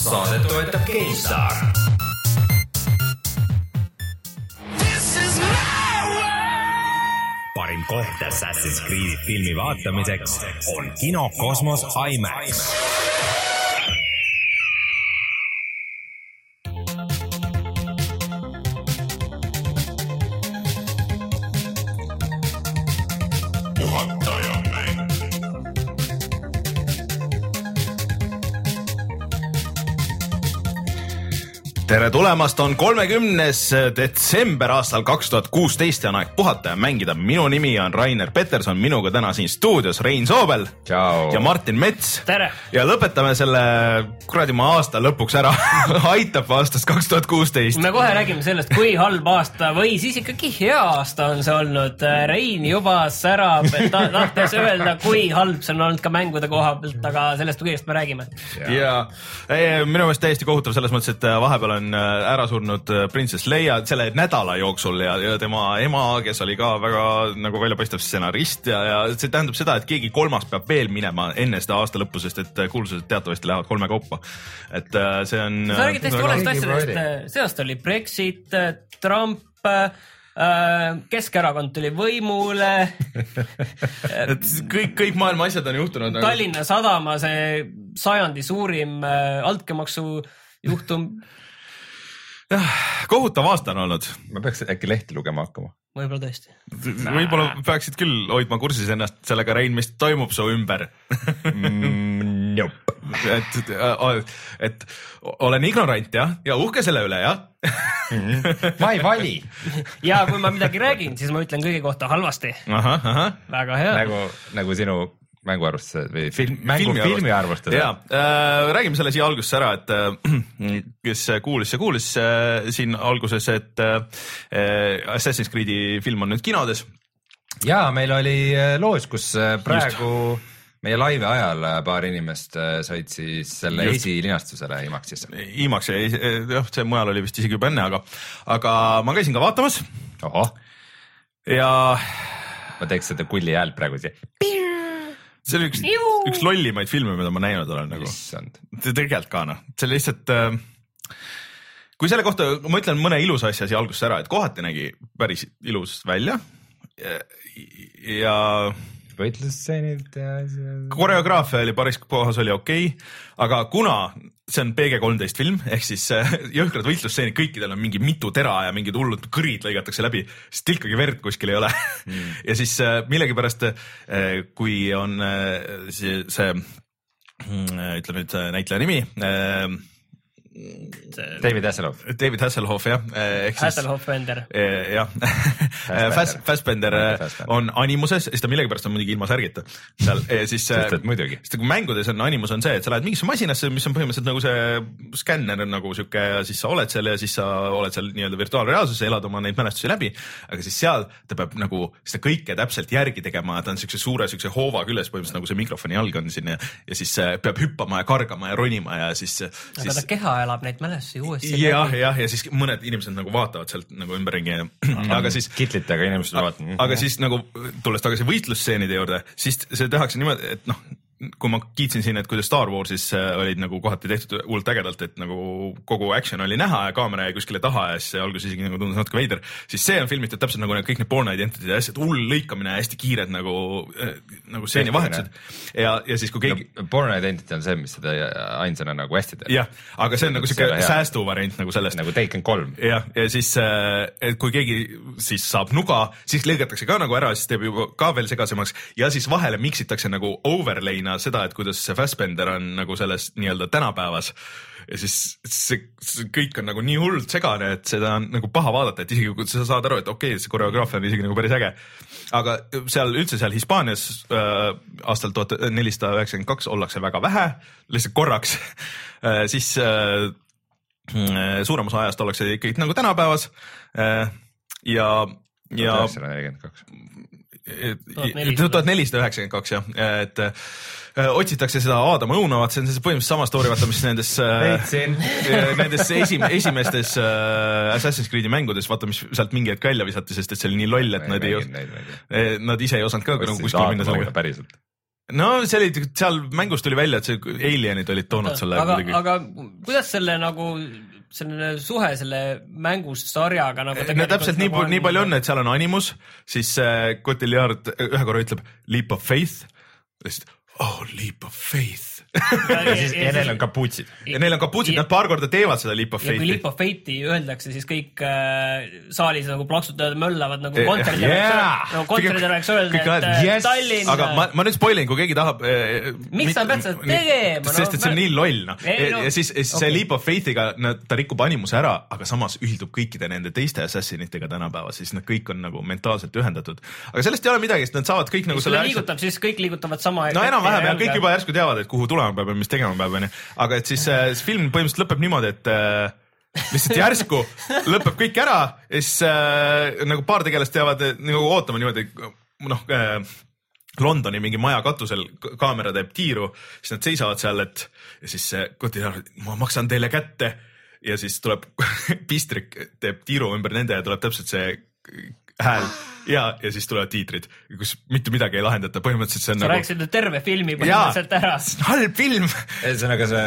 saadet toetab GameStar. parim koht Assassin's Creed'i filmi vaatamiseks on kino Kosmos IMAX tere tulemast, on kolmekümnes detsember aastal kaks tuhat kuusteist ja on aeg puhata ja mängida. minu nimi on Rainer Peterson, minuga täna siin stuudios Rein Soobel ja Martin Mets. Tere. ja lõpetame selle kuradi ma aasta lõpuks ära aitab aastast kaks tuhat kuusteist. me kohe räägime sellest, kui halb aasta või siis ikkagi hea aasta on see olnud. Rein juba särab, ta tahtis öelda, kui halb see on olnud ka mängude koha pealt, aga sellest kõigest me räägime. ja ei, minu meelest täiesti kohutav selles mõttes, et vahepeal on äh, ära surnud äh, printsess Leia selle nädala jooksul ja, ja tema ema, kes oli ka väga nagu väljapaistev stsenarist ja, ja see tähendab seda, et keegi kolmas peab veel minema enne seda aasta lõppu, sest et äh, kuulsused teatavasti lähevad kolme kaupa. et see on. sa räägid täiesti valest asjadest, see aasta oli Brexit, Trump Keskerakond tuli võimule et kõik, kõik maailma asjad on juhtunud nagu.... Tallinna Sadama see sajandi suurim altkäemaksu juhtum kohutav aasta on olnud. ma peaks äkki lehti lugema hakkama. võib-olla tõesti. võib-olla peaksid küll hoidma kursis ennast sellega, Rein, mis toimub su ümber mm, Nope. et, et olen ignorant jah, ja uhke selle üle jah ma ei vali. ja kui ma midagi räägin, siis ma ütlen kõige kohta halvasti. väga hea. nagu, nagu sinu mänguarvustused või film, mängu filmi, filmi arvustused. ja äh, räägime selle siia algusesse ära, et äh, kes kuulis, see kuulis äh, siin alguses, et äh, Assassin's Creed'i film on nüüd kinodes. ja meil oli äh, loos, kus äh, praegu Just meie laivi ajal paar inimest said siis selle Just. esilinastusele IMAX-isse. IMAX, jah, see mujal oli vist isegi juba enne, aga, aga ma käisin ka vaatamas. ohoh. ja. ma teeks seda kulli häält praegu siia see oli üks, üks lollimaid filme, mida ma näinud olen nagu. tegelikult ka noh, see lihtsalt äh, kui selle kohta, ma ütlen mõne ilusa asja siia alguses ära, et kohati nägi päris ilus välja. Ja, ja võitlusstseenid ja asjad. koreograafia oli paris kohas oli okei. Okay,, aga kuna see on PG-13 film ehk siis äh, jõhkrad võitlusstseenid, kõikidel on mingi mitu tera ja mingid hullud kõrid lõigatakse läbi, sest tilkagi verd kuskil ei ole mm. ja siis äh, millegipärast, äh, kui on see, see mm, ütleme nüüd näitleja nimi David Hasselhoff. David Hasselhoff jah. Hasselhoff Bender. jah, Fassbender on animuses, siis ta millegipärast on muidugi ilma särgita seal, siis. sest et muidugi. sest kui mängudes on animus on see, et sa lähed mingisse masinasse, mis on põhimõtteliselt nagu see skänner on nagu sihuke ja siis sa oled seal ja siis sa oled seal nii-öelda virtuaalreaalsuses ja elad oma neid mälestusi läbi. aga siis seal ta peab nagu seda kõike täpselt järgi tegema, ta on siukse suure siukse hoova küljes põhimõtteliselt nagu see mikrofoni jalg on siin ja, ja siis peab hüppama ja kargama ja ronima ja siis. aga siis... ta keha elab neid mälestusi uuesti. jah, jah, ja siis mõned inimesed nagu vaatavad sealt nagu ümberringi aga siis. kitlitega inimesed vaatavad. aga siis nagu tulles tagasi võitlusstseenide juurde, siis see tehakse niimoodi, et noh kui ma kiitsin siin, et kuidas Star Warsis äh, olid nagu kohati tehtud hullult ägedalt, et nagu kogu action oli näha ja kaamera jäi kuskile taha ja siis alguses isegi nagu tundus natuke veider, siis see on filmitud täpselt nagu need kõik need Born Identity'd ja asjad, hull lõikamine hästi kiired nagu äh,, nagu stseenivahetused. ja, ja siis kui keegi no,. Born Identity on see, mis seda ainsana nagu hästi teeb. jah, aga see on nagu siuke säästuvariant nagu sellest. nagu Taken kolm. jah, ja siis, äh, et kui keegi siis saab nuga, siis lõigatakse ka nagu ära, siis teeb juba ka veel segasemaks ja siis vahele miksitakse nagu overlay'na Tarina seda, et kuidas see Fassbender on nagu selles nii-öelda tänapäevas ja siis see, see kõik on nagu nii hullult segane, et seda on nagu paha vaadata, et isegi kui sa saad aru, et okei okay,, see koreograafia on isegi nagu päris äge. aga seal üldse seal Hispaanias äh, aastal tuhat nelisada üheksakümmend kaks ollakse väga vähe, lihtsalt korraks äh,, siis äh, suurem osa ajast ollakse ikkagi nagu tänapäevas äh, ja, ja. üheksasada nelikümmend kaks tuhat nelisada. üheksakümmend kaks jah, et äh, otsitakse seda Aadam Õunavat, see on siis põhimõtteliselt sama story, vaata mis nendes äh, nendes esim, esimestes äh, Assassin's Creed'i mängudes, vaata, mis sealt mingi hetk välja visati, sest et see oli nii loll, et nad ei, nad ise ei osanud ka nagu kuskile minna sellega. päriselt. No see oli, seal mängus tuli välja, et see alienid olid toonud selle aga, aga kuidas selle nagu selline suhe selle mängusarjaga nagu no täpselt nii, nagu nii palju on, et seal on animus, siis äh, Cotillard ühe korra ütleb leap of faith, siis oh leap of faith ja siis ja neil on kapuutsid. ja neil on kapuutsid, nad paar korda teevad seda leap of ja kui leap of fate'i öeldakse, siis kõik äh, saalis nagu plaksutavad, möllavad nagu kontsertidel Yeah! nagu kontsertidel oleks öelda, et äh, yes! Tallinn. aga ma, ma nüüd spoilin, kui keegi tahab eh,. Miks sa pead seda tegema? sest et see on No, nii loll noh ja, no, ja siis, siis okay. see leap of faith'iga, ta rikub animuse ära, aga samas ühildub kõikide nende teiste assassinitega tänapäeval, siis nad kõik on nagu mentaalselt ühendatud. aga sellest ei ole midagi, sest nad saavad kõik nagu selle ta liigutab, siis kõik liigutavad sama. no enam-vähem ja kõik juba järsku teavad, et kuhu tulema peab ja mis tegema peab, onju. aga et siis äh, see film põhimõtteliselt lõpeb niimoodi, et äh, lihtsalt järsku lõpeb kõik ära ja siis äh, nagu paar tegelast jäävad äh, nagu ootama niimoodi, noh äh, Londoni mingi maja katusel kaamera teeb tiiru, siis nad seisavad seal, et ja siis Cotillard, ma maksan teile kätte ja siis tuleb pistrik teeb tiiru ümber nende ja tuleb täpselt see hääl ja, ja siis tulevad tiitrid, kus mitte midagi ei lahendata, põhimõtteliselt see on sa nagu rääkisid nüüd terve filmi põhimõtteliselt ära. halb film ühesõnaga, sa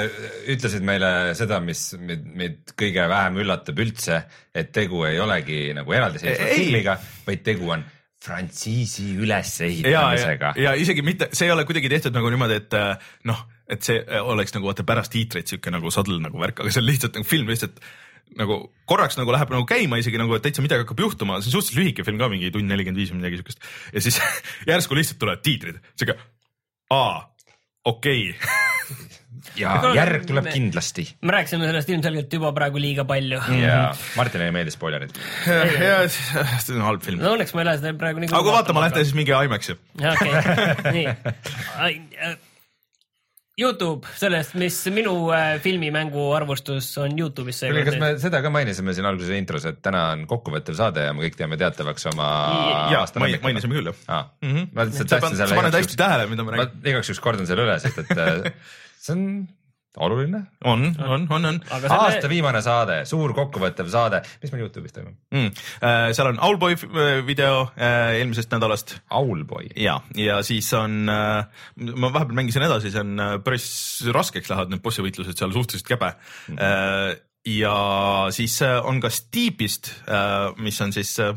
ütlesid meile seda, mis meid, meid kõige vähem üllatab üldse, et tegu ei olegi nagu eraldiseisva Ei. filmiga, vaid tegu on frantsiisi ja, ja, ülesehitamisega. ja isegi mitte, see ei ole kuidagi tehtud nagu niimoodi, et äh, noh, et see äh, oleks nagu vaata pärast tiitreid sihuke nagu sadl nagu värk, aga see on lihtsalt nagu film lihtsalt nagu korraks nagu läheb nagu käima isegi nagu, et täitsa midagi hakkab juhtuma, see on suhteliselt lühike film ka, mingi tund nelikümmend viis või midagi siukest. ja siis järsku lihtsalt tulevad tiitrid, sihuke, aa, okei okay. ja järg tuleb me- kindlasti. me rääkisime sellest ilmselgelt juba praegu liiga palju. ja Martinile ei meeldi spoilerid. ja see on halb film. no õnneks ma ei lähe seda praegu nii aga kui vaatama lähete, siis minge IMAX-i. okei, nii. Youtube sellest, mis minu äh, filmimängu arvustus on Youtube'is kuule, kas seekord me seda ka mainisime siin alguses intros, et täna on kokkuvõttev saade ja me kõik teame teatavaks oma ja aasta main, mainisime küll jah ah,. mm. -hmm. ma lihtsalt sa tahtsin paned selle hästi tähele, mida ma ma räägin. igaks juhuks kordan selle üle, sest et äh, see on oluline. on, on, on, on aasta selle, viimane saade, suur kokkuvõttev saade, mis meil Youtube'is toimub? mm.. seal on Owlboy f- video äh, eelmisest nädalast Owlboy. ja, ja siis on, ma vahepeal mängisin edasi, see on äh, päris raskeks lähevad need bossivõitlused seal suhteliselt käbe mm. -hmm. Ja siis äh, on ka Steepist, mis on siis äh,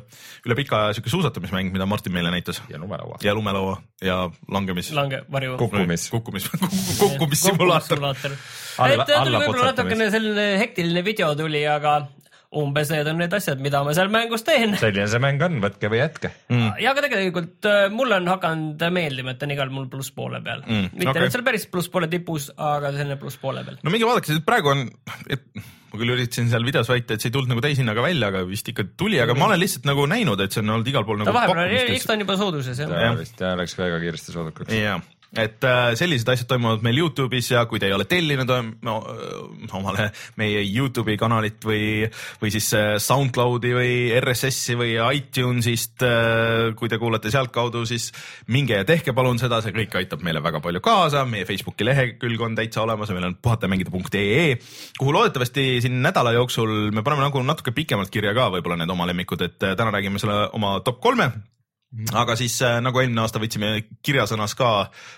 üle pika aja siuke suusatamismäng, mida Martin meile näitas ja lumelaua. ja lumelaua ja langemis. lange, varju. kukkumis. kukkumis, kukkumissimulaator. Alla- et tuli alla võib-olla natukene selline hektiline video tuli, aga umbes need on need asjad, mida ma seal mängus teen. selline see mäng on, võtke või jätke. Mm. ja aga tegelikult äh, mulle on hakanud meeldima, et ta on igal mul plusspoole peal Mm, mm,. mitte okay. nüüd seal päris plusspoole tipus, aga selline plusspoole peal. no minge vaadake, sest praegu on, et ma küll üritasin seal videos väita, et see ei tulnud nagu täishinnaga välja, aga vist ikka tuli, aga ma olen lihtsalt nagu näinud, et see on olnud igal pool ta nagu vahepeal, eks pakkumistes ta on juba sooduses jah. ta vist jah läks väga kiiresti soodukaks. ja, et äh, sellised asjad toimuvad meil Youtube'is ja kui te ei ole tellinud äh, no, äh, omale meie Youtube'i kanalit või, või siis SoundCloudi või RSS-i või iTunes'ist kui te kuulate sealtkaudu, siis minge ja tehke palun seda, see kõik aitab meile väga palju kaasa, meie Facebooki lehekülg on täitsa olemas meil on puhatamängida.ee, kuhu loodetavasti siin nädala jooksul me paneme nagu natuke pikemalt kirja ka võib-olla need oma lemmikud, et täna räägime selle oma top kolme aga siis äh, nagu eelmine aasta võtsime kirjasõnas ka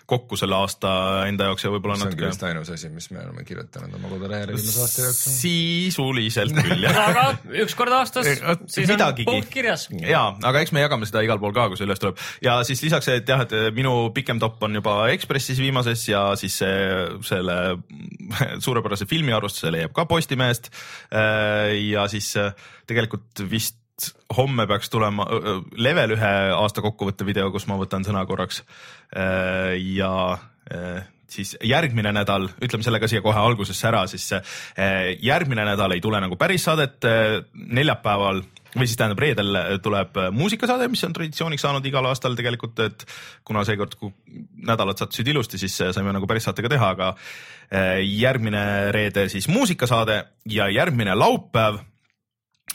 kokku selle aasta enda jaoks ja võib-olla see ongi natuke vist ainus asi, mis me oleme kirjutanud oma kodulehele viimase aasta jooksul. sisuliselt küll jah. aga üks kord aastas siis on midagigi. punkt kirjas. ja, aga eks me jagame seda igal pool ka, kui see üles tuleb ja siis lisaks, et jah, et minu pikem top on juba Ekspressis viimases ja siis see, selle suurepärase filmiarvustuse leiab ka Postimehest. ja siis äh, tegelikult vist homme peaks tulema äh, level ühe aasta kokkuvõtte video, kus ma võtan sõna korraks. ja äh, siis järgmine nädal, ütleme selle ka siia kohe algusesse ära, siis äh, järgmine nädal ei tule nagu päris saadet, neljapäeval või siis tähendab reedel tuleb muusikasaade, mis on traditsiooniks saanud igal aastal tegelikult, et kuna seekord nädalad sattusid ilusti, siis saime nagu päris saate ka teha, aga äh, järgmine reede siis muusikasaade ja järgmine laupäev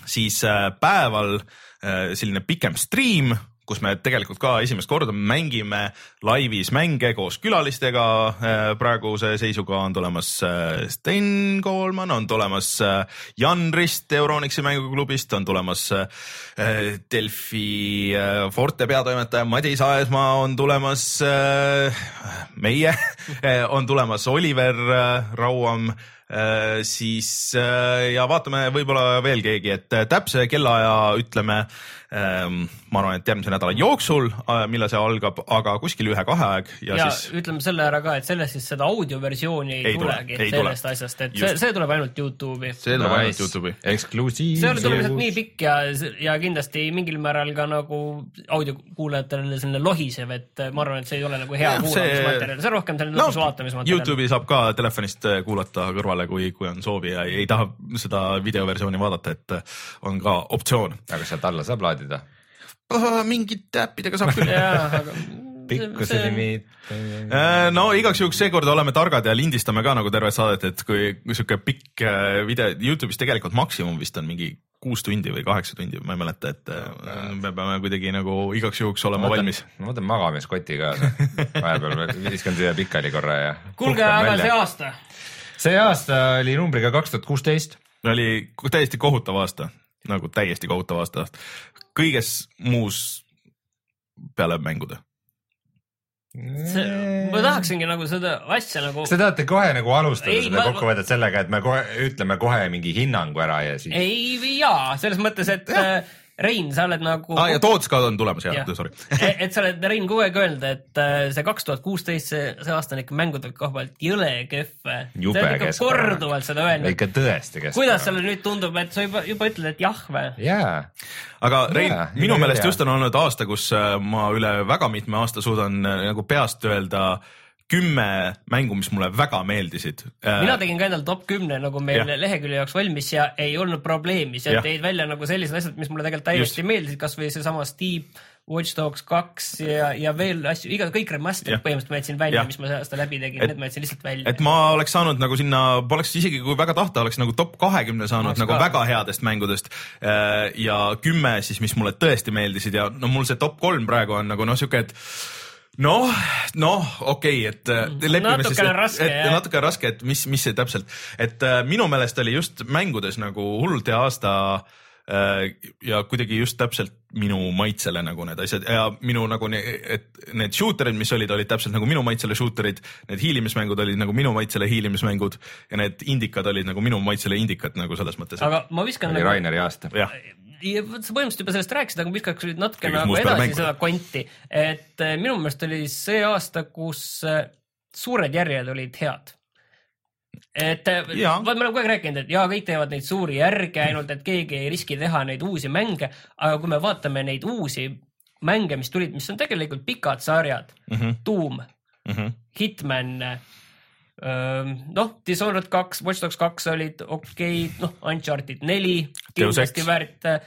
siis äh, päeval äh, selline pikem striim, kus me tegelikult ka esimest korda mängime laivis mänge koos külalistega. praeguse seisuga on tulemas äh, Sten Koolman, on tulemas äh, Jan Rist Euronixi mänguklubist, on tulemas äh, Delfi Forte peatoimetaja Madis Aesmaa, on tulemas meie, on tulemas Oliver Rauam siis ja vaatame võib-olla veel keegi, et täpse kellaaja ütleme Ehm, ma arvan, et järgmise nädala jooksul, äh, millal see algab, aga kuskil ühe-kahe aeg ja, ja siis. ütleme selle ära ka, et sellest siis seda audioversiooni ei, ei tulegi tule, sellest tule. asjast, et Just. see, see tuleb ainult Youtube'i. see tuleb ainult Youtube'i. eksklusiivsus. see tuleb lihtsalt nii pikk ja, ja kindlasti mingil määral ka nagu audiokuulajatele selline lohisev, et ma arvan, et see ei ole nagu hea kuulamismaterjal, see on rohkem selline no, lõbus vaatamismaterjal. Youtube'i saab ka telefonist äh, kuulata kõrvale, kui, kui on soovi ja ei, taha seda videoversiooni vaadata, et äh, on ka optsioon. aga sealt alla saab laadida laadida? mingite äppidega saab küll pikkuse limiit. Äh, no igaks juhuks seekord oleme targad ja lindistame ka nagu tervet saadet, et kui sihuke pikk äh, video, Youtube'is tegelikult maksimum vist on mingi kuus tundi või kaheksa tundi, ma ei mäleta, et me peame kuidagi nagu igaks juhuks olema ma võtan, valmis. ma võtan magamiskoti kaasa, vahepeal viskan siia pikali korra ja. kuulge, aga see aasta? See aasta oli numbriga kaks tuhat kuusteist. oli täiesti kohutav aasta nagu täiesti kohutav aasta. kõiges muus peale mängude see, ma tahaksingi nagu seda asja nagu. Te tahate kohe nagu alustada ei, seda ma... kokkuvõtet sellega, et me kohe ütleme kohe mingi hinnangu ära ja siis. ei, jaa, selles mõttes, et ja Rein, sa oled nagu ah,. ja Toots ka on tulemas, jah ja., sorry et sa oled, Rein, kogu aeg öelnud, et äh, see kaks tuhat kuusteist, see, see aasta on ikka mängude koha pealt jõle kehv. oled ikka korduvalt seda öelnud. ikka tõesti kehv. kuidas sulle nüüd tundub, et sa juba, juba ütled, et jah või? jaa. aga Rein, minu meelest just on olnud aasta, kus äh, ma üle väga mitme aasta suudan äh, nagu peast öelda äh, kümme mängu, mis mulle väga meeldisid. Mina tegin ka endal top kümne nagu meil ja. lehekülje jaoks valmis ja ei olnud probleemi, seal tõid välja nagu sellised asjad, mis mulle tegelikult täiesti Just. meeldisid, kasvõi seesama Steep, Watch Dogs kaks ja, ja veel asju, iga, kõik remaster'id põhimõtteliselt ma jätsin välja, mis ma see aasta läbi tegin, need ma jätsin lihtsalt välja. et ma oleks saanud nagu sinna, poleks isegi kui väga tahta, oleks nagu top kahekümne saanud oleks nagu ka. väga headest mängudest. Äh, ja kümme siis, mis mulle tõesti meeldisid ja no mul see top kolm praegu on nagu noh, sihuke, et noh, noh, okei okay,, et mm. lepime siis, et, et natuke raske, et mis, mis see täpselt, et äh, minu meelest oli just mängudes nagu hullult hea aasta äh, ja kuidagi just täpselt minu maitsele nagu need asjad ja minu nagu, et need shooter'id, mis olid, olid täpselt nagu minu maitsele shooter'id, need hiilimismängud olid nagu minu maitsele hiilimismängud ja need indikad olid nagu minu maitsele indikad nagu selles mõttes. aga ma viskan. oli nagu... Raineri aasta. jah ja põhimõtteliselt juba sellest rääkisid, aga viskaks nüüd natuke nagu edasi seda konti, et eh, minu meelest oli see aasta, kus eh, suured järjed olid head. Et eh, vaat me oleme kogu aeg rääkinud, et jaa, kõik teevad neid suuri järge, ainult et keegi ei riski teha neid uusi mänge, aga kui me vaatame neid uusi mänge, mis tulid, mis on tegelikult pikad sarjad. Mm, -hmm. Doom. Mm, -hmm. Hitman noh, Dishonored kaks, Watch Dogs kaks olid okei okay., noh, Uncharted neli, kindlasti väärt äh,.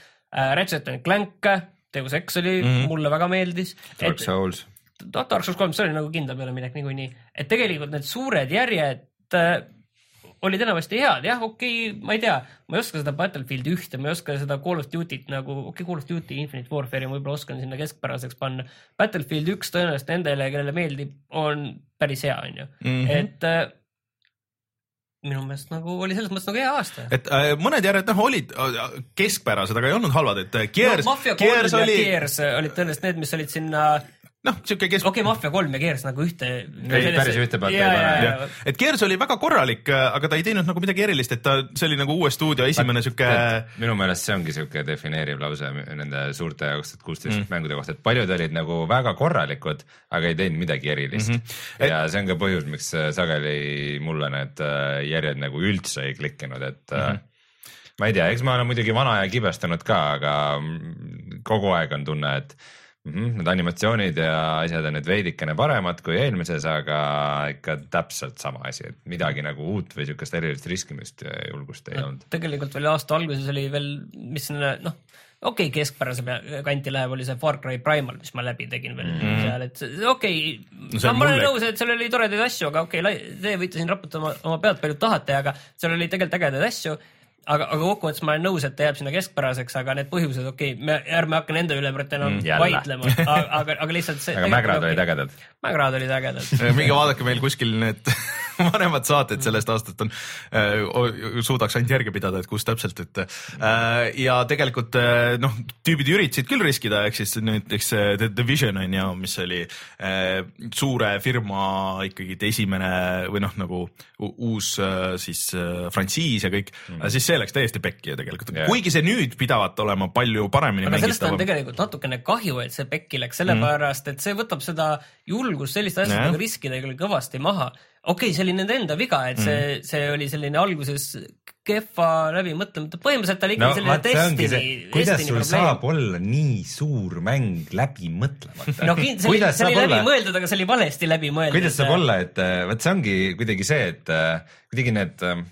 Ratchet and Clank, Deus Ex oli mm, -hmm. mulle väga meeldis. Dark Souls. Dark Souls kolm, see oli nagu kindla peale minek niikuinii, et tegelikult need suured järjed äh, olid enamasti head, jah, okei okay,, ma ei tea, ma ei oska seda Battlefieldi ühte, ma ei oska seda Call of Duty't nagu, okei okay,, Call of Duty Infinite Warfare'i ma võib-olla oskan sinna keskpäraseks panna. Battlefield üks tõenäoliselt nendele, kellele meeldib, on päris hea, onju, mhm. et äh, minu meelest nagu oli selles mõttes nagu hea aasta. et äh, mõned järjed noh, olid äh, keskpärased, aga ei olnud halvad, et Gears no,. Ja oli... Gears olid tõenäoliselt need, mis olid sinna noh, siuke kes-. okei okay,, Mafia kolm ja Gears nagu ühte. ei, päris ühte pealt ei pane. et Gears oli väga korralik, aga ta ei teinud nagu midagi erilist, et ta, see oli nagu uue stuudio esimene siuke. minu meelest see ongi siuke defineeriv lause nende suurte kaks tuhat kuusteist mm. mängude kohta, et paljud olid nagu väga korralikud, aga ei teinud midagi erilist mm. -hmm. ja et... see on ka põhjus, miks sageli mulle need äh, järjed nagu üldse ei klikkinud, et mm. -hmm ma ei tea, eks ma olen muidugi vana ja kibestunud ka, aga kogu aeg on tunne, et mm. -hmm, need animatsioonid ja asjad on nüüd veidikene paremad kui eelmises, aga ikka täpselt sama asi, et midagi nagu uut või siukest erilist riskimist ja julgust ei no, olnud. tegelikult veel aasta alguses oli veel, mis noh, okei okay,, keskpärase kanti läheb, oli see Far Cry Primal, mis ma läbi tegin veel mm -hmm. seal, et okei okay, no,, ma olen nõus, et seal oli toredaid asju, aga okei okay,, te võite siin raputada oma, oma pead palju tahate, aga seal oli tegelikult ägedaid asju aga, aga kokkuvõttes ma olen nõus, et ta jääb sinna keskpäraseks, aga need põhjused, okei okay,, me ärme hakka nende üle enam mm, vaidlema, aga, aga lihtsalt see. aga mägrad olid ägedad. mägrad olid ägedad. minge vaadake meil kuskil need vanemad saated sellest aastast on äh,, suudaks ainult järge pidada, et kus täpselt, et äh, ja tegelikult äh, noh, tüübid üritasid küll riskida, ehk siis näiteks The Division on ju, mis oli äh, suure firma ikkagi esimene või noh, nagu uus äh, siis äh, frantsiis ja kõik mm, siis see läks täiesti pekki ju tegelikult yeah., kuigi see nüüd pidavat olema palju paremini aga sellest on tegelikult natukene kahju, et see pekki läks, sellepärast mm et see võtab seda julgust selliste asjadega yeah. riskida küll kõvasti maha okei okay,, see oli nende enda viga, et see mm., see oli selline alguses kehva läbimõtlemata, põhimõtteliselt ta oli ikka no, selline Destiny. kuidas sul probleem. saab olla nii suur mäng läbimõtlemata? no see oli, see oli läbimõeldud, aga see oli valesti läbimõeldud. kuidas saab olla, et äh, vot see ongi kuidagi see, et äh, kuidagi need äh,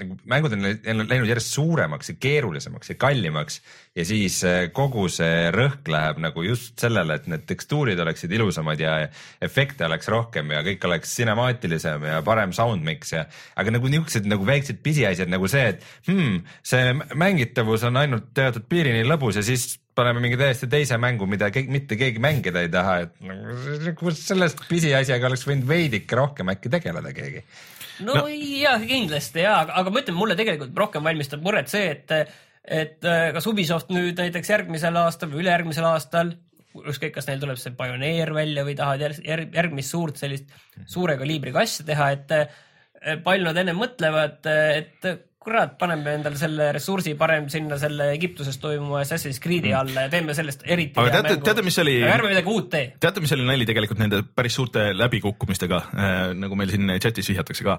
nagu mängud on läinud järjest suuremaks ja keerulisemaks ja kallimaks ja siis eh, kogu see rõhk läheb nagu just sellele, et need tekstuurid oleksid ilusamad ja efekte oleks rohkem ja kõik oleks cinemaatilisem ja parem sound mix ja aga nagu niisugused nagu väiksed pisiasjad nagu see, et hmm, see mängitavus on ainult teatud piirini lõbus ja siis paneme mingi täiesti teise mängu, mida keegi, mitte keegi mängida ei taha, et nagu sellest pisiasjaga oleks võinud veidike rohkem äkki tegeleda keegi no, no. jah, kindlasti ja, aga, ma ütlen, mulle tegelikult rohkem valmistab muret see, et, et äh, kas Ubisoft nüüd näiteks järgmisel aastal või ülejärgmisel aastal ükskõik, kas neil tuleb see Pioneer välja või tahavad järg, järg, järgmist suurt sellist suure kaliibriga asja teha, et äh, palju nad ennem mõtlevad, et kurat, paneme endale selle ressursi parem sinna selle Egiptuses toimuva Assassin's Creed'i mm. alla ja teeme sellest eriti aga teate, teate, mis oli, ärme midagi uut tee. teate, mis oli nali tegelikult nende päris suurte läbikukkumistega äh,, nagu meil siin chatis vihjatakse ka,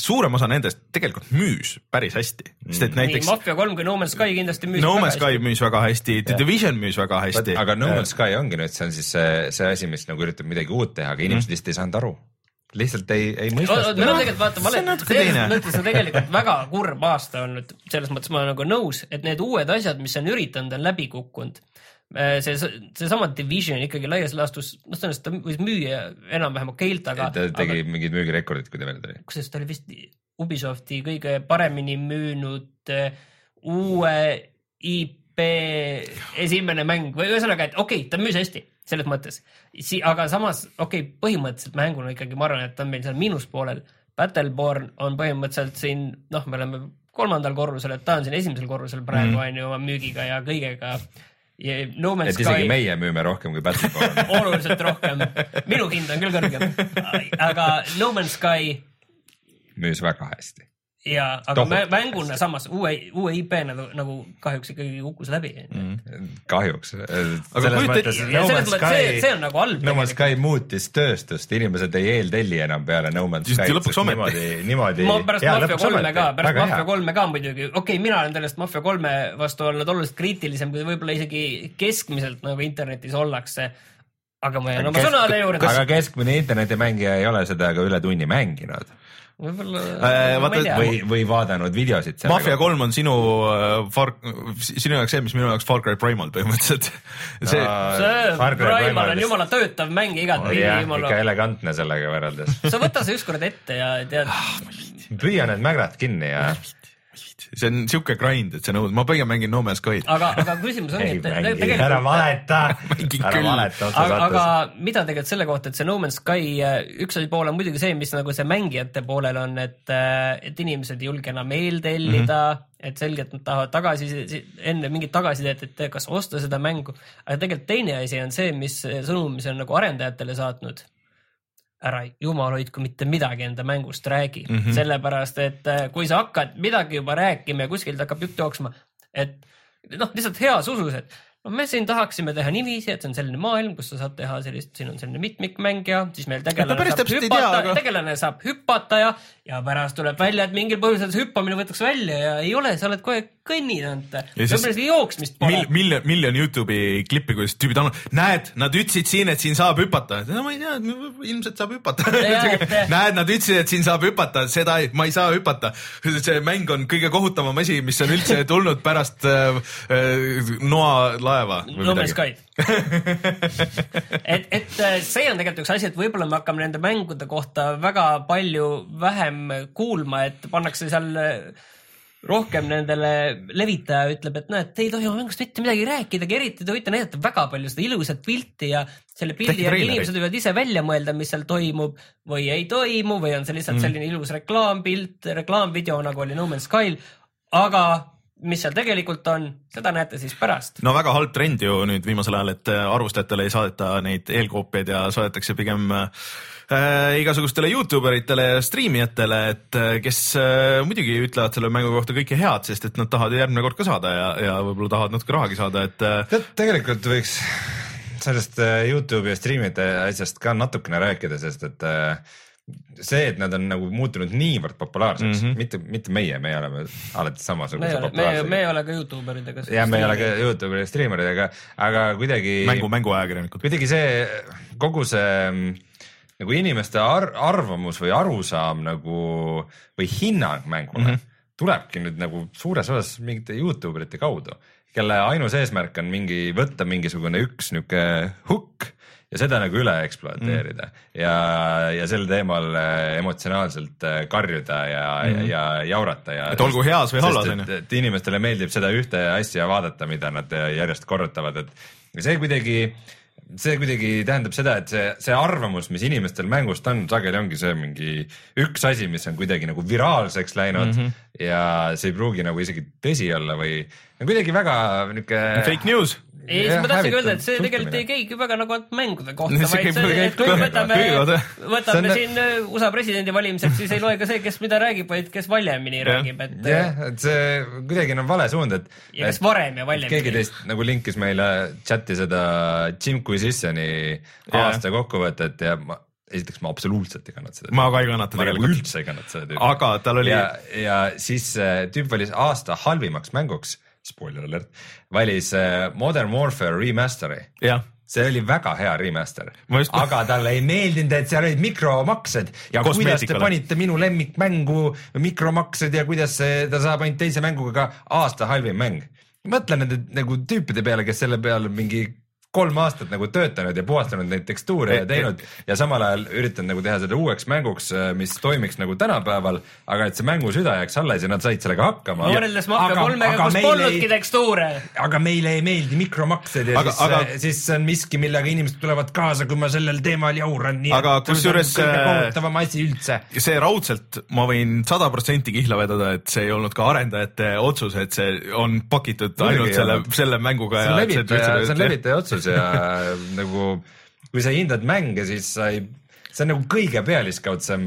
suurem osa nendest tegelikult müüs päris hästi, sest et näiteks. Mafia kolm kui No Man's Sky kindlasti müüs. No Man's Sky müüs väga hästi, The Division müüs väga hästi. aga No Man's Sky ongi nüüd, see on siis see, see asi, mis nagu üritab midagi uut teha, aga inimesed mm. lihtsalt ei saanud aru lihtsalt ei, ei mõista seda. no tegelikult vaata, ma olen, selles mõttes on tegelikult väga kurb aasta olnud, selles mõttes ma olen nagu nõus, et need uued asjad, mis on üritanud, on läbi kukkunud. Äh, see, seesama Division ikkagi laias laastus, noh, tõenäoliselt ta võis müüa enam-vähem okeilt, aga. ta tegi aga, mingid müügirekordid, kui ta välja tuli. kusjuures ta oli vist Ubisofti kõige paremini müünud uh, uue IP esimene mäng või ühesõnaga, et okei okay,, ta müüs hästi selles mõttes. aga samas, okei okay,, põhimõtteliselt mänguna ikkagi ma arvan, et on meil seal miinuspoolel. Battleborn on põhimõtteliselt siin, noh, me oleme kolmandal korrusel, et ta on siin esimesel korrusel praegu mhm. on mm. ju oma müügiga ja kõigega. No et isegi Sky... meie müüme rohkem kui Battleborn oluliselt rohkem, minu hind on küll kõrgem, aga No Man's Sky. müüs väga hästi ja, aga Tohut. mänguna samas uue, uue IP nagu, nagu kahjuks ikkagi kukkus läbi mm.. kahjuks. selles mõttes, no selles mõttes see, on nagu halb. No Man's Sky muutis tööstust, inimesed ei eeltelli enam peale No Man's Sky'd. lõpuks ometi. niimoodi. ma pärast Mafia kolme ka, pärast Mafia kolme ka muidugi, okei okay,, mina olen sellest Mafia kolme vastu olnud oluliselt kriitilisem, kui võib-olla isegi keskmiselt nagu internetis ollakse aga ma jään oma sõnade juurde. aga keskmine internetimängija ei ole seda ka üle tunni mänginud võib-olla äh,, vaata, või, või vaadanud videosid. Mafia kolm on sinu äh, Far, sinu jaoks see, mis minu jaoks Far Cry Primal põhimõtteliselt. see no,, see Primal on jumala töötav mäng igatpidi oh,. Jumala... ikka elegantne sellega võrreldes. sa võta see ükskord ette ja tead ah, püüa need mägrad kinni ja see on siuke grind, et see nõudab, ma pigem mängin No Man's Sky'd. aga, aga küsimus ongi, et tegelikult. ära valeta ära valeta otsa aga, aga mida tegelikult selle kohta, et see No Man's Sky, äh, üks asi pool on muidugi see, mis nagu see mängijate poolel on, et, äh, et inimesed ei julge enam eeltellida mm, -hmm. et selgelt nad tahavad tagasi, enne mingit tagasisidet, et kas osta seda mängu. aga tegelikult teine asi on see, mis sõnum, mis on nagu arendajatele saatnud ära jumal hoidku mitte midagi enda mängust räägi mm, -hmm. sellepärast et äh, kui sa hakkad midagi juba rääkima ja kuskilt hakkab jutt jooksma, et noh, lihtsalt heas usus, et no me siin tahaksime teha niiviisi, et see on selline maailm, kus sa saad teha sellist, siin on selline mitmikmäng ja siis meil tegelane saab hüpata, aga... tegelane saab hüpata ja, ja pärast tuleb välja, et mingil põhjusel see hüppamine võetakse välja ja ei ole, sa oled kogu aeg kõnninud. võib-olla isegi jooksmist pole mil,. miljon, miljon Youtube'i klippi, kuidas tüübid on, näed, nad ütlesid siin, et siin saab hüpata. no ma ei tea, ilmselt saab hüpata. näed, nad ütlesid, et siin saab hüpata, seda ei, ma ei saa hüpata. see mäng on kõige kohutavam asi, mis on üldse tulnud pärast äh, äh, noa laeva. Sky et, et äh, see on tegelikult üks asi, et võib-olla me hakkame nende mängude kohta väga palju vähem kuulma, et pannakse seal rohkem nendele levitaja ütleb, et näed, te ei tohi oma mängust mitte midagi rääkidagi, eriti te võite näidata väga palju seda ilusat pilti ja selle pildi järgi inimesed võivad ise välja mõelda, mis seal toimub või ei toimu või on see lihtsalt mm. selline ilus reklaampilt, reklaamvideo nagu oli No Man's Skyl, aga mis seal tegelikult on, seda näete siis pärast. no väga halb trend ju nüüd viimasel ajal, et arvustajatele ei saadeta neid eelkoopiaid ja saadetakse pigem äh, äh, igasugustele Youtube eritele ja striimijatele, et äh, kes äh, muidugi ütlevad selle mängu kohta kõike head, sest et nad tahavad järgmine kord ka saada ja, ja võib-olla tahavad natuke rahagi saada, et äh.... tegelikult võiks sellest äh, Youtube'i ja striimijate asjast ka natukene rääkida, sest et äh, see, et nad on nagu muutunud niivõrd populaarseks mm, -hmm. mitte, mitte meie, meie oleme alati samasuguse populaarsed. me ei ole ka Youtube eridega. jah, me ei ole ka Youtube'i ja striimeridega, aga kuidagi. mängu, mänguajakirjanikud. kuidagi see, kogu see nagu inimeste ar arvamus või arusaam nagu või hinnang mängule mm -hmm. tulebki nüüd nagu suures osas mingite Youtube erite kaudu, kelle ainus eesmärk on mingi võtta mingisugune üks niisugune hukk ja seda nagu üle ekspluateerida mm. ja, ja sel teemal äh, emotsionaalselt äh, karjuda ja mm, ja jaurata ja. et olgu heas või halvas on ju. et inimestele meeldib seda ühte asja vaadata, mida nad järjest korrutavad, et see kuidagi see kuidagi tähendab seda, et see, see arvamus, mis inimestel mängust on, sageli ongi see mingi üks asi, mis on kuidagi nagu viraalseks läinud mm -hmm. Ja see ei pruugi nagu isegi tõsi olla või kuidagi väga niuke. Fake news ei, siis ma tahtsingi öelda, et see tegelikult ei käigi väga nagu mängude kohta, vaid see, et kui võtame, võtame siin äh, USA presidendivalimised, siis ei loe ka see, kes mida räägib, vaid kes valjemini räägib, et. jah, et see kuidagi on vale suund, et. ja kes varem ja valjemini. keegi teist nagu linkis meile chati seda Jim Quisitioni aasta kokkuvõtet ja ma esiteks ma absoluutselt ei kannata seda. ma ka ei kannata tegelikult. üldse ei kannata seda tüüpi. aga tal oli. ja, ja siis äh, tüüp valis aasta halvimaks mänguks spoiler alert, valis äh, Modern Warfare remaster'i. see oli väga hea remaster, just... aga talle ei meeldinud, et seal olid mikromaksed ja kuidas te panite minu lemmikmängu mikromaksed ja kuidas ta saab ainult teise mänguga ka aasta halvim mäng. mõtle nende nagu tüüpide peale, kes selle peale mingi kolm aastat nagu töötanud ja puhastanud neid tekstuure ja teinud ja samal ajal üritanud nagu teha seda uueks mänguks, äh, mis toimiks nagu tänapäeval, aga et see mängu süda jääks alles ja nad said sellega hakkama. võrreldes Mafia kolmega, kus polnudki tekstuure. aga meile ei meeldi mikromaksed ja aga, siis, aga, äh, siis see on miski, millega inimesed tulevad kaasa, kui ma sellel teemal jauran. aga kusjuures kõige äh, kohutavam asi üldse. see raudselt, ma võin sada protsenti kihla vedada, et see ei olnud ka arendajate otsus, et see on pakitud ainult selle, selle mänguga. see on levitaja, see on levitaja otsus mõnus ja nagu kui sa hindad mänge, siis sa ei see on nagu kõige pealiskaudsem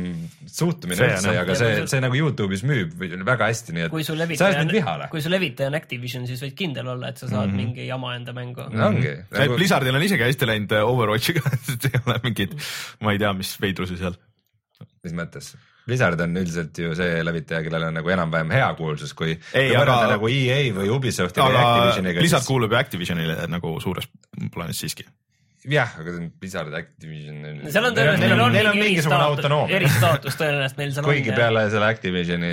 suhtumine see, üldse, aga see, see nagu Youtube'is müüb väga hästi, nii et sa ajad mind vihale. kui su levitaja on Activision, siis võid kindel olla, et sa saad mm -hmm. mingi jama enda mängu no,. ongi nagu.... Blizzardil on isegi hästi läinud Overwatchiga et ei ole mingit, ma ei tea, mis veidrusi seal. mis mõttes? Blizzard on üldiselt ju see levitaja, kellel on nagu enam-vähem hea kuulsus, kui, kui võrrelda nagu EA või Ubisofti või Activisioniga. Blizzard siis... kuulub ju Activisionile nagu suures plaanis siiski jah, aga Blizzard Activision. seal on tõenäoliselt, neil on, neil on mingisugune autonoomia. eristaatus tõenäoliselt neil seal on. kuigi peale selle Activisioni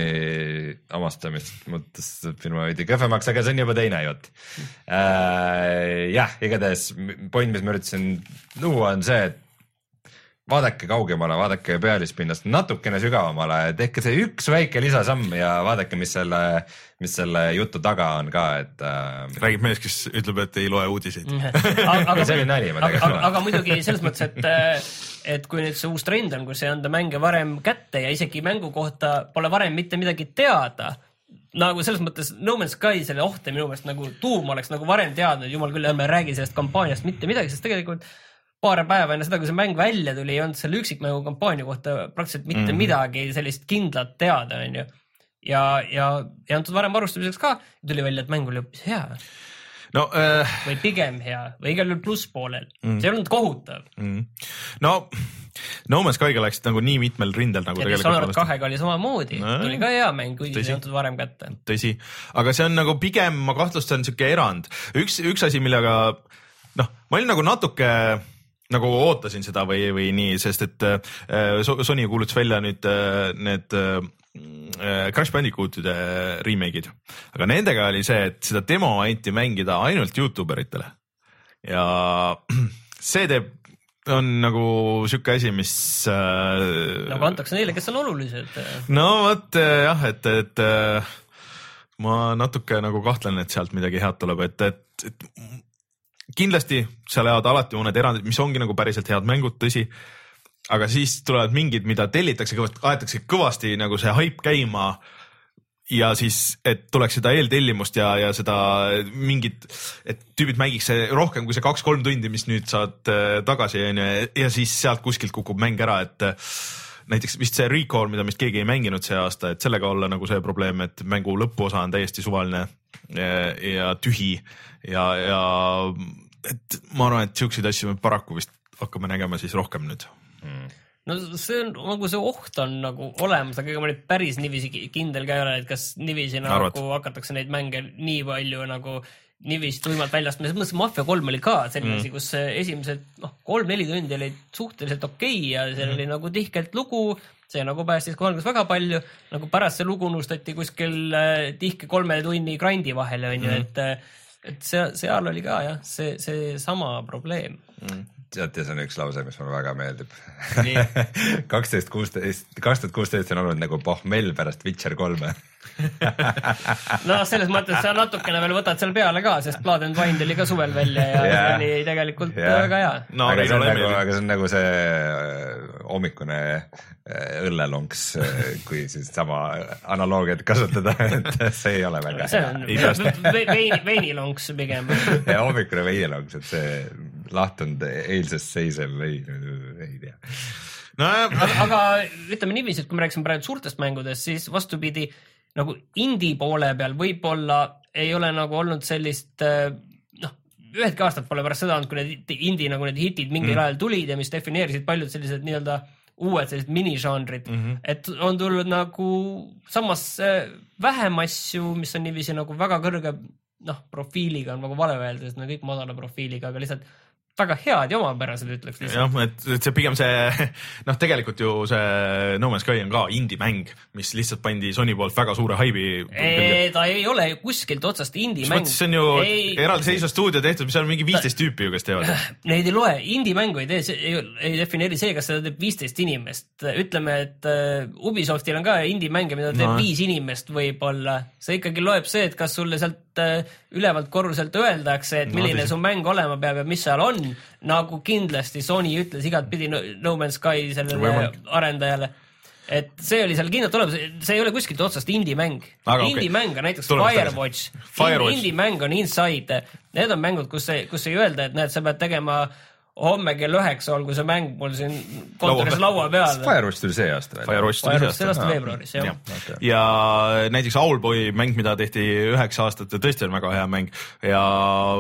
omastamist muutus firma veidi kehvemaks, aga see on juba teine jutt äh,. jah, igatahes point, mis ma üritasin luua, on see, et vaadake kaugemale, vaadake pealispinnast natukene sügavamale, tehke see üks väike lisasamm ja vaadake, mis selle, mis selle jutu taga on ka, et äh.... räägib mees, kes ütleb, et ei loe uudiseid see oli nali, ma tegelikult. aga, aga muidugi selles mõttes, et, äh, et kui nüüd see uus trend on, kus ei anda mänge varem kätte ja isegi mängu kohta pole varem mitte midagi teada nagu selles mõttes No Man's Sky selle ohte minu meelest nagu tuum oleks nagu varem teadnud, jumal küll, ärme räägi sellest kampaaniast mitte midagi, sest tegelikult paar päeva enne seda, kui see mäng välja tuli, ei olnud selle üksikmängu kampaania kohta praktiliselt mitte mm -hmm. midagi sellist kindlat teada, onju. ja, ja ei antud varem varustamiseks ka, tuli välja, et mäng oli hoopis hea no äh.... või pigem hea või igal juhul plusspoolel mm., see ei olnud kohutav mm.. no No Man's Skyga läksid nagu nii mitmel rindel nagu ja tegelikult. Dishonored kahega oli samamoodi no,, tuli ka hea mäng, kuigi see ei antud varem kätte. tõsi, aga see on nagu pigem, ma kahtlustan, sihuke erand. üks, üks asi, millega noh, ma olin nagu natuke nagu ootasin seda või, või nii, sest et äh, Sony kuulutas välja nüüd äh, need äh, Crash Bandicootide remake'id, aga nendega oli see, et seda demo anti mängida ainult Youtube eritele ja see teeb, on nagu sihuke asi, mis äh,. nagu antakse neile, kes on olulised. no vot jah, et, et äh, ma natuke nagu kahtlen, et sealt midagi head tuleb, et, et, et kindlasti seal jäävad alati mõned erandid, mis ongi nagu päriselt head mängud, tõsi. aga siis tulevad mingid, mida tellitakse aetakse kõvasti nagu see haip käima. Ja siis, et tuleks seda eeltellimust ja, ja seda mingit, et tüübid mängiks rohkem kui see kaks-kolm tundi, mis nüüd saad äh, tagasi, onju, ja siis sealt kuskilt kukub mäng ära, et näiteks vist see Recall, mida vist keegi ei mänginud see aasta, et sellega olla nagu see probleem, et mängu lõpuosa on täiesti suvaline ja, ja tühi ja, ja et ma arvan, et siukseid asju me paraku vist hakkame nägema siis rohkem nüüd mm no see on nagu see oht on nagu olemas, aga ega ma nüüd päris niiviisi kindel ka ei ole, et kas niiviisi nagu Arvad. hakatakse neid mänge nii palju nagu niiviisi tuimalt väljast, selles mõttes Mafia kolm oli ka selline asi mm., kus esimesed noh, kolm-neli tundi olid suhteliselt okei okay ja seal mm. oli nagu tihkelt lugu, see nagu päästis kohanemas väga palju, nagu pärast see lugu unustati kuskil äh, tihke kolme tunni grind'i vahele onju mm., et äh, et see, seal oli ka jah, see, seesama probleem. Mm teate, see on üks lause, mis mulle väga meeldib. kaksteist, kuusteist, kaks tuhat kuusteist on olnud nagu pohmell pärast Witcher kolme no selles mõttes sa natukene veel võtad seal peale ka, sest Blood and Wine tuli ka suvel välja ja yeah. see oli tegelikult yeah. väga hea no,. aga, see on nagu, aga see on nagu see äh, hommikune äh, õllelonks, äh, kui siis sama analoogiat kasutada, et see ei ole väga see hea. see on veini, veinilonks pigem ja hommikune veinilonks, et see lahtunud eilsest seisev vein, ei tea no aga, ütleme niiviisi, et kui me rääkisime praegu suurtest mängudest, siis vastupidi nagu indie poole peal võib-olla ei ole nagu olnud sellist äh, noh, üheltki aastat pole pärast seda olnud, kui need indie nagu need hitid mingil mm. ajal tulid ja mis defineerisid paljud sellised nii-öelda uued sellised minižanrid mm, -hmm. et on tulnud nagu samas äh, vähem asju, mis on niiviisi nagu väga kõrge noh, profiiliga on nagu vale öelda, sest nad kõik madala profiiliga, aga lihtsalt väga head ja omapärased, ütleks lihtsalt. jah, et, et see pigem see noh, tegelikult ju see No Man's Sky on ka indie-mäng, mis lihtsalt pandi Sony poolt väga suure haibi. ta ei ole ju kuskilt otsast indie-mäng. see on ju eraldiseisva stuudio tehtud, mis on mingi viisteist tüüpi ju, kes teevad. Neid ei loe, indie-mängu ei tee, ei, ei defineeri see, kas seda teeb viisteist inimest. ütleme, et uh, Ubisoftil on ka indie-mänge, mida teeb no. viis inimest võib-olla. see ikkagi loeb see, et kas sulle sealt uh, ülevalt korruselt öeldakse, et milline no, su mäng olema peab ja mis seal on nagu kindlasti Sony ütles igatpidi No Man's Sky sellele arendajale. Et see oli seal kindlalt olemas, see ei ole kuskilt otsast indie-mäng. indie-mäng on näiteks Tuleme Firewatch, Firewatch., indie-mäng on Inside, need on mängud, kus, kus ei öelda, et näed, sa pead tegema homme kell üheksa olgu see mäng mul siin kontoris laua peal. Firewatch tuli see aasta veel. Firewatch tuli see aasta veebruaris, jah. ja, okay. ja näiteks Owlboy mäng, mida tehti üheksa aastat, tõesti on väga hea mäng ja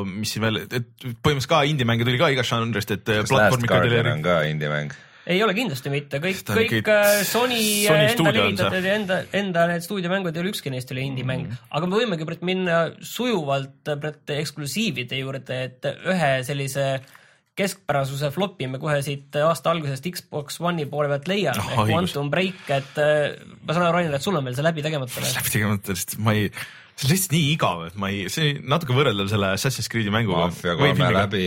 mis siin veel, et põhimõtteliselt ka indie-mänge tuli ka igast žanrist, et. kas Last Guardian on ka indie-mäng? ei ole kindlasti mitte, kõik, kõik äh, Sony, Sony enda levitatud ja enda, enda need stuudiomängud ei ole ükski neist ei ole indie-mäng mm, -hmm. aga me võimegi minna sujuvalt eksklusiivide juurde, et ühe sellise keskpärasuse flopi me kohe siit aasta algusest Xbox One'i poole pealt leiame oh,, ehk Quantum Break, et äh, ma saan aru, Rainer, et sul on veel see läbi tegemata veel? läbi tegemata, sest ma ei, see on lihtsalt nii igav, et ma ei, see natuke võrreldav selle Assassin's Creed'i mänguga. Mafia kolme läbi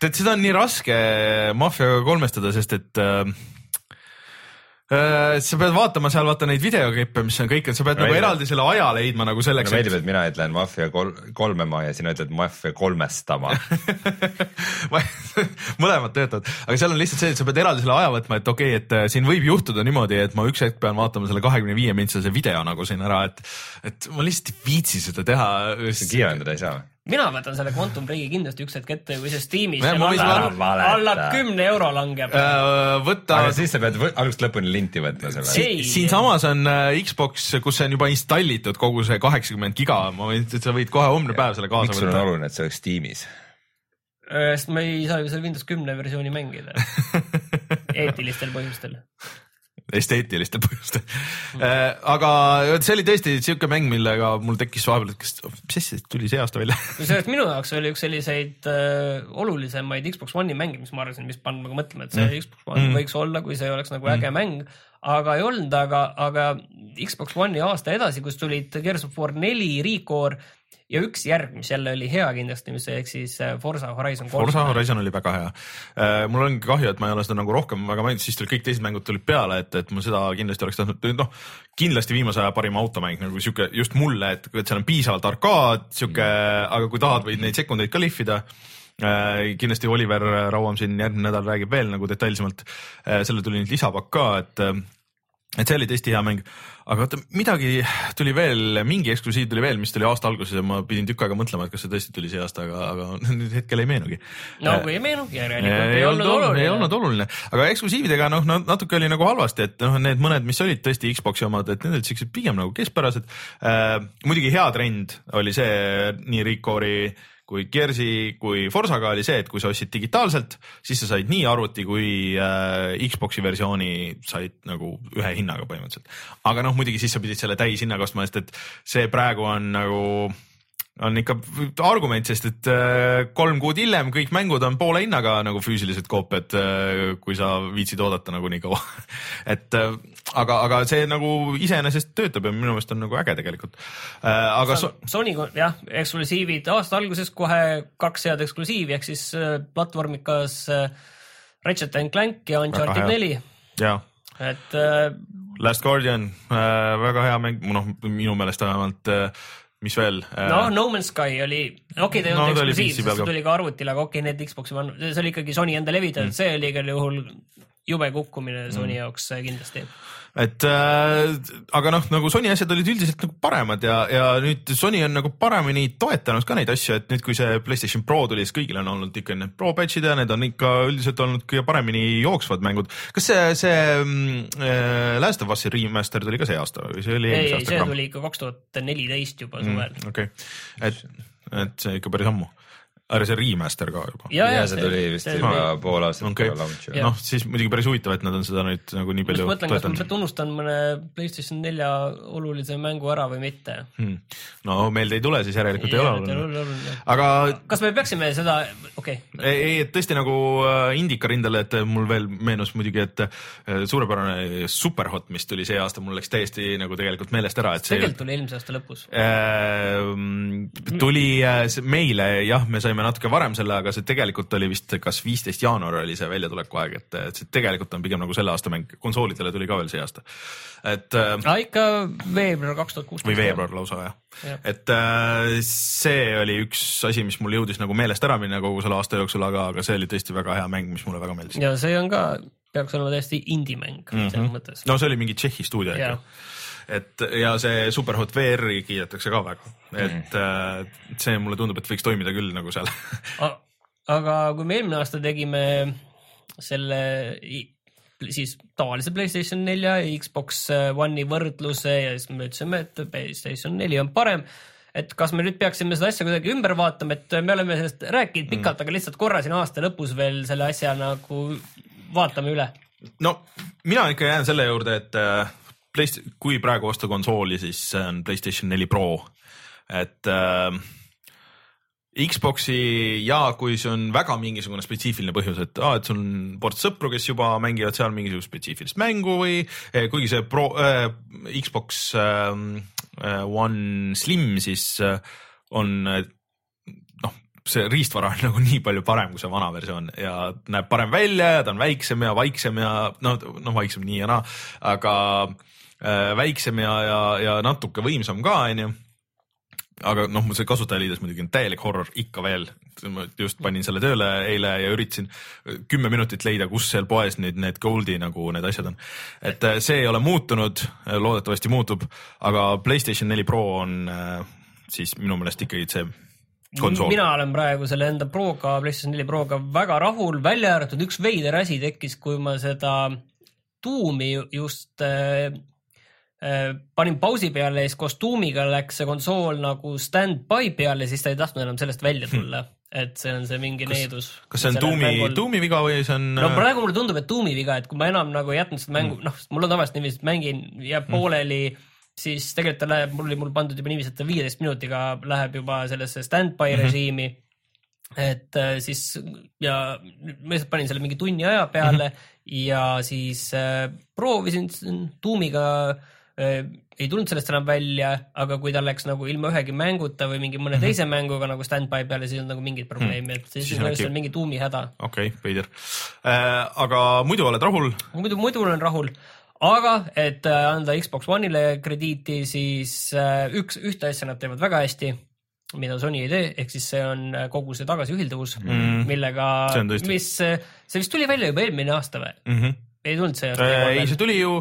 tead, seda on nii raske Mafia kolmestada, sest et äh, sa pead vaatama seal vaata neid videoklippe, mis on kõik, et sa pead no, nagu eraldi selle aja leidma nagu selleks. mulle meeldib, et mina ütlen Mafia kol kolmema ja sina ütled Mafia kolmestama mõlemad töötavad, aga seal on lihtsalt see, et sa pead eraldi selle aja võtma, et okei okay,, et äh, siin võib juhtuda niimoodi, et ma üks hetk pean vaatama selle kahekümne viie mintsase video nagu siin ära, et, et ma lihtsalt ei viitsi seda teha. kiirendada ei saa või? Mina võtan selle Quantum Breaki kindlasti üks hetk ette, kui see Steamis alla, alla kümne euro langeb äh,. võta. aga siis sa pead algusest lõpuni linti võtma selle si. siinsamas on äh, Xbox, kus see on juba installitud kogu see kaheksakümmend giga, ma võin, sa võid kohe homne päev selle kaasa võtta. miks sul on oluline, et see oleks Steamis? Äh, sest ma ei saa ju seal Windows kümne versiooni mängida eetilistel põhjustel esteetilistel põhjustel mm.. aga see oli tõesti siuke mäng, millega mul tekkis vahepeal, et kas, mis asja tuli see aasta välja kusjuures minu jaoks oli üks selliseid äh, olulisemaid Xbox One'i mänge, mis ma arvasin, mis paneb nagu mõtlema, et see mm. Xbox One mm. võiks olla, kui see oleks nagu äge mm. mäng, aga ei olnud, aga, aga Xbox One'i aasta edasi, kus tulid Gears of War neli, Recore ja üks järg, mis jälle oli hea kindlasti, mis ehk siis äh, Forza Horizon kolm. Forza Horizon oli väga hea. Äh, mul ongi kahju, et ma ei ole seda nagu rohkem väga maininud, siis tulid kõik teised mängud tulid peale, et, et ma seda kindlasti oleks tahtnud, noh, kindlasti viimase aja parim automäng nagu sihuke just mulle, et, et seal on piisavalt arkaad, sihuke, aga kui tahad, võid neid sekundeid ka lihvida Äh, kindlasti Oliver Rauam siin järgmine nädal räägib veel nagu detailsemalt sellele tuli nüüd lisapakk ka, et et see oli tõesti hea mäng, aga vaata midagi tuli veel, mingi eksklusiiv tuli veel, mis tuli aasta alguses ja ma pidin tükk aega mõtlema, et kas see tõesti tuli see aasta, aga, aga nüüd hetkel ei meenugi. no kui ei meenu, järelikult ei olnud oluline. ei olnud oluline, aga eksklusiividega noh, natuke oli nagu halvasti, et noh, need mõned, mis olid tõesti Xbox'i omad, et need olid siuksed pigem nagu keskpärased äh,. muidugi hea trend oli see nii Recore'i kui Gears'i kui Forsaga oli see, et kui sa ostsid digitaalselt, siis sa said nii arvuti kui äh, Xbox'i versiooni said nagu ühe hinnaga põhimõtteliselt. aga noh, muidugi siis sa pidid selle täishinnaga ostma, sest et see praegu on nagu on ikka argument, sest et äh, kolm kuud hiljem kõik mängud on poole hinnaga nagu füüsilised koopiad, äh, kui sa viitsid oodata nagu nii kaua et äh, aga, aga see nagu iseenesest töötab ja minu meelest on nagu äge tegelikult. aga so Sony jah, eksklusiivid aasta alguses kohe kaks head eksklusiivi ehk siis platvormikas Ratchet and Clank ja Uncharted neli. et Last Guardian äh,, väga hea mäng, noh minu meelest vähemalt äh, mis veel? no No Man's Sky oli, okei okay,, ta ei olnud no, eksklusiiv, sest see tuli ka arvutile, aga okei okay,, need Xbox'i, see oli ikkagi Sony enda levitatud mm., see oli igal juhul jube kukkumine Sony mm. jaoks kindlasti et äh, aga noh, nagu Sony asjad olid üldiselt nagu paremad ja, ja nüüd Sony on nagu paremini toetanud ka neid asju, et nüüd, kui see Playstation Pro tuli, siis kõigil on olnud ikka need Pro patch'id ja need on ikka üldiselt olnud kõige paremini jooksvad mängud. kas see, see äh, Last of Us'i remaster tuli ka see aasta või see oli eelmise aasta? ei, see tuli ikka kaks tuhat neliteist juba suvel mm,. okei okay., et, et see ikka päris ammu aga see remaster ka juba? ja, ja see tuli vist see juba tuli... pool aastat okay. peale launch'i. noh, siis muidugi päris huvitav, et nad on seda nüüd nagu nii palju mõtlen, kas ma sealt unustan mõne Playstation nelja olulise mängu ära või mitte hmm.. no meelde ei tule, siis järelikult ja, ei ole oluline. aga kas me peaksime seda, okei okay.. ei, et tõesti nagu äh, Indika rindele, et mul veel meenus muidugi, et äh, suurepärane Superhot, mis tuli see aasta, mul läks täiesti nagu tegelikult meelest ära, et see tegelikult tuli eelmise aasta lõpus äh,. tuli äh, meile jah, me saime saime natuke varem selle, aga see tegelikult oli vist kas viisteist jaanuar oli see väljatuleku aeg, et, et see tegelikult on pigem nagu selle aasta mäng, konsoolidele tuli ka veel see aasta. et äh,. ikka veebruar kaks tuhat kuusteist. või veebruar lausa jah ja.. et äh, see oli üks asi, mis mul jõudis nagu meelest ära minna kogu selle aasta jooksul, aga, aga see oli tõesti väga hea mäng, mis mulle väga meeldis. ja see on ka, peaks olema täiesti indie-mäng mm -hmm. selles mõttes. no see oli mingi Tšehhi stuudio ikka et ja see Superhot VR-i kiidetakse ka väga, et mm. see mulle tundub, et võiks toimida küll nagu seal aga kui me eelmine aasta tegime selle siis tavalise Playstation nelja ja Xbox One'i võrdluse ja siis me ütlesime, et Playstation neli on parem et kas me nüüd peaksime seda asja kuidagi ümber vaatama, et me oleme sellest rääkinud pikalt mm., aga lihtsalt korra siin aasta lõpus veel selle asja nagu vaatame üle. no mina ikka jään selle juurde, et Playst-, kui praegu osta konsooli, siis see on Playstation neli Pro, et äh, Xbox'i ja kui see on väga mingisugune spetsiifiline põhjus, et aa, et sul on ports sõpru, kes juba mängivad seal mingisugust spetsiifilist mängu või eh, kuigi see Pro äh,, Xbox äh, One Slim siis äh, on noh, see riistvara on nagu nii palju parem kui see vana versioon ja näeb parem välja ja ta on väiksem ja vaiksem ja no, noh, vaiksem nii ja naa, aga Äh, väiksem ja, ja, ja natuke võimsam ka, onju aga noh, see kasutajaliides muidugi on täielik horror ikka veel. ma just panin selle tööle eile ja üritasin kümme minutit leida, kus seal poes nüüd need Goldi nagu need asjad on. et äh, see ei ole muutunud, loodetavasti muutub, aga Playstation neli Pro on äh, siis minu meelest ikkagi see konsool. mina olen praegu selle enda Proga, PlayStation neli Proga väga rahul, välja arvatud üks veider asi tekkis, kui ma seda tuumi just äh, Äh, panin pausi peale ja siis kostüümiga läks see konsool nagu stand-by peale, siis ta ei tahtnud enam sellest välja hmm. tulla hmm. et see on see mingi kas, needus. kas see on tuumi mängul..., tuumi viga või see on? no äh, praegu mulle tundub, et tuumi viga, et kui ma enam nagu ei jätnud seda mängu hmm., noh, mul on tavaliselt niiviisi, et mängin, jääb hmm. pooleli siis tegelikult ta läheb, mul oli mul pandud juba niiviisi, et ta viieteist minutiga läheb juba sellesse stand-by mm -hmm. režiimi. et äh, siis ja ma lihtsalt panin selle mingi tunni aja peale mm -hmm. ja siis äh, proovisin tuumiga äh, ei tulnud sellest enam välja, aga kui tal läks nagu ilma ühegi mänguta või mingi mõne mm -hmm. teise mänguga nagu stand-by peal ja siis ei olnud nagu mingit probleemi et siis, siis on äkki... mingi tuumi häda. okei okay,, veider äh,. aga muidu oled rahul? muidu, muidu olen rahul aga et äh, anda Xbox One'ile krediiti, siis äh, üks, ühte asja nad teevad väga hästi mida Sony ei tee, ehk siis see on äh, kogu see tagasiühilduvus mm., millega, mis, see vist tuli välja juba eelmine aasta või mm? -hmm. ei tulnud see aasta? ei, see tuli ju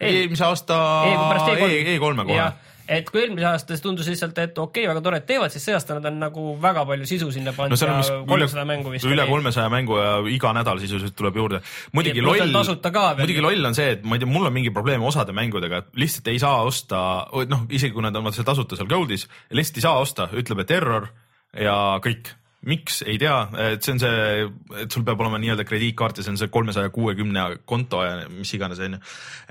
eelmise aasta E3-e kohe. Et kui eelmise aasta siis tundus lihtsalt, et okei okay,, väga tore, et teevad, siis see aasta nad on nagu väga palju sisu sinna pannud no, ja kolmsada mängu vist. üle kolmesaja mängu ja iga nädal sisuliselt tuleb juurde. muidugi loll, muidugi loll on see, et ma ei tea, mul on mingi probleem osade mängudega, et lihtsalt ei saa osta, noh, isegi kui nad on seal tasuta seal Goldis, lihtsalt ei saa osta, ütleb, et error ja kõik miks, ei tea, et see on see, et sul peab olema nii-öelda krediitkaart ja see on see kolmesaja kuuekümne konto ja mis iganes, onju.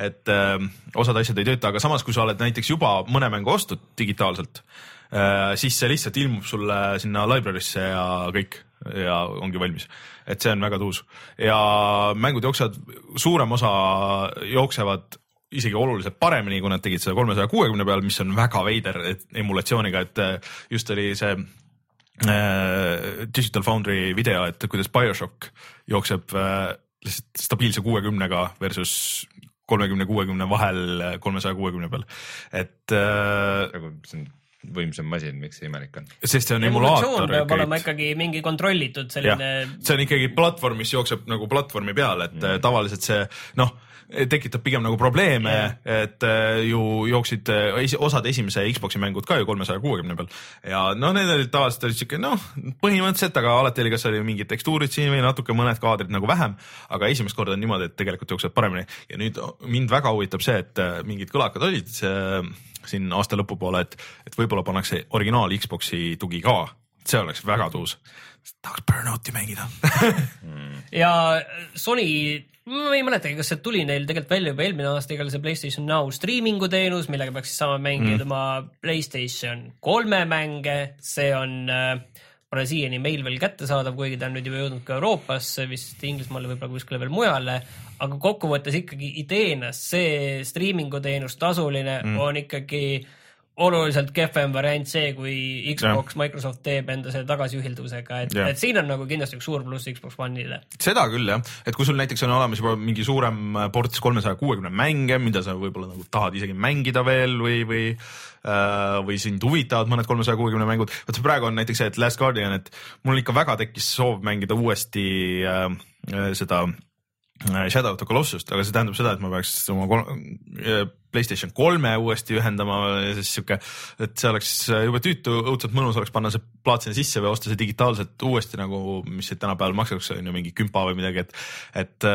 et äh, osad asjad ei tööta, aga samas, kui sa oled näiteks juba mõne mängu ostnud digitaalselt äh,, siis see lihtsalt ilmub sulle sinna library'sse ja kõik ja ongi valmis. et see on väga tuus ja mängud jooksevad, suurem osa jooksevad isegi oluliselt paremini, kui nad tegid seda kolmesaja kuuekümne peal, mis on väga veider emulatsiooniga, et äh, just oli see Digital Foundry video, et kuidas BioShock jookseb äh, lihtsalt stabiilse kuuekümnega versus kolmekümne, kuuekümne vahel kolmesaja kuuekümne peal, et äh,. nagu see on võimsam masin, miks see imelik on? sest see on emulaator. peab olema ikkagi mingi kontrollitud selline. see on ikkagi platvorm, mis jookseb nagu platvormi peal, et mm. tavaliselt see noh tekitab pigem nagu probleeme yeah., et äh, ju jooksid äh, osad esimese Xbox'i mängud ka ju kolmesaja kuuekümne peal. Ja no need olid tavaliselt olid siuke noh, põhimõtteliselt, aga alati oli, kas oli mingid tekstuurid siin või natuke mõned kaadrid nagu vähem, aga esimest korda on niimoodi, et tegelikult jooksevad paremini. Ja nüüd mind väga huvitab see, et mingid kõlakad olid see, siin aasta lõpupoole, et, et võib-olla pannakse originaal Xbox'i tugi ka, see oleks väga tuus. Tahaks Burnouti mängida. Ja Sony ma ei mäletagi, kas see tuli neil tegelikult välja juba eelmine aasta, igal see Playstation Now striimingu teenus, millega peaks siis saama mängida mm. oma Playstation kolme mänge, see on äh, pole siiani meil veel kättesaadav, kuigi ta on nüüd juba jõudnud ka Euroopasse, vist Inglismaale, võib-olla kuskile veel mujale. aga kokkuvõttes ikkagi ideena see striimingu teenus tasuline mm. on ikkagi äh, oluliselt kehvem variant see, kui Xbox, Microsoft teeb enda selle tagasiühilduvusega, et, et siin on nagu kindlasti üks suur pluss Xbox One'ile. seda küll jah, et kui sul näiteks on olemas juba mingi suurem ports kolmesaja kuuekümne mänge, mida sa võib-olla nagu tahad isegi mängida veel või, või äh, või sind huvitavad mõned kolmesaja kuuekümne mängud, vot praegu on näiteks see, et Last Guardian, et mul ikka väga tekkis soov mängida uuesti äh, seda Äh, Shadow of the Colossust, aga see tähendab seda, et ma peaks oma äh, Playstation kolme uuesti ühendama ja siis sihuke, et see oleks äh, jube tüütu, õudselt mõnus oleks panna see plaat sinna sisse või osta see digitaalselt uuesti nagu, mis tänapäeval maksaks, on ju mingi kümpa või midagi, et, et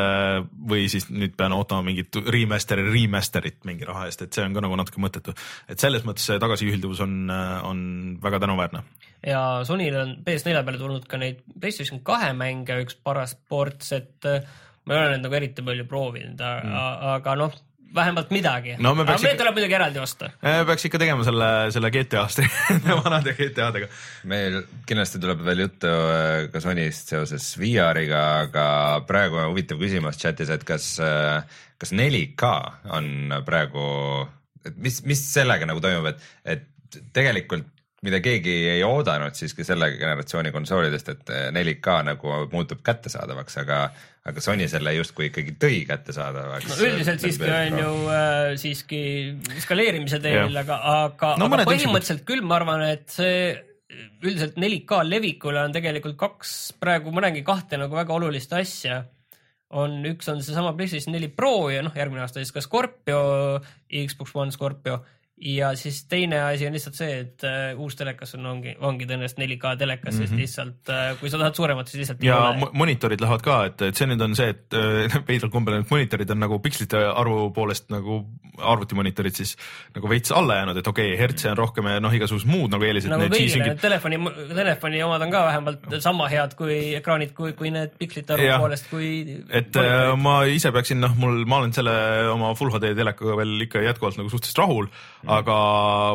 või siis nüüd pean ootama mingit remaster'i, remaster'it mingi raha eest, et see on ka nagu natuke mõttetu. et selles mõttes see tagasiühilduvus on, on väga tänuväärne. ja Sonyl on PS4 peale tulnud ka neid PlayStation kahe mänge üks paras ports, et ma ei ole neid nagu eriti palju proovinud, mm. aga noh, vähemalt midagi no,. aga meil tuleb muidugi eraldi osta. peaks ikka tegema selle, selle GTA-st vanade GTA-dega. meil kindlasti tuleb veel juttu äh, ka Sonyst seoses VR-iga, aga praegu on huvitav küsimus chatis, et kas, äh, kas 4K on praegu, et mis, mis sellega nagu toimub, et, et tegelikult mida keegi ei oodanud siiski selle generatsiooni konsoolidest, et 4K nagu muutub kättesaadavaks, aga aga Sony selle justkui ikkagi tõi kättesaadavaks no,. üldiselt siiski on ju äh, siiski skaleerimise teel, aga, aga no,, aga põhimõtteliselt küll ma arvan, et see üldiselt 4K levikule on tegelikult kaks, praegu ma näengi kahte nagu väga olulist asja. on, üks on seesama PlayStation 4 Pro ja noh, järgmine aasta siis ka Scorpio, Xbox One Scorpio ja siis teine asi on lihtsalt see, et uh, uus telekas on, ongi, ongi tõenäoliselt 4K telekas mm, -hmm. sest mhm. lihtsalt uh, kui sa tahad suuremat, siis lihtsalt ja mo monitorid lähevad ka, et, et see nüüd on see, et uh, veidral kombel need monitorid on nagu pikslite arvu poolest nagu arvutimonitorid siis nagu veits alla jäänud, et okei okay,, hertse on rohkem ja noh, igasugused muud nagu eelised. nagu kõigile need telefoni, telefoni omad on ka vähemalt sama head kui ekraanid, kui, kui need pikslite arvu ja, poolest, kui. et uh, ma ise peaksin, noh, mul, ma olen selle oma full HD telekaga veel ikka jätkuvalt nagu suhteliselt rahul aga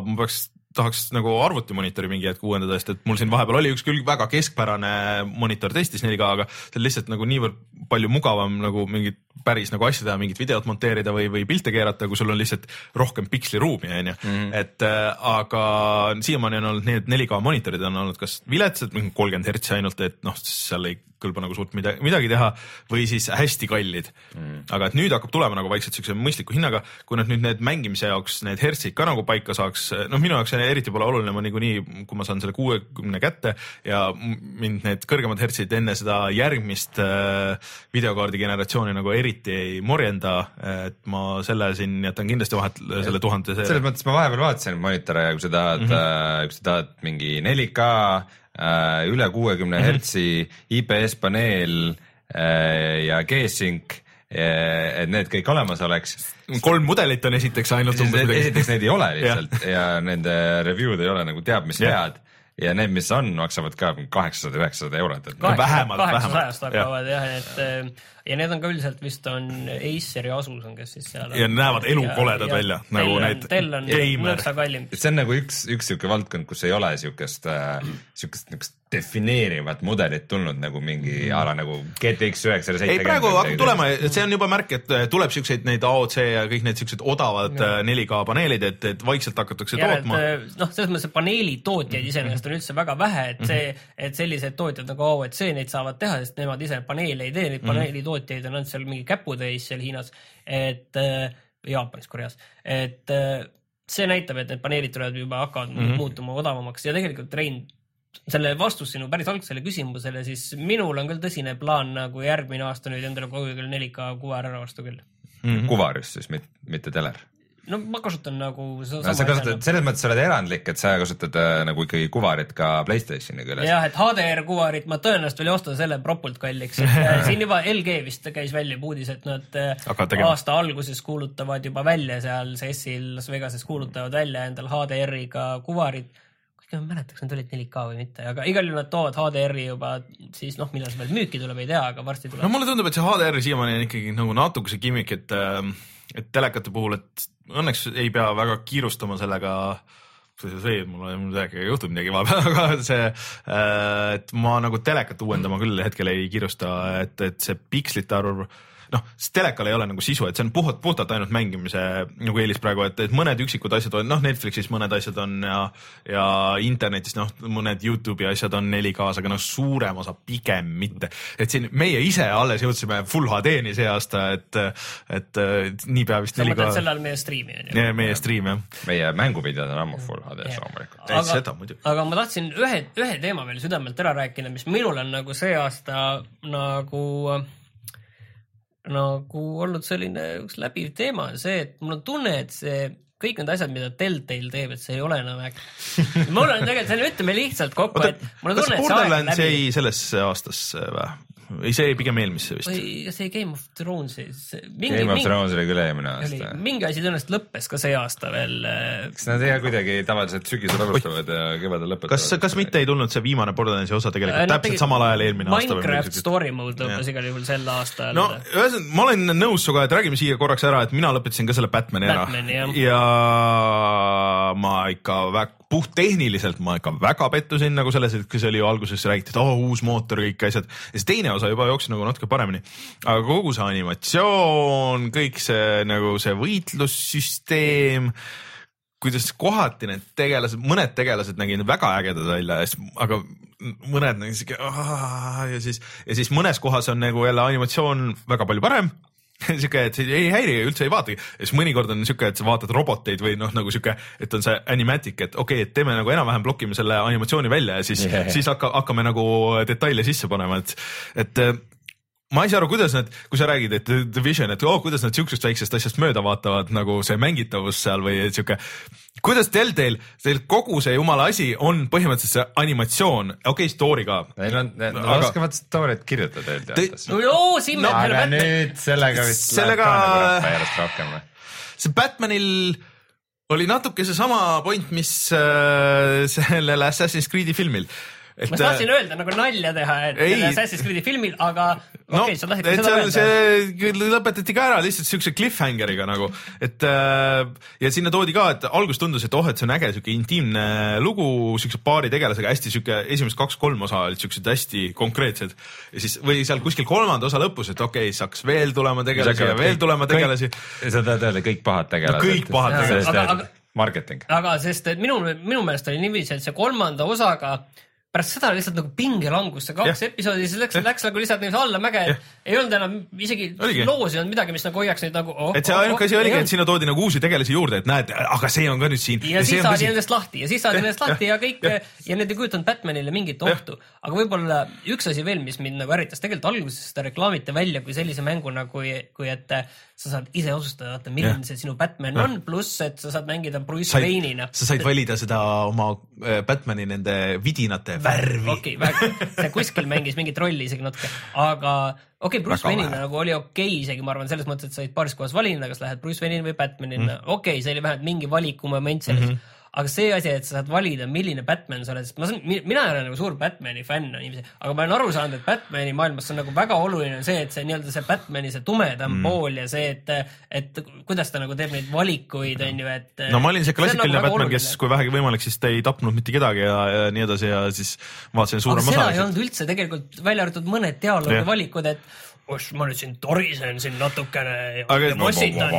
ma peaks tahaks nagu arvutimonitori mingi hetk uuendada, sest et mul siin vahepeal oli üks küll väga keskpärane monitor testis 4K, aga see on lihtsalt nagu niivõrd palju mugavam nagu mingit päris nagu asja teha, mingit videot monteerida või, või pilte keerata, kui sul on lihtsalt rohkem piksliruumi, onju. Mhm. et äh, aga siiamaani on olnud nii, et 4K monitorid on olnud kas viletsad, kolmkümmend hertsi ainult, et noh, seal ei kõlba nagu suurt midagi, midagi teha või siis hästi kallid mm.. aga et nüüd hakkab tulema nagu vaikselt siukse mõistliku hinnaga, kui nad nüüd need mängimise jaoks need hertsid ka nagu paika saaks, noh, minu jaoks eriti pole oluline, ma niikuinii, kui ma saan selle kuuekümne kätte ja mind need kõrgemad hertsid enne seda järgmist äh, videokaardi generatsiooni nagu eriti ei morjenda, et ma selle siin jätan kindlasti vahet selle tuhande. selles mõttes ma vahepeal vaatasin monitore ja kui sa tahad mm, -hmm. kui sa tahad mingi 4K äh, üle kuuekümne mhm. hertsi IPS paneel äh, ja G-Sync et need kõik olemas oleks. kolm mudelit on esiteks ainult. esiteks neid ei ole lihtsalt ja nende review'd ei ole nagu teab mis head ja need, mis on, maksavad ka kaheksasada, üheksasada eurot, et. vähemalt, kaheksasajast hakkavad jah, et ja need on ka üldiselt vist on Aceri Asus on, kes siis seal. ja näevad elukoledad välja nagu need. Dell on nõksa kallim. see on nagu üks, üks sihuke valdkond, kus ei ole siukest äh,, siukest niukest defineerivat mudelit tulnud nagu mingi mm. ala nagu GTX üheksasada seitsekümmend. ei, praegu hakkab tulema, see on juba märk, et äh, tuleb siukseid neid AOC ja kõik need siuksed odavad ja. 4K äh, paneelid, et, et vaikselt hakatakse ja, tootma. Äh, noh, selles mõttes paneeli tootjaid mhm. iseenesest on üldse väga vähe, et see, mhm. et sellised tootjad nagu AOC neid saavad teha, sest nemad ise paneele ei tee, neid mhm. paneeli tootjaid on ainult seal mingi käputäis seal Hiinas, et äh, Jaapanis, Koreas, et äh, see näitab, et need paneelid tulevad juba, hakkavad mm -hmm. muutuma odavamaks ja tegelikult Rein selle vastus sinu päris algsele küsimusele, siis minul on küll tõsine plaan nagu järgmine aasta nüüd endale kogu aeg 4K kuvar ära osta küll mm. -hmm. kuvar just siis, mitte teler no ma kasutan nagu no, sa kasutad, selles mõttes sa oled erandlik, et sa kasutad äh, nagu ikkagi kuvarit ka Playstationiga üles. jah, et HDR kuvarit ma tõenäoliselt veel ei osta, selle propult kalliks, et äh, siin juba LG vist käis välja uudis, et nad äh, aasta alguses kuulutavad juba välja seal CES-il Las Vegases kuulutavad välja endal HDR-iga kuvarid kuigi ma ei mäleta, kas need olid 4K või mitte, aga igal juhul nad toovad HDR-i juba siis noh, millal see veel müüki tuleb, ei tea, aga varsti tuleb. no mulle tundub, et see HDR siiamaani on ikkagi nagu natukese gimmick, et äh, et telekate puhul, et õnneks ei pea väga kiirustama sellega see, mul midagi, juhtub midagi vahepeal, aga see, äh, et ma nagu telekat uuendama küll hetkel ei kiirusta, et, et see pikslite arv noh, sest telekal ei ole nagu sisu, et see on puhtalt, puhtalt ainult mängimise nagu eelis praegu, et, et mõned üksikud asjad on, noh, Netflixis mõned asjad on ja, ja internetis noh, mõned Youtube'i asjad on 4K-s, aga noh, suurem osa pigem mitte. et siin meie ise alles jõudsime full HD-ni see aasta, et, et niipea vist. sa mõtled selle all meie striimi on ju? meie striim jah. meie mänguvideod on ammu full HD-s loomulikult. aga, aga ma tahtsin ühe, ühe teema veel südamelt ära rääkida, mis minul on nagu see aasta nagu nagu olnud selline üks läbiv teema, see, et mul on tunne, et see kõik need asjad, mida Deltail teeb, et see ei ole enam äge. mul on tegelikult, selle ütleme lihtsalt kokku, et mul on tunne, et see aeg läbi. jäi sellesse aastasse või? Ei, see jäi pigem eelmisse vist. või see Game of Thrones'is. Game of Thrones oli küll eelmine aasta. mingi asi tõenäoliselt lõppes ka see aasta veel. Äh, kas nad jah kuidagi tavaliselt sügisel alustavad ja kevadel lõpetavad? kas, kas mitte ei tulnud see viimane Borderlandsi osa tegelikult äh, no, täpselt samal ajal eelmine Minecraft aasta? Minecraft story mode lõppes igal juhul sel aastal. no ühesõnaga, ma olen nõus sinuga, et räägime siia korraks ära, et mina lõpetasin ka selle Batman'i ära. ja ma ikka väga puhttehniliselt ma ikka väga pettusin nagu selles, et see oli ju alguses räägiti, et oh, uus mootor, kõik asjad ja siis teine osa juba jooksis nagu natuke paremini. aga kogu see animatsioon, kõik see nagu see võitlussüsteem kuidas kohati need tegelased, mõned tegelased nägid väga ägedad välja, aga mõned nägid siuke ja siis, ja siis mõnes kohas on nagu jälle animatsioon väga palju parem sihuke, et ei häiri, üldse ei vaatagi. ja siis mõnikord on sihuke, et sa vaatad roboteid või noh, nagu sihuke, et on see animatic, et okei okay,, et teeme nagu enam-vähem blokime selle animatsiooni välja ja siis yeah., siis hakka, hakkame nagu detaile sisse panema, et, et ma ei saa aru, kuidas nad, kui sa räägid, et The Vision, et oh, kuidas nad siuksest väiksest asjast mööda vaatavad nagu see mängitavus seal või sihuke. kuidas Deltail, teil kogu see jumala asi on põhimõtteliselt see animatsioon, okei okay,, story ka. Neil on, nad aga... oskavad story't kirjutada teatavasti. no joo, siin no, aga nüüd sellega vist sellega... läheb ka nagu järjest rohkem või? see Batmanil oli natuke seesama point, mis äh, sellel Assassin's Creed'i filmil et. ma tahtsin öelda nagu nalja teha, et ei, Assassin's Creed'i filmil, aga no, okei okay,, sa tahtsid seda öelda. see lõpetati ka ära lihtsalt siukse cliffhangeriga nagu, et äh, ja sinna toodi ka, et alguses tundus, et oh, et see on äge siuke intiimne lugu siukse paari tegelasega, hästi siuke esimesed kaks-kolm osa olid siuksed hästi konkreetsed. ja siis või seal kuskil kolmanda osa lõpus, et okei okay,, hakkas veel tulema tegelasi ja veel kõik, tulema tegelasi. sa tahad öelda kõik pahad tegelased no,? kõik pahad tegelased marketing. aga sest, et minu, minu meelest oli niiviisi, et see kolmanda osaga pärast seda lihtsalt nagu pingelangus, see kaks ja. episoodi, siis läks, läks nagu lihtsalt niiviisi allamäge, et ei olnud enam isegi Oligi. loos ei olnud midagi, mis nagu hoiaks neid nagu oh,. et see oh, ainuke oh, asi oligi, et sinna toodi nagu uusi tegelasi juurde, et näed, aga see on ka nüüd siin. ja, siis saadi nendest lahti ja siis saadi nendest lahti ja kõik ja, ja need ei kujutanud Batmanile mingit ohtu. aga võib-olla üks asi veel, mis mind nagu ärritas, tegelikult alguses seda reklaamiti välja kui sellise mänguna, kui, kui et sa saad ise otsustada, vaata milline see sinu Batman on, pluss et sa saad mängida Bruce Wayne'ina. sa said valida seda oma äh, Batman'i nende vidinate värvi. okei okay,, see kuskil mängis mingit rolli isegi natuke, aga okei okay,, Bruce Wayne'ina nagu oli okei okay, isegi, ma arvan, selles mõttes, et sa võid paaris kohas valida, kas lähed Bruce Wayne'ina või Batman'ina mm., okei okay,, see oli vähemalt mingi valikumoment selles mm. -hmm aga see asi, et sa saad valida, milline Batman sa oled, sest ma saan, mina ei ole nagu suur Batman'i fänn inimesi, aga ma olen aru saanud, et Batman'i maailmas on nagu väga oluline see, et see nii-öelda see Batman'i see tumedam mm. pool ja see, et, et kuidas ta nagu teeb neid valikuid, on ju, et. no ma olin see klassikaline nagu Batman, kes, kui vähegi võimalik, siis ta ei tapnud mitte kedagi ja, ja nii edasi ja siis vaatasin suurema osa. seda ei olnud üldse tegelikult, välja arvatud mõned dialoogivalikud, et oss, ma nüüd siin torisen siin natukene aga, ja mossitan.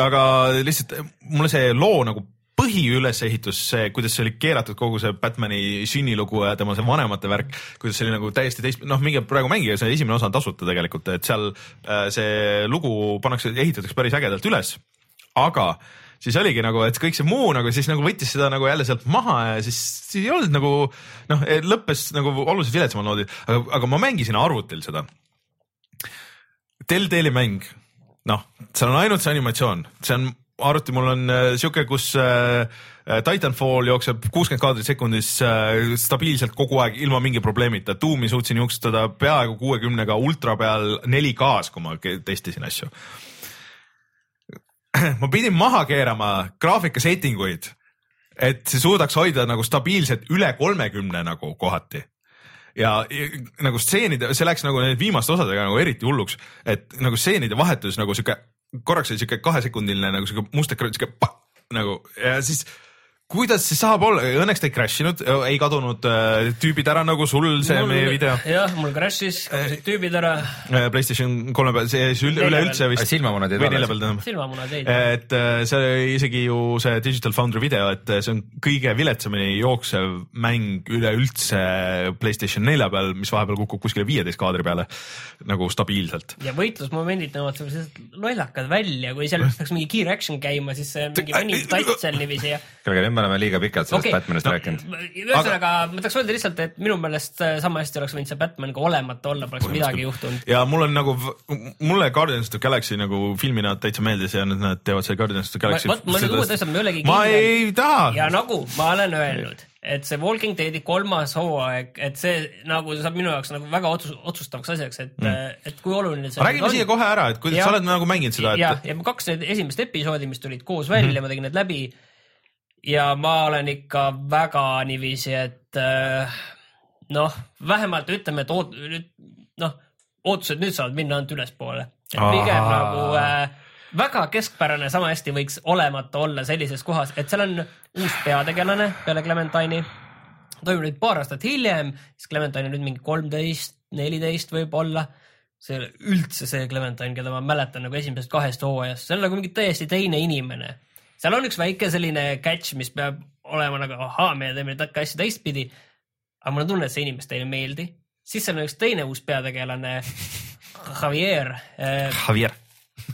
aga lihtsalt mulle see loo nagu põhiülesehitus, see, kuidas see oli keeratud, kogu see Batman'i sünnilugu ja tema see vanemate värk, kuidas see oli nagu täiesti teist, noh, minge praegu mängige, see esimene osa on tasuta tegelikult, et seal äh, see lugu pannakse, ehitatakse päris ägedalt üles, aga siis oligi nagu, et kõik see muu nagu siis nagu võttis seda nagu jälle sealt maha ja siis, siis ei olnud nagu noh, lõppes nagu oluliselt viletsamal noodil, aga, aga ma mängisin arvutil seda. Telltale'i mäng, noh, seal on ainult see animatsioon, see on arvuti mul on äh, sihuke, kus äh, äh, Titanfall jookseb kuuskümmend kaadrit sekundis stabiilselt kogu aeg ilma mingi probleemita. Doom'i suutsin jooksutada peaaegu kuuekümnega ultra peal 4K-s, kui ma testisin asju. ma pidin maha keerama graafika setting uid, et see suudaks hoida nagu stabiilselt üle kolmekümne nagu kohati ja, ja nagu stseenide, see läks nagu viimaste osadega nagu eriti hulluks, et nagu stseenide vahetus nagu sihuke korraks oli siuke kahesekundiline nagu siuke must ekraan, siuke nagu ja siis kuidas see saab olla, õnneks ta ei crash inud, ei kadunud äh, tüübid ära nagu sul see mul, meie video. jah, mul crash'is, kadusid tüübid ära äh,. Playstation kolme peal, see üleüldse vist. silmamunad jäid tähendab. silmamunad jäid. et äh, see oli isegi ju see Digital Foundry video, et äh, see on kõige viletsamini jooksev mäng üleüldse Playstation nelja peal, mis vahepeal kukub kuskile viieteist kaadri peale nagu stabiilselt. ja võitlusmomendid näevad sellised lollakad välja, kui seal peaks mingi kiire action käima, siis mingi mõni tats seal niiviisi ja. Nüüd me oleme liiga pikalt sellest okay. Batmanist no, rääkinud. ühesõnaga aga..., ma tahaks öelda lihtsalt, et minu meelest äh, sama hästi oleks võinud see Batman ka olemata olla, poleks midagi juhtunud. ja mul on nagu, mulle Guardians of the Galaxy nagu filmina täitsa meeldis ja nüüd nad teevad selle Guardians of the Galaxy. vot, ma need uued asjad, ma ei olegi ma ei taha. ja nagu ma olen öelnud et see Walking Deadi kolmas hooaeg, et see nagu saab minu jaoks nagu väga otsus, otsustavaks asjaks, et mm., et kui oluline see räägime siia kohe ära, et kuidas ja, sa oled nagu mänginud seda, et. ja, ja kaks need esimest episoodi, mis tulid koos välja mm, -hmm. ma tegin need läbi ja ma olen ikka väga niiviisi, et äh, noh, vähemalt ütleme, et oot-, nüüd noh, ootused nüüd saavad minna ainult ülespoole. pigem nagu äh, väga keskpärane sama hästi võiks olemata olla sellises kohas, et seal on uus peategelane peale Clementine'i. toimub nüüd paar aastat hiljem, siis Clementine on nüüd mingi kolmteist, neliteist võib-olla see ei ole üldse see Clementine, keda ma mäletan nagu esimesest kahest hooajast, see on nagu mingi täiesti teine inimene seal on üks väike selline catch, mis peab olema nagu ahaa, me teeme nüüd asju teistpidi. aga mul on tunne, et see inimestele ei meeldi. siis seal on üks teine uus peategelane, Javier. Äh, Javier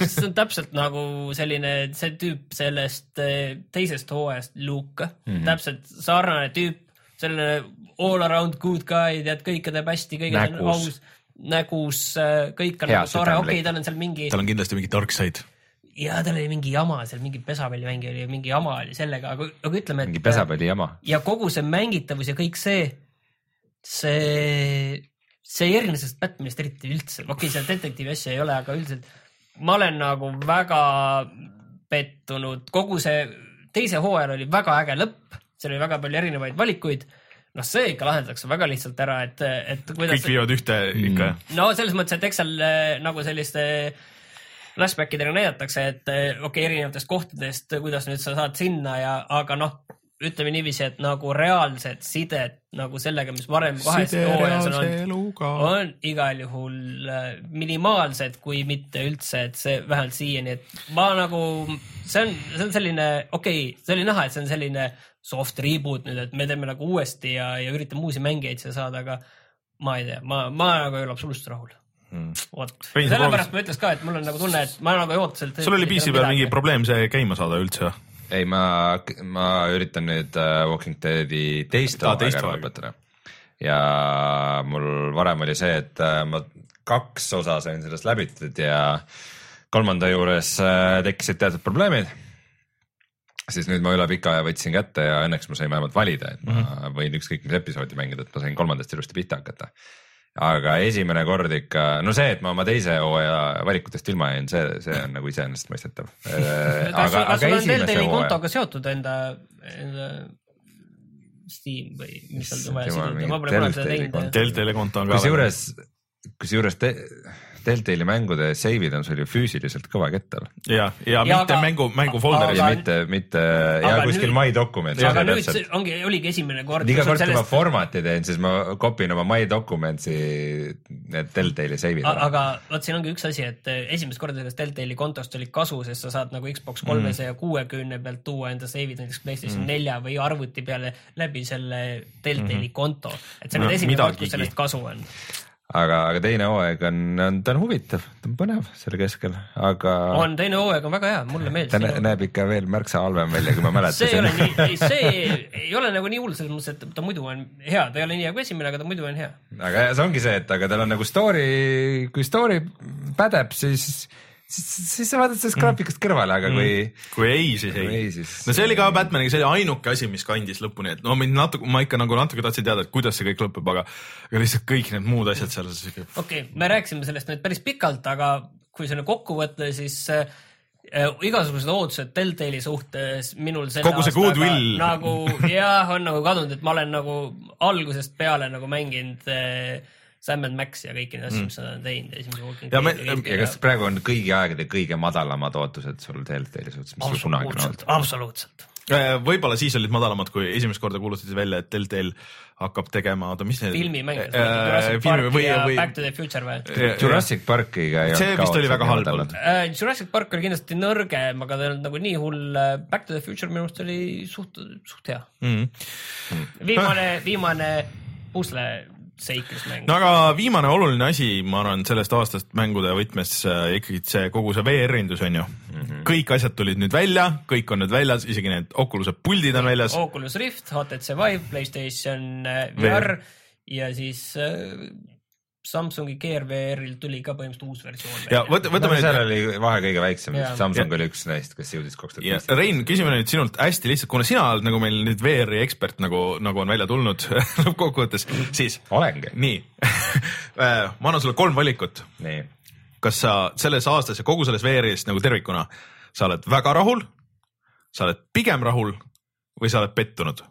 see on täpselt nagu selline, see tüüp sellest äh, teisest hooajast Luke mm, -hmm. täpselt sarnane tüüp, selline all around good guy, tead, kõike teeb hästi, kõige on aus, nägus, äh, kõik on Hea, nagu tore, okei okay,, tal on seal mingi. tal on kindlasti mingi dark side ja tal oli mingi jama seal, mingi pesapallimäng oli, mingi jama oli sellega, aga, aga ütleme, et. mingi pesapalli jama. ja kogu see mängitavus ja kõik see, see, see ei erine sellest Batmanist eriti üldse, okei okay,, seal detektiivi asja ei ole, aga üldiselt ma olen nagu väga pettunud, kogu see teise hooajal oli väga äge lõpp, seal oli väga palju erinevaid valikuid noh, see ikka lahendatakse väga lihtsalt ära, et, et kuidas. kõik viivad ühte ikka mm.. no selles mõttes, et eks seal äh, nagu selliste flashback idega näidatakse, et okei okay,, erinevatest kohtadest, kuidas nüüd sa saad sinna ja, aga noh, ütleme niiviisi, et nagu reaalsed sidet nagu sellega, mis varem kahes hooajas on olnud, on igal juhul äh, minimaalsed, kui mitte üldse, et see vähemalt siiani, et ma nagu, see on, see on selline, okei okay,, see oli näha, et see on selline soft reboot nüüd, et me teeme nagu uuesti ja, ja üritame uusi mängijaid siia saada, aga ma ei tea, ma, ma nagu ei ole absoluutselt rahul hmm.. vot, sellepärast ma ütleks ka, et mul on nagu tunne, et ma nagu ei oota sealt. sul oli PC peal mingi probleem see käima saada üldse või? ei, ma, ma üritan nüüd uh, Walking Deadi teist hooaega ära lõpetada. ja mul varem oli see, et uh, ma kaks osa sain sellest läbitud ja kolmanda juures uh, tekkisid teatud probleemid. siis nüüd ma üle pika aja võtsin kätte ja õnneks ma sain vähemalt valida, et ma mm -hmm. võin ükskõik mis episoodi mängida, et ma sain kolmandast ilusti pihta hakata aga esimene kord ikka, no see, et ma oma teise hooaja valikutest ilma jäin, see, see on nagu iseenesestmõistetav kas sul on Deltali kontoga seotud enda, enda Steam või mis seal on vaja siduda, ma pole kunagi seda teinud. Deltali konto on ka. kusjuures, kusjuures Deltali mängude save'id on sul ju füüsiliselt kõva kettal. ja, ja, ja mitte aga, mängu, mängufolderis. ja mitte, mitte ja kuskil My Documents'is. aga nüüd see ongi, oligi esimene kord. iga kord, kui ma format'i teen, siis ma kopin oma My Documents'i need Deltali save'id. aga vot siin ongi üks asi, et eh, esimest korda sellest Deltali kontost oli kasu, sest sa saad nagu Xbox kolmesaja kuuekümne pealt tuua enda save'id näiteks PlayStation mm. nelja või arvuti peale läbi selle Deltali mm -hmm. konto. et see on no, nüüd esimene kord, kus sellest kasu on aga, aga teine hooaeg on, on, ta on huvitav, ta on põnev selle keskel, aga. on, teine hooaeg on väga hea, mulle meeldis. ta näeb ikka veel märksa halvem välja, kui ma mäletasin see ei ole nii, see ei ole nagu nii hull selles mõttes, et ta muidu on hea, ta ei ole nii hea kui esimene, aga ta muidu on hea. aga see ongi see, et aga tal on nagu story, kui story pädeb, siis siis, siis sa vaatad sellest mm. graafikust kõrvale, aga kui mm.. kui ei, siis ei, ei. Siis... no see oli ka Batmaniga, see oli ainuke asi, mis kandis lõpuni, et no mind natuke, ma ikka nagu natuke tahtsin teada, et kuidas see kõik lõpeb, aga, aga lihtsalt kõik need muud asjad seal. okei okay,, me rääkisime sellest nüüd päris pikalt, aga kui selle kokku võtta, siis äh, igasugused ootused Deltali suhtes minul kogu see goodwill nagu jah, on nagu kadunud, et ma olen nagu algusest peale nagu mänginud äh, Sam and Max ja kõiki neid asju mm., mis nad on teinud esimese Deadi. ja, ja kas praegu on kõigi aegade kõige madalamad ootused sul Deltali suhtes, mis sul kunagi on olnud? absoluutselt. Äh, võib-olla siis olid madalamad, kui esimest korda kuulutati välja, et Deltal hakkab tegema, oota, mis need. filmimänge äh,, Jurassic Park või, ja või... Back to the Future või? Jurassic Parkiga see vist oli väga halb olnud uh,. Jurassic Park oli kindlasti nõrgem, aga ta ei olnud nagu nii hull. Back to the Future minu arust oli suht, suht hea mm. -hmm. viimane, viimane pusle seiklusmäng. no aga viimane oluline asi, ma arvan, sellest aastast mängude võtmes äh, ikkagi see kogu see VR-indus on ju mm. -hmm. kõik asjad tulid nüüd välja, kõik on nüüd väljas, isegi need Oculus'e puldid on väljas. Oculus Rift, HTC Vive, Playstation äh, VR, VR ja siis äh, Samsungi Gear VR-il tuli ka põhimõtteliselt uus versioon. ja võta, võtame no, nüüd. seal oli vahe kõige väiksem, Samsung ja. oli üks neist, kes jõudis kaks tuhat viisteist. Rein, küsime nüüd sinult hästi lihtsalt, kuna sina oled nagu meil nüüd VR-i ekspert, nagu, nagu on välja tulnud lõppkokkuvõttes, siis. olengi. nii äh, ma annan sulle kolm valikut. kas sa selles aastas ja kogu selles VR-is nagu tervikuna, sa oled väga rahul, sa oled pigem rahul või sa oled pettunud?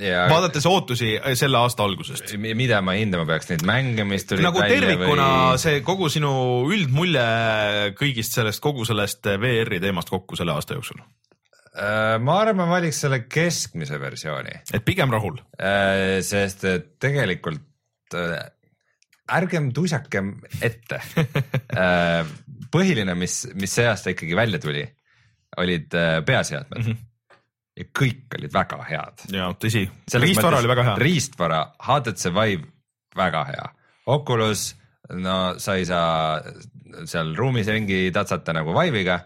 Ja vaadates ootusi äh, selle aasta algusest. mida ma hindama peaks, neid mänge, mis tulid nagu tervikuna või... see kogu sinu üldmulje kõigist sellest, kogu sellest VR-i teemast kokku selle aasta jooksul? Äh, ma arvan, ma valiks selle keskmise versiooni. et pigem rahul? Äh, sest et tegelikult ärgem tuisakem ette põhiline, mis, mis see aasta ikkagi välja tuli, olid peaseadmed mm. -hmm ja kõik olid väga head. ja tõsi, riistvara oli väga hea. riistvara, HTC Vive väga hea, Oculus, no sa ei saa seal ruumis ringi tatsata nagu Vive'iga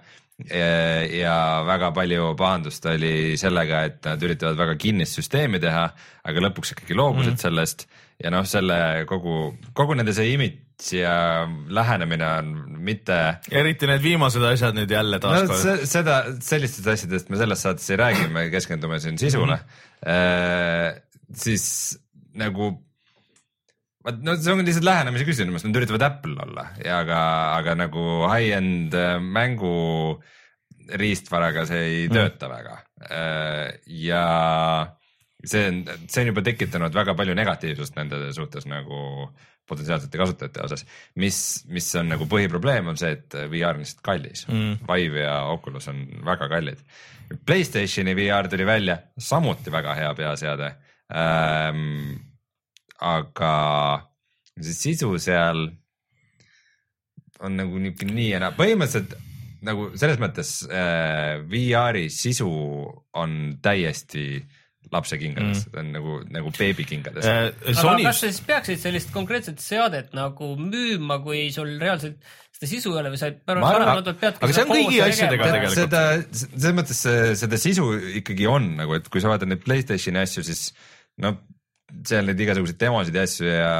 ja väga palju pahandust oli sellega, et nad üritavad väga kinnist süsteemi teha, aga lõpuks ikkagi loobusid mm sellest ja noh, selle kogu, kogu nende see image ja lähenemine on mitte. eriti need viimased asjad nüüd jälle taaskord no,. seda, sellistest asjadest me selles saates ei räägi, me keskendume siin sisule mm. -hmm. siis nagu vaat no see on lihtsalt lähenemise küsimus, nad üritavad Apple olla ja aga, aga nagu high-end äh, mängu riistvaraga see ei mm. tööta väga. Äh, ja see on, see on juba tekitanud väga palju negatiivsust nende suhtes nagu potentsiaalsete kasutajate osas, mis, mis on nagu põhiprobleem, on see, et VR on lihtsalt kallis mm.. Vive ja Oculus on väga kallid. Playstationi VR tuli välja, samuti väga hea peaseade ähm,. aga see sisu seal on nagu niuke nii ja naa, põhimõtteliselt nagu selles mõttes äh, VR-i sisu on täiesti lapsekingades mm., ta on nagu, nagu beebikingades äh,. Sony... aga kas sa siis peaksid sellist konkreetset seadet nagu müüma, kui sul reaalselt seda sisu ei ole või sa paratamatult pead aga see on kõigi asjadega tegelikult. seda, selles mõttes seda sisu ikkagi on nagu, et kui sa vaatad neid Playstationi asju, siis no seal neid igasuguseid demosid ja asju ja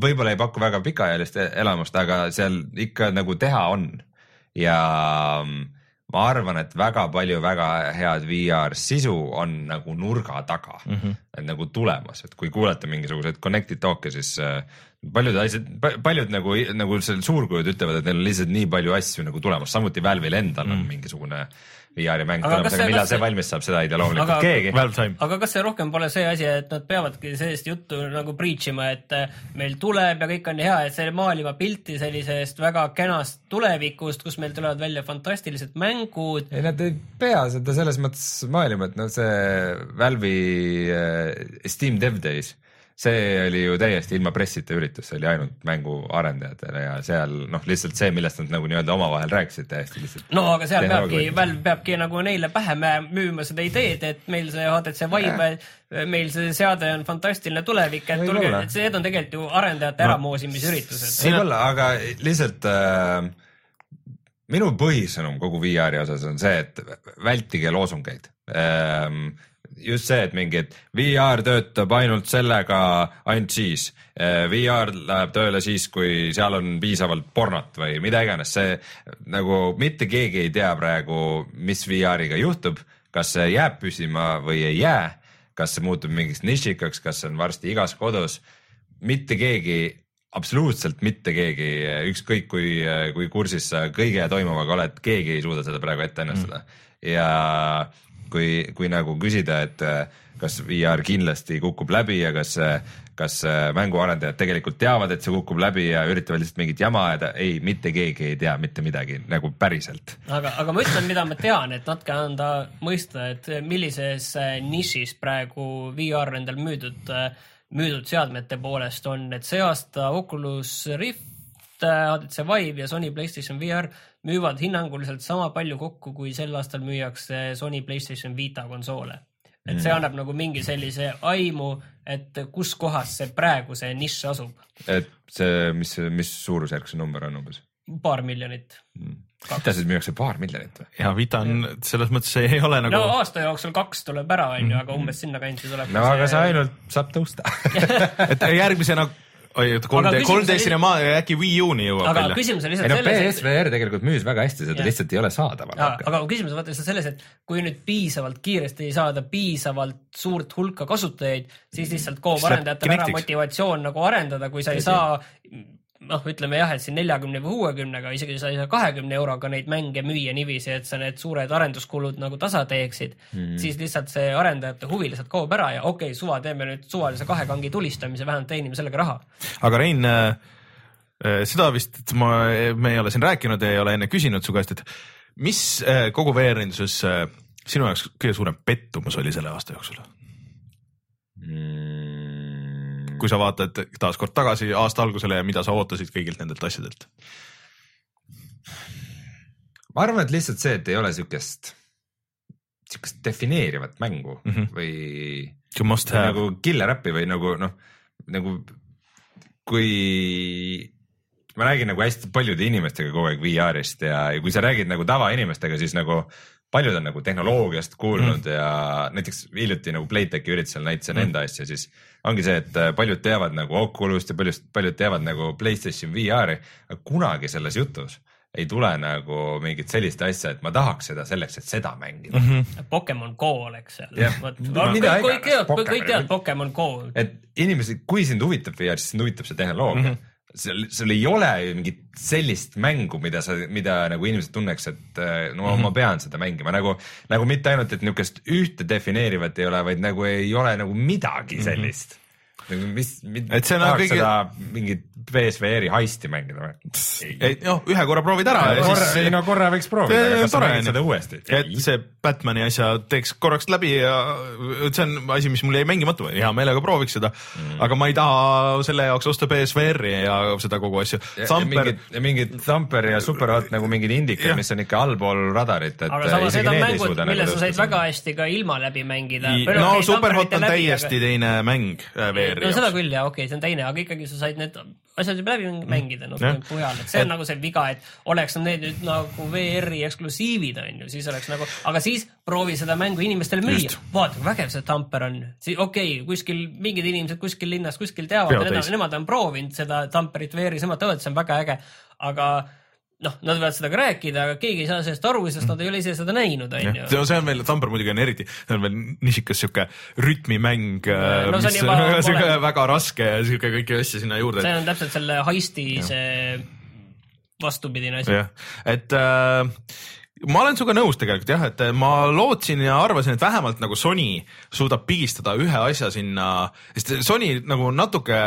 võib-olla ei paku väga pikaajalist elamust, aga seal ikka nagu teha on ja ma arvan, et väga palju väga head VR sisu on nagu nurga taga mm, -hmm. et nagu tulemas, et kui kuulata mingisuguseid connected talk'e, siis äh, paljud asjad, paljud nagu, nagu seal suurkujud ütlevad, et neil on lihtsalt nii palju asju nagu tulemas, samuti Valve'il endal mm on mingisugune VR-i mäng tulemas, aga millal see, see valmis saab, seda ei tea loomulikult aga, keegi. aga kas see rohkem pole see asi, et nad peavadki sellist juttu nagu preach ima, et äh, meil tuleb ja kõik on hea, et see maalima pilti sellisest väga kenast tulevikust, kus meil tulevad välja fantastilised mängud. ei, nad ei pea seda selles mõttes maalima, et noh, see Valve'i äh, Steam Dev Days see oli ju täiesti ilma pressita üritus, see oli ainult mänguarendajatele ja seal noh, lihtsalt see, millest nad nagu nii-öelda omavahel rääkisid täiesti lihtsalt. no aga seal peabki, Valve peabki nagu neile pähe müüma seda ideed, et meil see HTC Vive, meil see seade on fantastiline tulevik, et tulge, et need on tegelikult ju arendajate no, äramoosimisüritused. võib-olla, aga lihtsalt äh, minu põhisõnum kogu VR-i osas on see, et vältige loosungeid ähm, just see, et mingi, et VR töötab ainult sellega, ainult siis. Eh, VR läheb tööle siis, kui seal on piisavalt pornot või mida iganes, see nagu mitte keegi ei tea praegu, mis VR-iga juhtub, kas see jääb püsima või ei jää, kas see muutub mingiks nišikaks, kas see on varsti igas kodus, mitte keegi absoluutselt mitte keegi, ükskõik kui, kui kursis sa kõige toimuvaga oled, keegi ei suuda seda praegu ette ennustada. Mm. ja kui, kui nagu küsida, et äh, kas VR kindlasti kukub läbi ja kas, kas äh, mänguarendajad tegelikult teavad, et see kukub läbi ja üritavad lihtsalt mingit jama ajada, ei, mitte keegi ei tea mitte midagi nagu päriselt. aga, aga ma ütlen, mida ma tean, et natuke anda mõista, et millises äh, nišis praegu VR endal müüdud, müüdud seadmete poolest on, et see aasta Oculus Rift HTC Vive ja Sony Playstation VR müüvad hinnanguliselt sama palju kokku, kui sel aastal müüakse Sony Playstation Vita konsoole. et see mm. annab nagu mingi sellise aimu, et kus kohas see praegu see nišš asub. et see, mis, mis suurusjärk see number on umbes? paar miljonit mm.. Vita siis müüakse paar miljonit või? ja Vita on selles mõttes ei ole nagu. no aasta jooksul kaks tuleb ära, onju, aga mm. umbes sinnakanti tuleb. no aga see ainult saab tõusta et järgmisena oota, 3D, 3D Cinema äkki Wii U-ni jõuab aga välja. küsimus on lihtsalt ei, no, selles. PSVR tegelikult müüs väga hästi, seda lihtsalt ei ole saadaval. aga küsimus on vaata lihtsalt selles, et kui nüüd piisavalt kiiresti ei saada piisavalt suurt hulka kasutajaid, siis lihtsalt kaob arendajatel ära motivatsioon nagu arendada, kui sa ei saa noh, ütleme jah, et siin neljakümne või kuuekümnega, isegi sa ei saa kahekümne euroga neid mänge müüa niiviisi, et sa need suured arenduskulud nagu tasa teeksid mm, -hmm. siis lihtsalt see arendajate huvi lihtsalt kaob ära ja okei okay,, suva, teeme nüüd suvalise kahekangi tulistamise, vähemalt teenime sellega raha. aga Rein äh,, äh seda vist ma, me ei ole siin rääkinud ja ei ole enne küsinud su käest, et mis äh, kogu VR-induses äh, sinu jaoks kõige suurem pettumus oli selle aasta jooksul mm.? Kui sa vaatad taaskord tagasi aasta algusele ja mida sa ootasid kõigilt nendelt asjadelt? ma arvan, et lihtsalt see, et ei ole siukest, siukest defineerivat mängu mm -hmm. või, nagu killer äppi või nagu noh, nagu kui ma räägin nagu hästi paljude inimestega kogu aeg VR-ist ja, ja kui sa räägid nagu tavainimestega, siis nagu paljud on nagu tehnoloogiast kuulnud mm. ja näiteks hiljuti nagu Playtechi üritusel näitasin mm. enda asja, siis ongi see, et äh, paljud teavad nagu Oculus't ja paljud, paljud teavad nagu Playstation VR-i, aga kunagi selles jutus ei tule nagu mingit sellist asja, et ma tahaks seda selleks, et seda mängida mm. -hmm. Pokemon Go oleks seal yeah.. No, kõik, kõik teavad, kõik teavad Pokemon Go. et inimesed, kui sind huvitab VR, siis sind huvitab see tehnoloogia mm. -hmm seal, sul ei ole ju mingit sellist mängu, mida sa, mida nagu inimesed tunneks, et äh, no mm -hmm. ma pean seda mängima nagu, nagu mitte ainult, et niisugust ühte defineerivat ei ole, vaid nagu ei ole nagu midagi sellist mm. -hmm mis, mis, et see on nagu kõige. mingit BSVR-i heisti mängida või? ei noh, ühe korra proovid ära ja, ja korra, siis. ei no korra võiks proovida, aga kas sa mängid seda uuesti? et see Batman'i asja teeks korraks läbi ja see on asi, mis mul jäi mängimata, hea meelega prooviks seda mm., aga ma ei taha selle jaoks osta BSVR-i ja seda kogu asju. Thumper... ja mingid Thumper ja Superhot nagu mingid indikad, mis on ikka allpool radarit, et. aga samas need on mängud, mille nagu sa said väga hästi ka ilma läbi mängida. no Superhot on täiesti teine mäng äh, VR no seda küll jah, okei okay,, see on teine, aga ikkagi sa said need asjad juba läbi mm. mängida noh yeah. mujal, et see on et... nagu see viga, et oleks need nüüd nagu VR-i eksklusiivid on ju, siis oleks nagu, aga siis proovi seda mängu inimestele müüa. vaata, kui vägev see Tamper on, okei okay,, kuskil mingid inimesed kuskil linnas kuskil teavad, nemad, on proovinud seda Tamperit VR-is, nemad teavad, see on väga äge, aga noh, nad võivad seda ka rääkida, aga keegi ei saa sellest aru, sest nad ei ole ise seda näinud, onju. see on veel, Thumper muidugi on eriti, see on veel niisikas sihuke rütmimäng no,, mis on sihuke väga raske ja sihuke kõiki asju sinna juurde. see on täpselt selle heisti see vastupidine asi. et äh, ma olen sinuga nõus tegelikult jah, et ma lootsin ja arvasin, et vähemalt nagu Sony suudab pigistada ühe asja sinna, sest Sony nagu natuke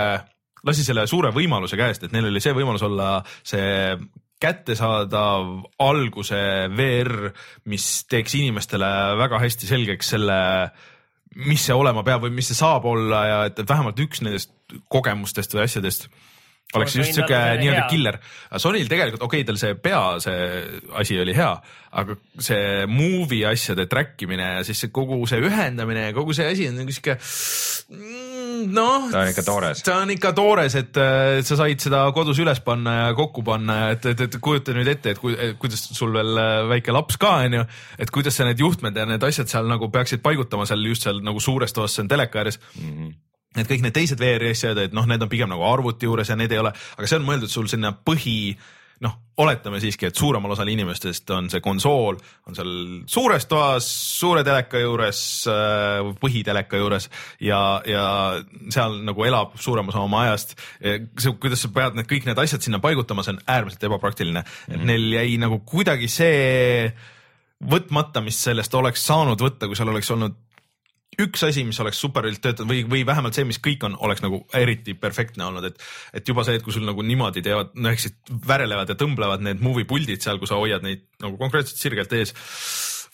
lasi selle suure võimaluse käest, et neil oli see võimalus olla see kättesaadav alguse VR, mis teeks inimestele väga hästi selgeks selle, mis see olema peab või mis see saab olla ja et vähemalt üks nendest kogemustest või asjadest oleks just siuke nii-öelda killer. Sonyl tegelikult, okei okay,, tal see pea, see asi oli hea, aga see movie asjade track imine ja siis see kogu see ühendamine ja kogu see asi on nagu sihuke mm, noh. ta on ikka toores. ta on ikka toores, et, et sa said seda kodus üles panna ja kokku panna, et, et, et kujuta nüüd ette, et, ku, et kuidas sul veel väike laps ka on ju, et kuidas sa need juhtmed ja need asjad seal nagu peaksid paigutama seal just seal nagu suures toas, see on teleka ääres mm. -hmm et kõik need teised VR-i asjad, et noh, need on pigem nagu arvuti juures ja need ei ole, aga see on mõeldud sul sinna põhi, noh, oletame siiski, et suuremal osal inimestest on see konsool, on seal suures toas, suure teleka juures, äh, põhiteleka juures ja, ja seal nagu elab suurem osa oma ajast. see, kuidas sa pead need kõik need asjad sinna paigutama, see on äärmiselt ebapraktiline mm, -hmm. et mhm. neil jäi nagu kuidagi see võtmata, mis sellest oleks saanud võtta, kui seal oleks olnud üks asi, mis oleks superilt töötanud või, või vähemalt see, mis kõik on, oleks nagu eriti perfektne olnud, et, et juba see, et kui sul nagu niimoodi teevad, no ehk siis värelevad ja tõmblevad need movie puldid seal, kui sa hoiad neid nagu konkreetselt sirgelt ees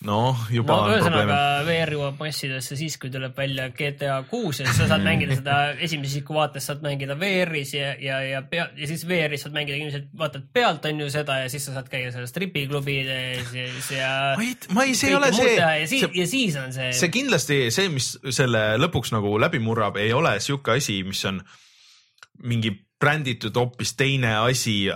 noh, juba no, on probleeme. VR jõuab massidesse siis, kui tuleb välja GTA kuus ja sa saad mängida seda esimese isiku vaates saad mängida VR-is ja, ja, ja pea ja siis VR-is saad mängida, inimesed vaatad pealt on ju seda ja siis sa saad käia seal stripiklubides ja, ja. ma ei, ma ei, see ei ole see. ja siis, ja siis on see. see kindlasti see, mis selle lõpuks nagu läbi murrab, ei ole sihuke asi, mis on mingi bränditud hoopis teine asi,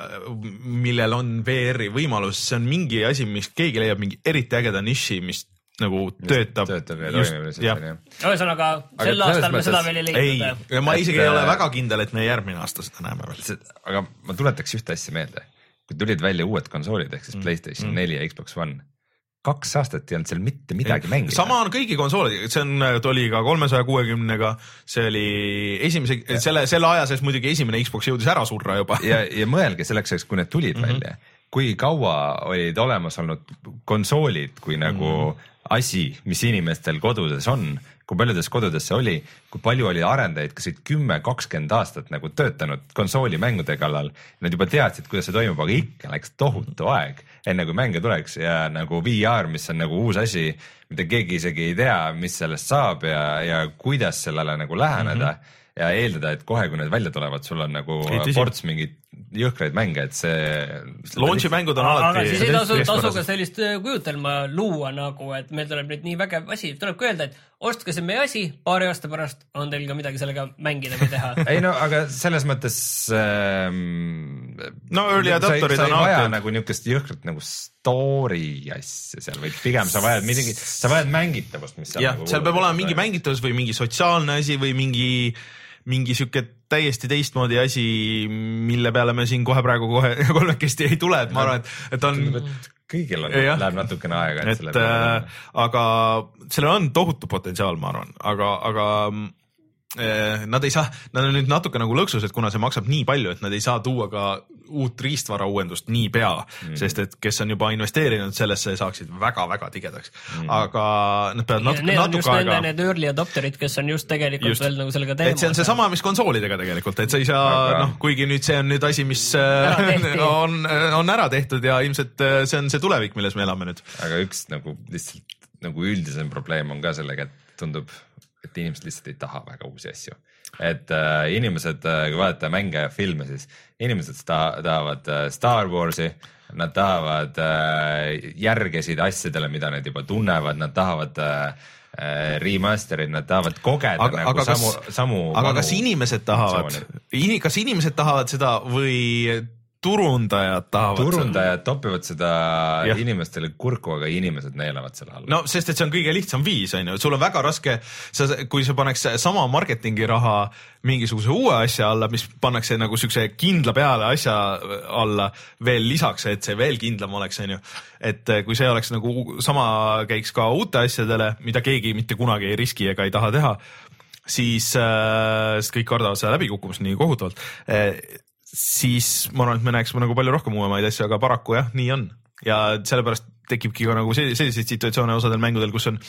millel on VR-i võimalus, see on mingi asi, mis keegi leiab mingi eriti ägeda niši, mis nagu töötab. töötab ja toimib lihtsalt onju. ühesõnaga sel aastal me seda veel ei leidnud. ei, ma isegi et, ei ole väga kindel, et me järgmine aasta seda näeme veel. aga ma tuletaks ühte asja meelde, kui tulid välja uued konsoolid ehk siis mm. Playstation neli mm. ja Xbox One kaks aastat ei olnud seal mitte midagi mängida. sama on kõigi konsoolidega, see on, ta oli ka kolmesaja kuuekümnega, see oli esimese, selle, selle aja sees muidugi esimene Xbox jõudis ära surra juba. ja, ja mõelge selleks ajaks, kui need tulid mm -hmm. välja, kui kaua olid olemas olnud konsoolid kui nagu mm -hmm. asi, mis inimestel kodudes on kui paljudes kodudes see oli, kui palju oli arendajaid, kes olid kümme, kakskümmend aastat nagu töötanud konsoolimängude kallal. Nad juba teadsid, kuidas see toimub, aga ikka läks tohutu aeg, enne kui mänge tuleks ja nagu VR, mis on nagu uus asi, mida keegi isegi ei tea, mis sellest saab ja, ja kuidas sellele nagu läheneda mm. -hmm ja eeldada, et kohe, kui need välja tulevad, sul on nagu ports mingeid jõhkraid mänge, et see. Launch'i mängud on alati. aga siis ei tasu, tasu ka sellist äh, kujutelma luua nagu, et meil tuleb nüüd nii vägev asi, tulebki öelda, et ostke see meie asi, paari aasta pärast on teil ka midagi sellega mängida või teha ei no aga selles mõttes ähm,. no early adapter'id on alati. nagu niukest jõhkrat nagu story asja seal, vaid pigem sa vajad midagi, sa vajad mängitavust, mis. jah, nagu seal peab olema mingi mängitavus või mingi sotsiaalne asi või mingi mingi sihuke täiesti teistmoodi asi, mille peale me siin kohe praegu kohe kolmekesti ei tule, et ma arvan, et, et on. kõigil on, läheb natukene aega. et, et äh, aga sellel on tohutu potentsiaal, ma arvan, aga, aga nad ei saa, nad on nüüd natuke nagu lõksus, et kuna see maksab nii palju, et nad ei saa tuua ka uut riistvara uuendust niipea mm., sest et kes on juba investeerinud sellesse, saaksid väga-väga tigedaks mm.. aga nad peavad natuke, need natuke on aega. Need early adopter'id, kes on just tegelikult just. veel nagu sellega teemas. et see on seesama, mis konsoolidega tegelikult, et sa ei saa aga..., noh, kuigi nüüd see on nüüd asi, mis on, on ära tehtud ja ilmselt äh, see on see tulevik, milles me elame nüüd. aga üks nagu lihtsalt nagu üldisem probleem on ka sellega, et tundub et inimesed lihtsalt ei taha väga uusi asju. et äh, inimesed äh,, kui vaadata mänge ja filme, siis inimesed ta tahavad äh, Star Warsi, nad tahavad äh, järgesid asjadele, mida nad juba tunnevad, nad tahavad äh, äh remaster'id, nad tahavad kogeda aga, nagu aga samu, samu. aga kas inimesed tahavad, kas inimesed tahavad seda või turundajad tahavad. turundajad topivad seda ja. inimestele kurku, aga inimesed neelavad selle alla. no sest, et see on kõige lihtsam viis, on ju, sul on väga raske, sa, kui sa paneks sama marketingi raha mingisuguse uue asja alla, mis pannakse nagu siukse kindla peale asja alla veel lisaks, et see veel kindlam oleks, on ju. et eh, kui see oleks nagu sama käiks ka uute asjadele, mida keegi mitte kunagi ei riski ega ei taha teha siis äh, sest kõik kardavad seda läbikukkumist nii kohutavalt äh, siis ma arvan, et me näeksime nagu palju rohkem uuemaid asju, aga paraku jah, nii on. Ja sellepärast tekibki ka nagu selliseid situatsioone osadel mängudel, kus on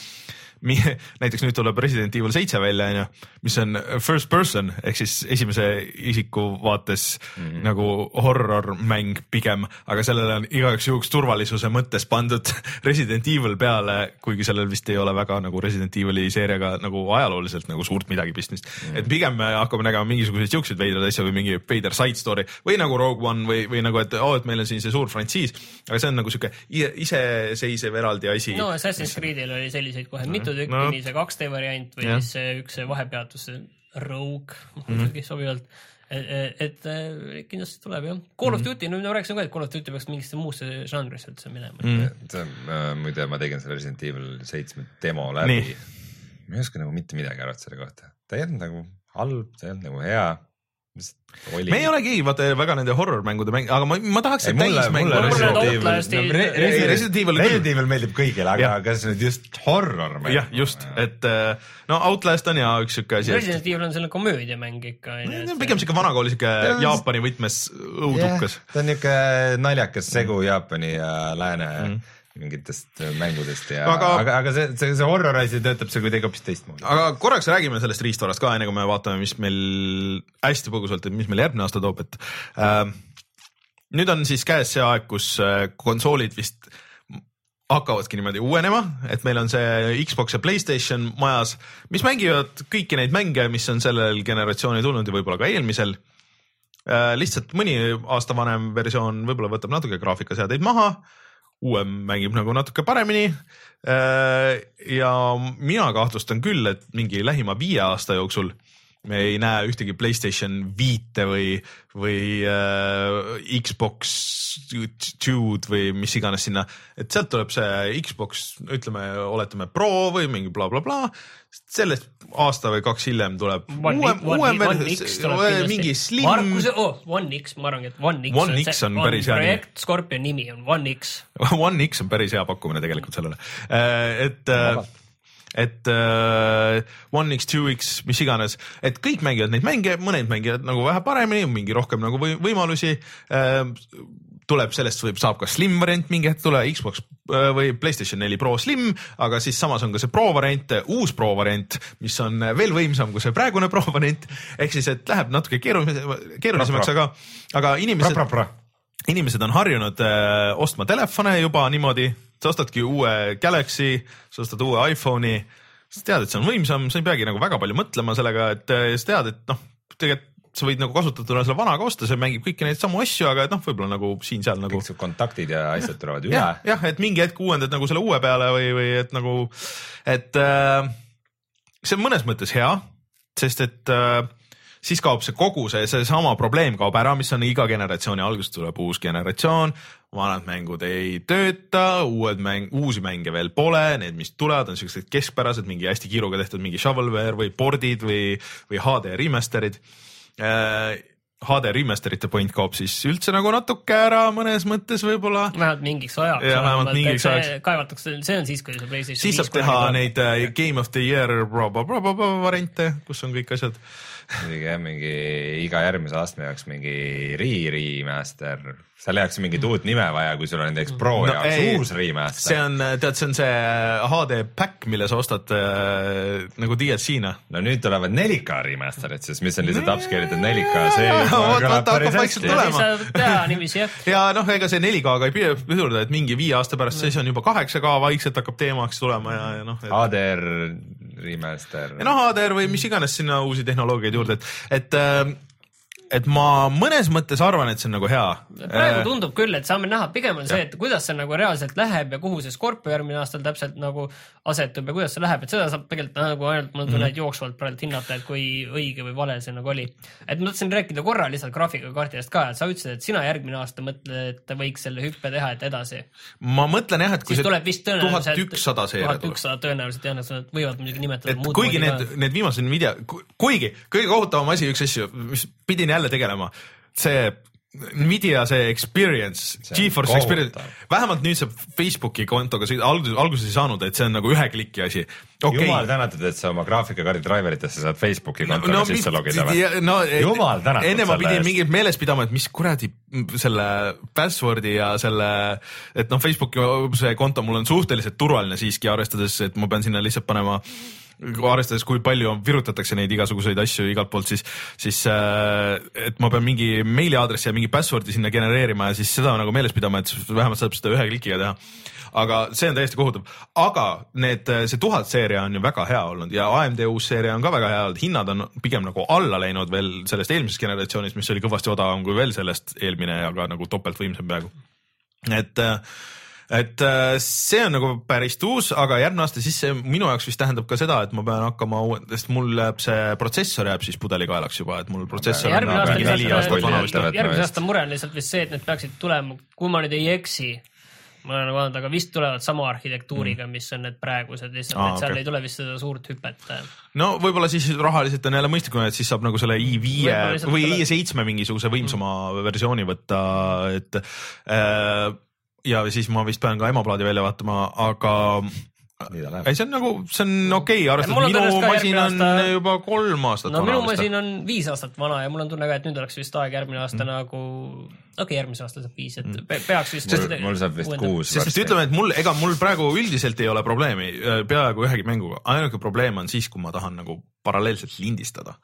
näiteks nüüd tuleb Resident Evil seitse välja, onju, mis on first person ehk siis esimese isiku vaates mm -hmm. nagu horror mäng pigem, aga sellele on igaks juhuks turvalisuse mõttes pandud Resident Evil peale, kuigi sellel vist ei ole väga nagu Resident Evil'i seeriaga nagu ajalooliselt nagu suurt midagi pistmist mm. -hmm. et pigem me hakkame nägema mingisuguseid siukseid veidraid asju või mingi veider side story või nagu Rogue One või, või nagu, et oo oh,, et meil on siin see suur frantsiis, aga see on nagu sihuke iseseisev eraldi asi. no Assassin's Creed'il oli selliseid kohe mitu mitu tükki no., nii see 2D variant või ja. siis see üks vahepeatus, see Rogue mm -hmm. muidugi sobivalt et, et, et kindlasti tuleb jah. Call of mhm. Duty, no ma rääkisin ka, et Call of Duty peaks mingisse muusse žanrisse üldse minema mm. -hmm. äh,, muide, ma tegin selle Resident Evil seitsme demo läbi. ma ei oska nagu mitte midagi arvata selle kohta, ta ei olnud nagu halb, ta ei olnud nagu hea Oli. me ei ole keegi vaata väga nende horror mängude mäng, aga ma, ma tahaks, et täismäng. Resident Evil, meeldib kõigile, aga kas nüüd just horror mäng? jah, just, et äh, no Outlast on ja üks siuke asi. Resident Evil on selline komöödiamäng ikka. pigem siuke vanakooli siuke Jaapani võtmes õudukas. ta on niuke naljakas segu Jaapani ja lääne mm mingitest äh, mängudest ja aga, aga, aga see, see, see horror asi töötab seal kuidagi hoopis teistmoodi. aga korraks räägime sellest riistvarast ka, enne kui me vaatame, mis meil hästi põgusalt, et mis meil järgmine aasta toob, et äh, nüüd on siis käes see aeg, kus äh, konsoolid vist hakkavadki niimoodi uuenema, et meil on see Xbox ja Playstation majas, mis mängivad kõiki neid mänge, mis on sellel generatsioonil tulnud ja võib-olla ka eelmisel äh,. lihtsalt mõni aasta vanem versioon võib-olla võtab natuke graafikaseadeid maha uuem mängib nagu natuke paremini. Äh, ja mina kahtlustan küll, et mingi lähima viie aasta jooksul me ei näe ühtegi Playstation viite või, või äh, Xbox Two'd või mis iganes sinna, et sealt tuleb see Xbox, ütleme, oletame Pro või mingi blablabla bla, bla sellest aasta või kaks hiljem tuleb one, uuem, uuem versioon, mingi slim. Oh, One X, ma arvangi, et One X. One X on, on päris hea nimi. projekt Scorpion nimi on One X One X on päris hea pakkumine tegelikult sellele, äh, et Vabalt et uh, One X, Two X, mis iganes, et kõik mängivad neid mänge, mõned mängivad nagu vähe paremini, mingi rohkem nagu või, võimalusi uh, tuleb sellest võib, saab ka slim variant mingi hetk tule, Xbox äh, või Playstation neli Pro Slim, aga siis samas on ka see Pro variant, uus Pro variant, mis on veel võimsam kui see praegune Pro variant. ehk siis, et läheb natuke keerulisemaks, keerulisemaks, aga, aga inimesed, inimesed on harjunud äh, ostma telefone juba niimoodi, sa ostadki uue Galaxy, sa ostad uue iPhone'i, sa tead, et see on võimsam, sa ei peagi nagu väga palju mõtlema sellega, et äh, sa tead, et noh, tegelikult sa võid nagu kasutatuna selle vanaga osta, see mängib kõiki neid samu asju, aga et noh, võib-olla nagu siin-seal nagu. kõik su kontaktid ja asjad tulevad üle. jah, jah, et mingi hetk uuendad nagu selle uue peale või, või et nagu, et äh, see on mõnes mõttes hea, sest et äh, siis kaob see kogu see, seesama probleem kaob ära, mis on iga generatsiooni alguses tuleb uus generatsioon, vanad mängud ei tööta, uued mäng, uusi mänge veel pole, need, mis tulevad, on siuksed keskpärased, mingi hästi kiiruga tehtud mingi shovelware või pordid või, või HD remaster'id Äh, HD remaster'ite point kaob, siis üldse nagu natuke ära mõnes mõttes võib-olla. vähemalt mingiks ajaks. ja vähemalt mingiks ajaks. kaevatakse, see on siis, kui see PlayStation siis saab teha neid äh, Game of the Year variante, kus on kõik asjad muidugi jah, mingi iga järgmise astme jaoks mingi re-remaster, seal ei oleks mingit uut nime vaja, kui sul on näiteks Pro no, jaoks ei, uus remaster. see on, tead, see on see HD pack, mille sa ostad äh, nagu DLC-na. no nüüd tulevad 4K remaster'id siis, mis on lihtsalt upscale itud 4K, see kõlab päris hästi. teha niiviisi jah. ja noh, ega see 4K-ga ei pidurda, et mingi viie aasta pärast siis on juba 8K vaikselt hakkab teemaks tulema ja, ja noh et.... HDR remaster. noh, HDR või mis iganes sinna uusi tehnoloogiaid juurde, et, et äh, et ma mõnes mõttes arvan, et see on nagu hea. praegu äh, tundub küll, et saame näha, pigem on ja. see, et kuidas see nagu reaalselt läheb ja kuhu see Scorpio järgmine aastal täpselt nagu asetub ja kuidas see läheb, et seda saab tegelikult nagu ainult mul tunne mm -hmm. jooksvalt praegu hinnata, et kui õige või vale see nagu oli. et ma tahtsin rääkida korra lihtsalt graafikakaardidest ka, et sa ütlesid, et sina järgmine aasta mõtled, et võiks selle hüppe teha, et edasi. ma mõtlen jah, et kui siis tuleb tõenäoliselt tuhat ükssada seeria tuleb. tuhat ükssada tõenäoliselt jah, nad võivad muidugi nimetada. et kuigi need, need viimased video, kuigi kõige kohutavam asi, üks asju, mis pidin jälle tegelema see Nvidia see experience, Geforce experience, vähemalt nüüd saab Facebooki kontoga, alguses, alguses ei saanud, et see on nagu ühe kliki asi okay.. jumal tänatud, et sa oma graafikakaardi driveritesse saad Facebooki kontoga no, no, sisse logida või? no jumal tänatud. enne ma pidin mingit meeles pidama, et mis kuradi selle password'i ja selle, et noh, Facebooki see konto mul on suhteliselt turvaline siiski, arvestades, et ma pean sinna lihtsalt panema mm arvestades, kui palju virutatakse neid igasuguseid asju igalt poolt, siis, siis äh, et ma pean mingi meiliaadressi ja mingi password'i sinna genereerima ja siis seda nagu meeles pidama, et vähemalt saab seda ühe klikiga teha. Aga see on täiesti kohutav, aga need, see tuhat seeria on ju väga hea olnud ja AMD uus seeria on ka väga hea olnud, hinnad on pigem nagu alla läinud veel sellest eelmisest generatsioonist, mis oli kõvasti odavam kui veel sellest eelmine, aga nagu topeltvõimsam peaaegu. et äh, et äh, see on nagu päris uus, aga järgmine aasta siis see minu jaoks vist tähendab ka seda, et ma pean hakkama, sest mul jääb see protsessor jääb siis pudelikaelaks juba, et mul protsessor on mingi neli aastat vana vist. järgmise aasta mure on lihtsalt vist see, et need peaksid tulema, kui ma nüüd ei eksi ma olen nagu vaadanud, aga vist tulevad sama arhitektuuriga mm., mis on need praegused lihtsalt ah,, et seal okay. ei tule vist seda suurt hüpet. no võib-olla siis rahaliselt on jälle mõistlikum, et siis saab nagu selle i5 või i7 mingisuguse võimsama mm. versiooni võtta, et äh, ja siis ma vist pean ka emaplaadi välja vaatama, aga ei, see on nagu, see on okei okay,, arvestades minu masin on aasta... juba kolm aastat no, vana. minu masin on viis aastat vana ja mul on tunne ka, et nüüd oleks vist aeg järgmine aasta mm. nagu, okei okay,, järgmise aasta saab viis, et mm. peaks vist. mul, mul saab vist kuus. sest ütleme, et mul, ega mul praegu üldiselt ei ole probleemi peaaegu ühegi mänguga, ainuke probleem on siis, kui ma tahan nagu paralleelselt lindistada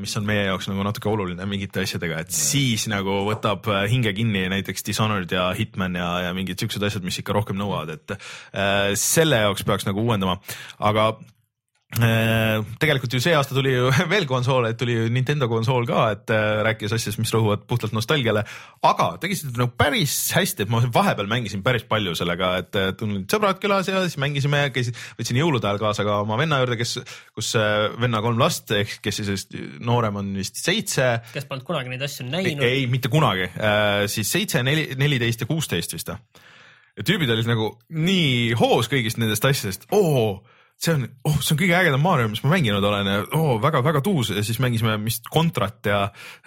mis on meie jaoks nagu natuke oluline mingite asjadega, et siis nagu võtab äh, hinge kinni näiteks Dishonored ja Hitman ja, ja mingid siuksed asjad, mis ikka rohkem nõuavad, et äh, selle jaoks peaks nagu uuendama, aga Äh, tegelikult ju see aasta tuli ju veel konsoole, et tuli Nintendo konsool ka, et äh, rääkis asjadest, mis rõhuvad puhtalt nostalgiale, aga tegid seda nagu päris hästi, et ma vahepeal mängisin päris palju sellega, et tulid sõbrad külas ja siis mängisime, käisin, võtsin jõulude ajal kaasa ka oma venna juurde, kes, kus äh, venna kolm last ehk kes siis noorem on vist seitse. kes polnud kunagi neid asju näinud? ei, mitte kunagi, siis seitse, neli, neliteist ja kuusteist vist. ja tüübid olid nagu nii hoos kõigist nendest asjadest, oo see on, oh, see on kõige ägedam Mario, mis ma mänginud olen ja oh, väga-väga tuus ja siis mängisime vist Contrat ja,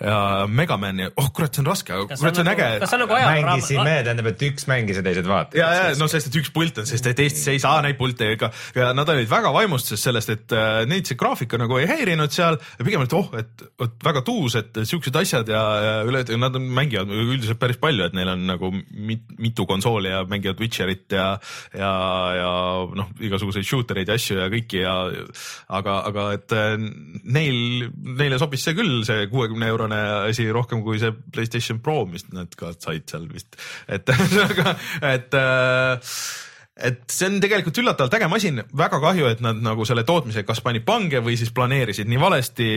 ja Megamani ja oh kurat, see on raske, aga kurat, see on nagu, äge. nagu mängisime, tähendab, et üks mängis ja teised vaatasid. ja, ja no sest, et üks pult on, sest et Eestis ei saa neid pilte ega ja nad olid väga vaimustuses sellest, et äh, neid see graafika nagu ei häirinud seal ja pigem, et oh, et vot väga tuus, et siuksed asjad ja, ja üle, nad mängivad üldiselt päris palju, et neil on nagu mit, mitu konsooli ja mängivad Witcherit ja, ja, ja noh, igasuguseid shooter eid ja asju ja kõiki ja aga, aga et äh, neil, neile sobis see küll, see kuuekümne eurone asi rohkem kui see Playstation Pro, mis nad ka said seal vist, et ühesõnaga, et äh, et see on tegelikult üllatavalt äge masin, väga kahju, et nad nagu selle tootmise kas panid pange või siis planeerisid nii valesti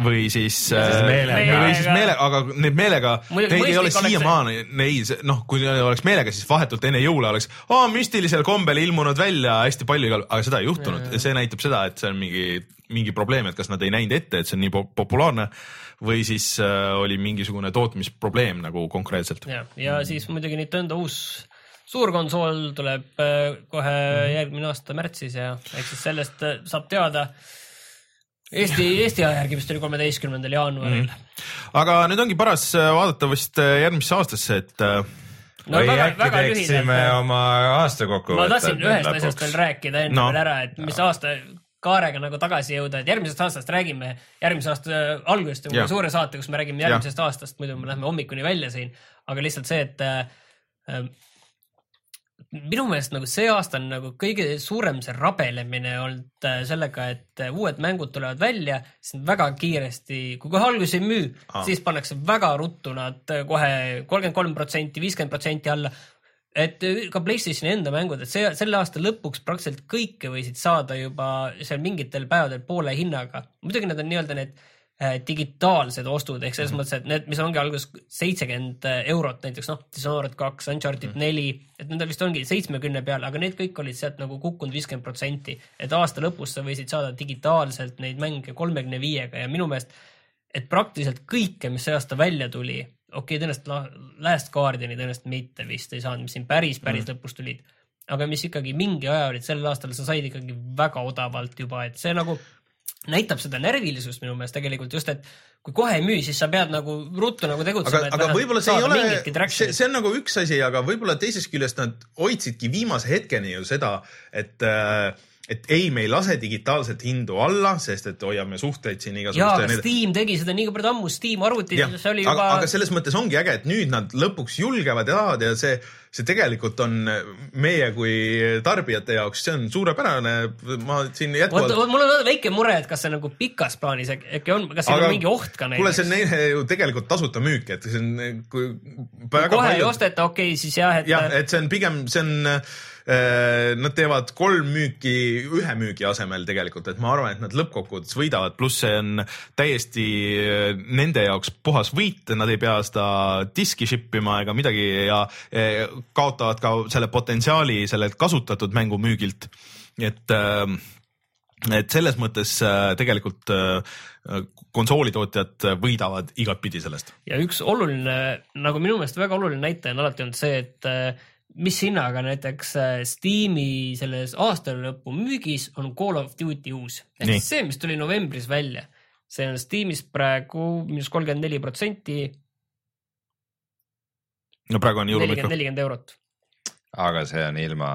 või siis, siis meelega. või siis meelega, aga neid meelega, neid ei ole siiamaani, neid noh, kui oleks meelega, siis vahetult enne jõule oleks oh, müstilisel kombel ilmunud välja hästi palju igal, aga seda ei juhtunud ja see näitab seda, et see on mingi, mingi probleem, et kas nad ei näinud ette, et see on nii populaarne või siis äh, oli mingisugune tootmisprobleem nagu konkreetselt. ja, ja siis muidugi Nintendo uus suurkonsool tuleb äh, kohe -hmm. järgmine aasta märtsis ja eks siis sellest äh, saab teada Eesti, Eesti aja järgi vist oli kolmeteistkümnendal jaanuaril mm.. aga nüüd ongi paras vaadata vist järgmisse aastasse, et no, või väga, äkki väga teeksime lühidalt. oma aasta kokkuvõtte. ma tahtsin ühest lõpuks. asjast veel rääkida enne no. veel ära, et mis aasta kaarega nagu tagasi jõuda, et järgmisest aastast räägime, järgmise aasta algusest on suure saate, kus me räägime järgmisest ja. aastast, muidu me lähme hommikuni välja siin, aga lihtsalt see, et äh, minu meelest nagu see aasta on nagu kõige suurem see rabelemine olnud äh, sellega, et äh, uued mängud tulevad välja, siis väga kiiresti, kui kohe alguses ei müü siis pannakse väga ruttu nad äh, kohe kolmkümmend kolm protsenti, viiskümmend protsenti alla. et ka Playstationi enda mängud, et see selle aasta lõpuks praktiliselt kõike võisid saada juba seal mingitel päevadel poole hinnaga. muidugi need on nii-öelda need digitaalsed ostud ehk selles mm -hmm. mõttes, et need, mis ongi alguses seitsekümmend äh, eurot näiteks noh, Dishonored kaks, Uncharted neli mm, -hmm. et nendel vist ongi seitsmekümne peal, aga need kõik olid sealt nagu kukkunud viiskümmend protsenti. et aasta lõpus sa võisid saada digitaalselt neid mänge kolmekümne viiega ja minu meelest, et praktiliselt kõike, mis see aasta välja tuli, okei okay,, tõenäoliselt Last Guardiani tõenäoliselt mitte vist ei saanud, mis siin päris, päris mm -hmm. lõpus tulid aga mis ikkagi mingi aja olid sel aastal, sa said ikkagi väga odavalt juba, et see nagu näitab seda närvilisust minu meelest tegelikult just, et kui kohe ei müü, siis sa pead nagu ruttu nagu tegutsema. aga, aga võib-olla see ei ole, see, see on nagu üks asi, aga võib-olla teisest küljest nad hoidsidki viimase hetkeni ju seda, et äh, et ei, me ei lase digitaalset hindu alla, sest et hoiame suhteid siin igasuguste. jaa, aga Steam tegi seda nii palju ammu, Steam arvutid, see oli juba. aga selles mõttes ongi äge, et nüüd nad lõpuks julgevad tahavad ja see see tegelikult on meie kui tarbijate jaoks, see on suurepärane, ma siin jätkuvalt. mul on väike mure, et kas see nagu pikas plaanis äkki on, kas siin on mingi oht ka näiteks? kuule, see on neile ju tegelikult tasuta müük, et see on, kui. kohe paljud... ei osteta, okei okay,, siis jah, et. jah, et see on pigem, see on nad teevad kolm müüki ühe müügi asemel tegelikult, et ma arvan, et nad lõppkokkuvõttes võidavad, pluss see on täiesti äh, nende jaoks puhas võit, nad ei pea seda diski ship ima ega midagi ja äh, kaotavad ka selle potentsiaali sellelt kasutatud mängu müügilt. et et selles mõttes tegelikult konsoolitootjad võidavad igatpidi sellest. ja üks oluline, nagu minu meelest väga oluline näitaja on alati olnud see, et mis hinnaga näiteks äh, Steam'i selles aasta lõpu müügis on Call of Duty uus. ehk siis see, mis tuli novembris välja, see on Steam'is praegu miinus kolmkümmend neli protsenti. no praegu on jõulumik. nelikümmend eurot. aga see on ilma.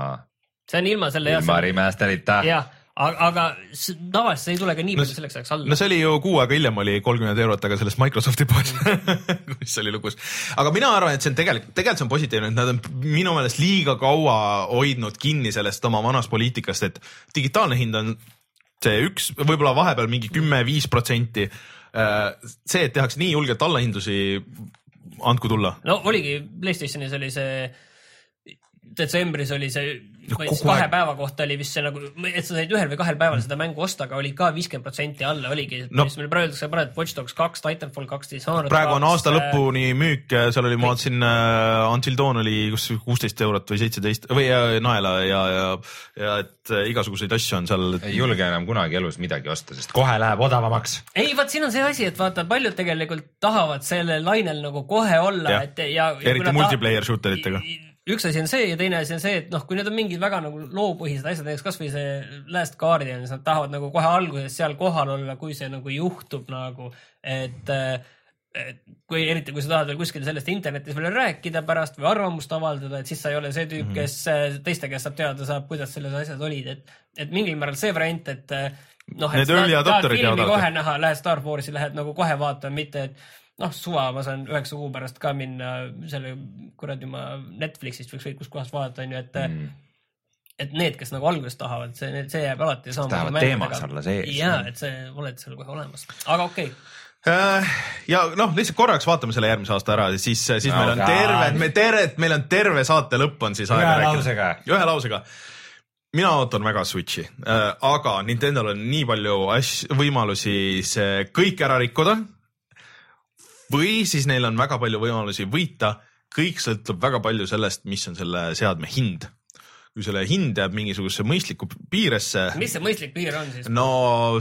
see on ilma selle. ilma remaster'ita. jah aga, aga tavaliselt see ei tule ka nii palju no, selleks ajaks alla. no see oli ju kuu aega hiljem oli kolmkümmend eurot, aga selles Microsofti poes mis oli lugus. aga mina arvan, et see on tegelikult, tegelikult see on positiivne, et nad on minu meelest liiga kaua hoidnud kinni sellest oma vanast poliitikast, et digitaalne hind on see üks, võib-olla vahepeal mingi kümme-viis protsenti. Äh, see, et tehakse nii julgelt allahindusi, andku tulla. no oligi, Playstationis oli see detsembris oli see kahe aeg. päeva kohta oli vist see nagu, et sa said ühel või kahel päeval seda mängu osta, aga oli ka viiskümmend protsenti alla oligi no., mis meil praegu öeldakse, paned Watch Dogs kaks, Titanfall kaks, Dishonored praegu on aasta äh, lõpuni müük, seal oli, ma vaatasin uh,, Until Dawn oli kus kuusteist eurot või seitseteist või uh, naela ja, ja, ja et uh, igasuguseid asju on seal. ei julge enam kunagi elus midagi osta, sest kohe läheb odavamaks. ei, vot siin on see asi, et vaata, paljud tegelikult tahavad sellel lainel nagu kohe olla, et ja. eriti multiplayer shooter itega üks asi on see ja teine asi on see, et noh, kui need on mingid väga nagu loopõhised asjad, näiteks kasvõi see Last Guardian, siis nad tahavad nagu kohe alguses seal kohal olla, kui see nagu juhtub nagu, et et kui eriti, kui sa tahad veel kuskil sellest internetis veel rääkida pärast või arvamust avaldada, et siis sa ei ole see tüüp, mhm. kes teiste käest saab teada saab, kuidas selles asjas olid, et, et mingil määral see variant, et noh, et sa tahad filmi kohe näha, lähed Star Warsi, lähed nagu kohe vaatama, mitte et noh, suva, ma saan üheksa kuu pärast ka minna selle kuradi ma Netflixist võiks kõik kuskohast vaadata, onju, et mm. et need, kes nagu alguses tahavad, see, see jääb alati sama. tahavad teemas olla sees. ja, et see, oled seal kohe olemas, aga okei okay äh, ja noh, lihtsalt korraks vaatame selle järgmise aasta ära, siis, siis no, meil on terve, me terve, meil on terve saate lõpp on siis aega rääkida. ühe lausega. mina ootan väga Switchi äh,, aga Nintendo'l on nii palju asju, võimalusi see kõik ära rikkuda või siis neil on väga palju võimalusi võita. kõik sõltub väga palju sellest, mis on selle seadme hind kui selle hind jääb mingisugusesse mõistlikku piiresse. mis see mõistlik piir on siis? no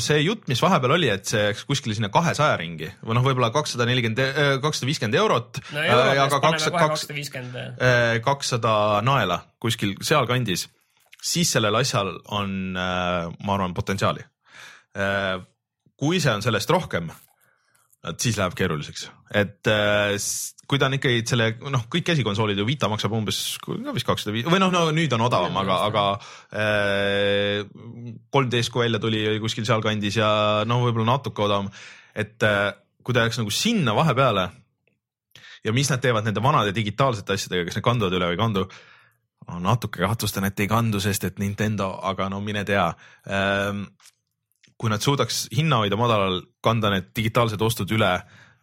see jutt, mis vahepeal oli, et see jääks kuskile sinna kahesaja ringi või noh, võib-olla kakssada nelikümmend, äh, kakssada viiskümmend eurot. no paneme kohe kakssada viiskümmend. Äh, kakssada naela kuskil sealkandis, siis sellel asjal on, äh, ma arvan, potentsiaali kui see on sellest rohkem, et siis läheb keeruliseks, et äh, kui ta on ikkagi selle noh, kõik käsikonsoolid ju Vita maksab umbes no, vist kakssada viis või noh, no nüüd on odavam, aga, aga äh, 3DS kui välja tuli, oli kuskil sealkandis ja no võib-olla natuke odavam, et äh, kui ta jääks nagu sinna vahepeale ja mis nad teevad nende vanade digitaalsete asjadega, kas need kanduvad üle või ei kandu no,? natuke kahtlustan, et ei kandu, sest et Nintendo, aga no mine tea ähm, kui nad suudaks hinna hoida madalal, kanda need digitaalsed ostud üle,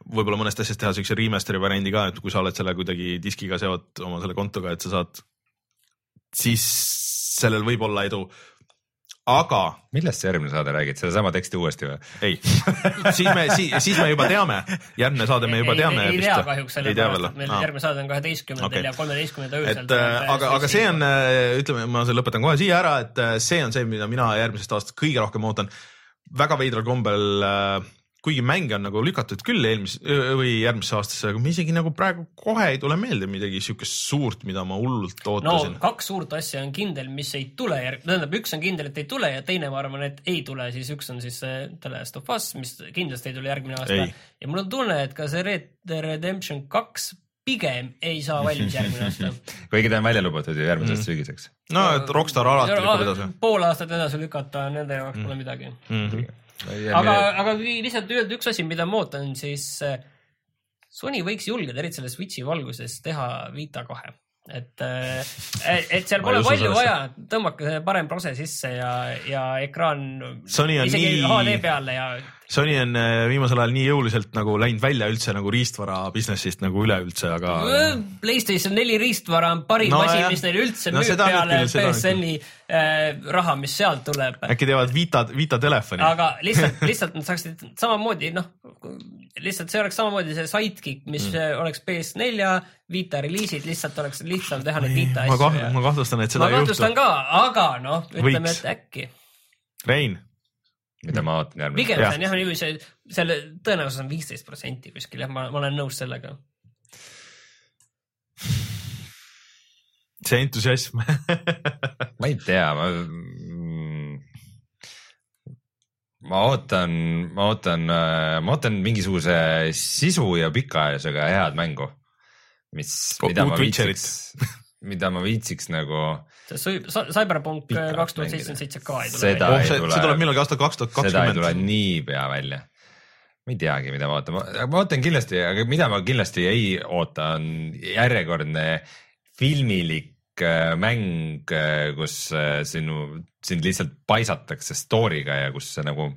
võib-olla mõnest asjast teha siukse remaster'i variandi ka, et kui sa oled selle kuidagi diskiga seotud oma selle kontoga, et sa saad, siis sellel võib olla edu aga. millest sa järgmine saade räägid, sedasama teksti uuesti või? ei siis me, siis, siis me juba teame, järgmine saade me juba teame. ei, ei tea kahjuks sellepärast, et meil Aa. järgmine saade on kaheteistkümnendal okay. ja kolmeteistkümnenda öösel. et äh, aga, aga see on, äh, ütleme, ma lõpetan kohe siia ära, et äh, see on see, mida mina järgmisest aastast kõige rohkem ootan väga veidral kombel äh, kuigi mänge on nagu lükatud küll eelmise või järgmisse aastasse, aga ma isegi nagu praegu kohe ei tule meelde midagi siukest suurt, mida ma hullult ootasin. no kaks suurt asja on kindel, mis ei tule järg-, tähendab, üks on kindel, et ei tule ja teine, ma arvan, et ei tule, siis üks on siis The Last of Us, mis kindlasti ei tule järgmine aasta. ja mul on tunne, et ka see Red Dead Redemption kaks pigem ei saa valmis järgmine aasta kuigi ta on välja lubatud ju järgmiseks mm. sügiseks. no, et Rockstar alati lükkab edasi. pool aastat edasi lükata nende jaoks pole mm. midagi mm. -hmm. aga, aga lihtsalt öelda üks asi, mida ma ootan, siis eh, Sony võiks julgeda, eriti selle Switchi valguses, teha Vita kahe et, eh, et seal pole palju sellesse. vaja, tõmmake parem prose sisse ja, ja ekraan isegi nii... HD peale ja Sony on äh, viimasel ajal nii jõuliselt nagu läinud välja üldse nagu riistvara business'ist nagu üleüldse, aga. Playstation neli riistvara on parim no, asi, mis neil üldse no, müüb peale PSN-i äh, raha, mis sealt tuleb. äkki teevad Vita, Vita telefoni. aga lihtsalt, lihtsalt nad saaksid samamoodi noh, lihtsalt see oleks samamoodi see sidekick, mis mm. oleks PS4 Vita reliisid, lihtsalt oleks lihtsam teha neid Vita asju. ma, ma kahtlustan, et seda ma ei juhtu. ma kahtlustan ka, aga noh, ütleme, et äkki. Rein mida ma ootan järgmine. pigem see on jah niiviisi, selle tõenäosus on viisteist protsenti kuskil jah, ma, ma olen nõus sellega. see entusiasm ma ei tea, ma mm, ma ootan, ma ootan, ma ootan mingisuguse sisu ja pikaajalisega head mängu, mis, mida ma viitsiks, mida ma viitsiks nagu see Cyberpunk kaks tuhat seitsekümmend seitse ka ei tule. Oh, see, see tuleb millalgi aastal kaks tuhat kakskümmend. seda ei tule niipea välja. ma ei teagi, mida ma ootan, ma ootan kindlasti, aga mida ma kindlasti ei oota, on järjekordne filmilik äh, mäng, äh, kus äh, sinu, sind lihtsalt paisatakse story'ga ja kus see nagu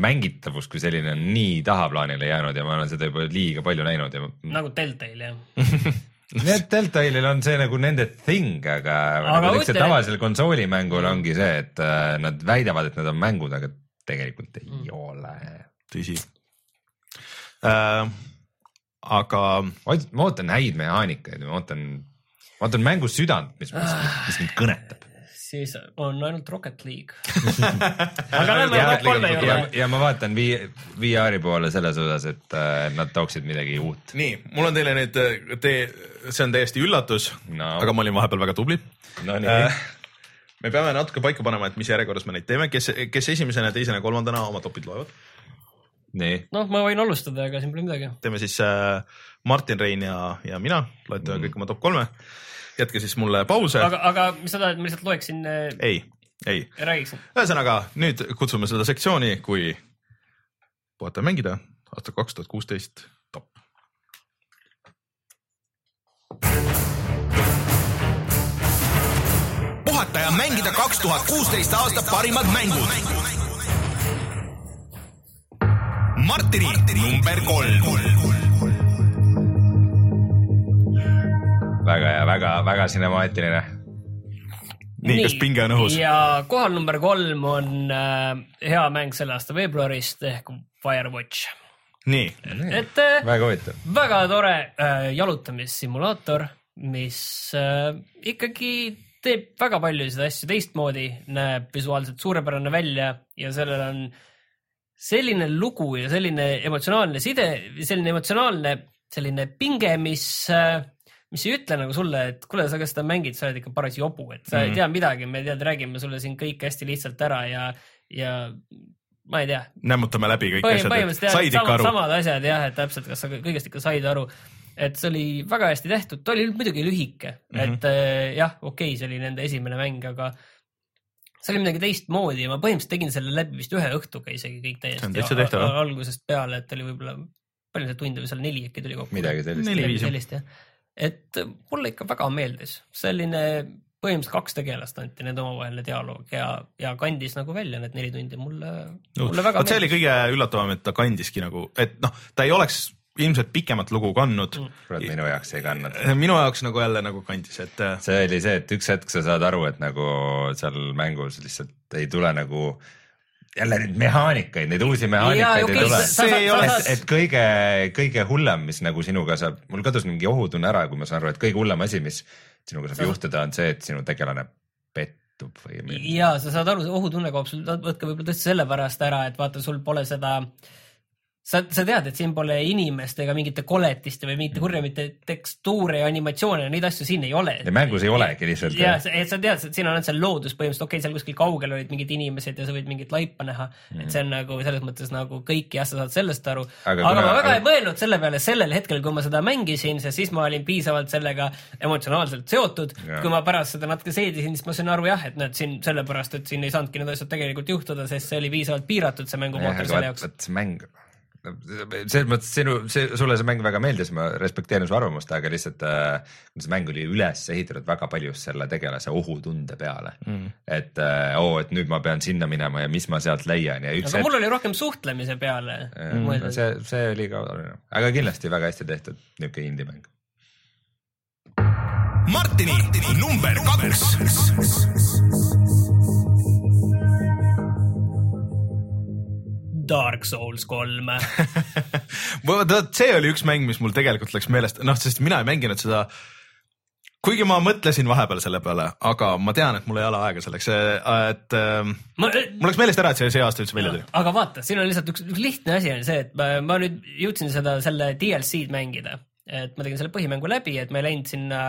mängitavus kui selline on nii tahaplaanile jäänud ja ma olen seda juba liiga palju näinud ja. nagu Deltale jah Need Deltailil on see nagu nende thing, aga, aga nagu ütle... tavalisel konsoolimängul mm. ongi see, et äh, nad väidavad, et nad on mängud, aga tegelikult ei mm. ole. tõsi äh,. aga. ma ootan häid mehaanikaid, ma ootan, ma ootan mängu südant, mis, mis, mis mind kõnetab siis on ainult Rocket League aga lähme top kolme juurde. ja ma vaatan VR-i poole selles osas, et äh, nad tooksid midagi uut. nii, mul on teile nüüd, äh, te, see on täiesti üllatus no., aga ma olin vahepeal väga tubli no,. Äh, me peame natuke paika panema, et mis järjekorras me neid teeme, kes, kes esimesena, teisena, kolmandana oma topid loevad. noh, ma võin alustada, ega siin pole midagi. teeme siis äh, Martin, Rein ja, ja mina, loetame mm. kõik oma top kolme jätke siis mulle pause. aga, aga mis sa tahad, ma lihtsalt loeksin? Äh, ei, ei. räägiksin. ühesõnaga nüüd kutsume seda sektsiooni, kui puhata mängida aasta kaks tuhat kuusteist top. puhata ja mängida kaks tuhat kuusteist aasta parimad mängud. Martini number kolm väga hea, väga, väga sinemaatiline. nii, nii, kas pinge on õhus? ja kohal number kolm on äh, hea mäng selle aasta veebruarist ehk Firewatch. nii. et äh, väga huvitav. väga tore äh, jalutamissimulaator, mis äh, ikkagi teeb väga paljusid asju teistmoodi, näeb visuaalselt suurepärane välja ja sellel on selline lugu ja selline emotsionaalne side, selline emotsionaalne selline pinge, mis äh, mis ei ütle nagu sulle, et kuule, sa kas seda mängid, sa oled ikka paras jobu, et sa mm -hmm. ei mhm. tea midagi, me tead, räägime sulle siin kõik hästi lihtsalt ära ja, ja ma ei tea. nämmutame läbi kõik Põhim, asjad, said ikka aru. samad asjad jah, et täpselt, kas sa kõigest ikka said aru. et see oli väga hästi tehtud, ta oli muidugi lühike mm, -hmm. et äh, jah, okei okay,, see oli nende esimene mäng, aga see oli midagi teistmoodi ja ma põhimõtteliselt tegin selle läbi vist ühe õhtuga isegi kõik täiesti algusest peale, et oli võib-olla, palju neid tunde või seal neli äkki tuli kokku? midagi sellist. sellist jah, et mulle ikka väga meeldis, selline põhimõtteliselt kaks tegelast anti nende omavaheline dialoog ja, ja kandis nagu välja need neli tundi mulle no,, mulle väga meeldis. see oli kõige üllatavam, et ta kandiski nagu, et noh, ta ei oleks ilmselt pikemat lugu kandnud mm.. kurat, minu jaoks ei kandnud. minu jaoks nagu jälle nagu kandis, et. Äh, see oli see, et üks hetk sa saad aru, et nagu seal mängus lihtsalt ei tule nagu jälle neid mehaanikaid, neid uusi mehaanikaid ei tule. see ei ole, et kõige, kõige hullem, mis nagu sinuga saab, mul kadus mingi ohutunne ära, kui ma saan aru, et kõige hullem asi, mis sinuga saab juhtuda, on see, et sinu tegelane pettub või ja sa saad aru, see ohutunne kaob sul natuke võib-olla tõesti sellepärast ära, et vaata, sul pole seda äh, sa, sa tead, et siin pole inimeste ega mingite koletiste või mingite kurjemite tekstuure ja animatsioone, neid asju siin ei ole. ja mängus ei olegi lihtsalt. ja, et sa tead, et siin on ainult see loodus põhimõtteliselt, okei okay,, seal kuskil kaugel olid mingid inimesed ja sa võid mingit laipa näha mm. -hmm. et see on nagu selles mõttes nagu kõik jah, sa saad sellest aru. aga, aga kuna, ma väga aga... ei mõelnud selle peale sellel hetkel, kui ma seda mängisin, sest siis ma olin piisavalt sellega emotsionaalselt seotud. kui ma pärast seda natuke seedisin, siis ma sain aru jah, et näed siin sellepärast, et siin ei saanudki need asjad tegelikult juhtuda, sest see oli piisavalt piiratud, see mängumootor selle jaoks. mäng selles mõttes sinu, see, sulle see mäng väga meeldis, ma respekteerin su arvamust, aga lihtsalt äh, see mäng oli üles ehitatud väga palju selle tegelase ohutunde peale mm.. et äh, oo, et nüüd ma pean sinna minema ja mis ma sealt leian ja üks aga hetk... mul oli rohkem suhtlemise peale mm,. see, see oli ka oluline, aga kindlasti väga hästi tehtud niisugune indie-mäng. Martini, Martini number kaks Dark Souls kolm. Vot see oli üks mäng, mis mul tegelikult läks meelest, noh, sest mina ei mänginud seda kuigi ma mõtlesin vahepeal selle peale, aga ma tean, et mul ei ole aega selleks, et äh, ma, mul läks meelest ära, et see see aasta üldse välja tuli. aga vaata, siin on lihtsalt üks, üks lihtne asi on see, et ma, ma nüüd jõudsin seda, selle DLC-d mängida, et ma tegin selle põhimängu läbi, et ma ei läinud sinna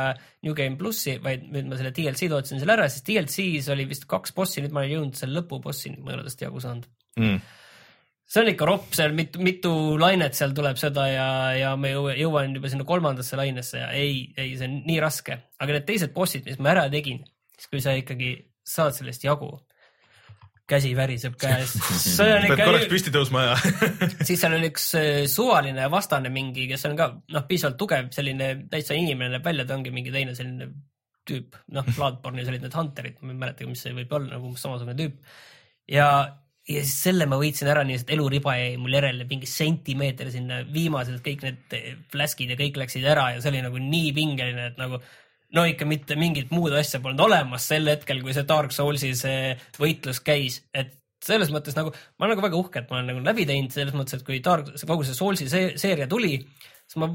New Game plussi, vaid nüüd ma selle DLC-d ootasin selle ära, sest DLC-s oli vist kaks bossi, nüüd ma olen jõudnud selle lõpubossini, ma ei ole tast jagu saanud. Mm see on ikka ropp seal, mitu, mitu lainet seal tuleb seda ja, ja ma jõuan juba sinna kolmandasse lainesse ja ei, ei, see on nii raske. aga need teised bossid, mis ma ära tegin, siis kui sa ikkagi saad sellest jagu, käsi väriseb käes. pead korraks püsti tõusma ja siis seal on üks äh, suvaline vastane mingi, kes on ka noh, piisavalt tugev, selline täitsa inimene näeb välja, ta ongi mingi teine selline tüüp, noh, Bloodborne'is olid need Hunterid, ma ei mäletagi, mis see võib olla, nagu samasugune tüüp. ja ja siis selle ma võitsin ära nii, et eluriba jäi mul järele mingi sentimeeter sinna, viimased kõik need flaskid ja kõik läksid ära ja see oli nagu nii pingeline, et nagu no ikka mitte mingit muud asja polnud olemas sel hetkel, kui see Dark Soulsi see võitlus käis, et selles mõttes nagu ma olen nagu väga uhke, et ma olen nagu läbi teinud selles mõttes, et kui Dark, kogu see Soulsi seeria tuli, siis ma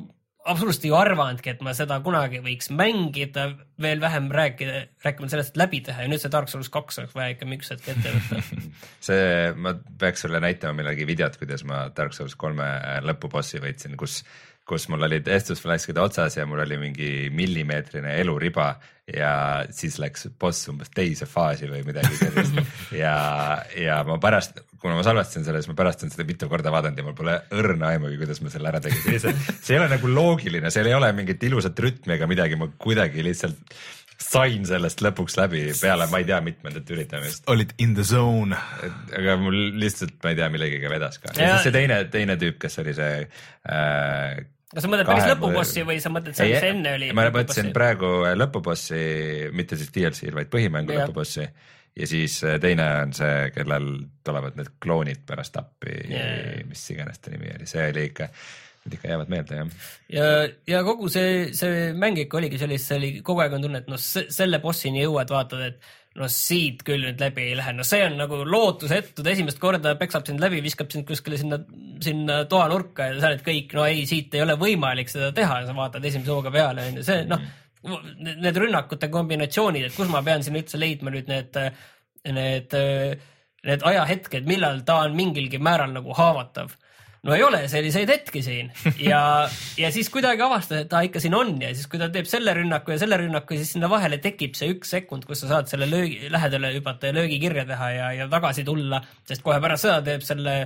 absoluutselt ei arvanudki, et ma seda kunagi võiks mängida, veel vähem rääkida, rääkima sellest, et läbi teha. Ja nüüd see Dark Souls kaks oleks vaja ikka üks hetk ette võtta. See, ma peaks sulle näitama millalgi videot, kuidas ma Dark Souls kolme lõpubossi võitsin, kus kus mul olid estusflaskide otsas ja mul oli mingi millimeetrine eluriba ja siis läks boss umbes teise faasi või midagi sellist ja, ja ma pärast, kuna ma salvestasin selle, siis ma pärast olen seda mitu korda vaadanud ja mul pole õrna aimugi, kuidas ma selle ära tegin, see ei ole nagu loogiline, seal ei ole mingit ilusat rütmi ega midagi, ma kuidagi lihtsalt sain sellest lõpuks läbi peale ma ei tea mitmendat üritamist. olid in the zone. aga mul lihtsalt, ma ei tea, millegagi vedas ka. see teine, teine tüüp, kes oli see äh, kas sa mõtled päris lõpubossi või sa mõtled seda, mis enne oli? ma mõtlesin praegu lõpubossi, mitte siis DLC-l, vaid põhimängu lõpubossi ja siis äh, teine on see, kellel tulevad need kloonid pärast appi yeah., mis iganes ta nimi oli, see oli ikka, need ikka jäävad meelde jah. ja, ja kogu see, see mäng ikka oligi sellist, see oli kogu aeg on tunne, et noh, selle bossini jõuad, vaatad, et no siit küll nüüd läbi ei lähe, no see on nagu lootusetu, ta esimest korda peksab sind läbi, viskab sind kuskile sinna, sinna toanurka ja sa oled kõik, no ei, siit ei ole võimalik seda teha. Ja sa vaatad esimese hooga peale, onju, see noh, need rünnakute kombinatsioonid, et kus ma pean siin üldse leidma nüüd need, need, need ajahetked, millal ta on mingilgi määral nagu haavatav no ei ole selliseid hetki siin ja, ja siis kuidagi avastas, et aa ikka siin on ja siis, kui ta teeb selle rünnaku ja selle rünnaku, siis sinna vahele tekib see üks sekund, kus sa saad selle löögi, lähedale hüpata ja löögi kirja teha ja, ja tagasi tulla, sest kohe pärast seda teeb selle